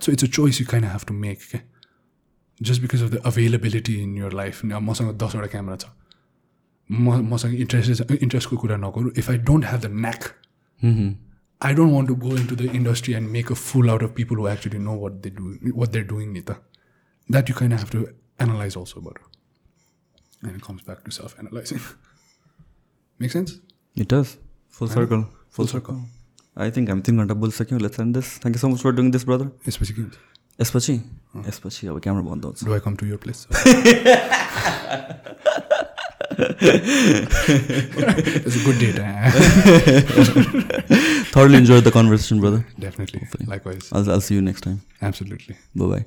so it's a choice you kind of have to make okay? Just because of the availability in your life मसँग दसवटा camera छ। म मसँग इन्ट्रेस्ट इन्ट्रेस्टको कुरा नगरौँ। If I don't have the knack I don't want to go in to the industry and make a fool out of people who actually know what they do what they're doing नि त that you kind have to analyse also but and comes back to self analysing make sense it does full circle full circle I think हामी तिन घन्टा बोलिसक्यौँ let's end this thank you so much for doing this brother यसपछि के हुन्छ यसपछि यसपछि अब camera बन्द हुन्छ do I come to your place it's a good date. Thoroughly enjoyed the conversation, brother. Definitely. Likewise. I'll, I'll see you next time. Absolutely. Bye bye.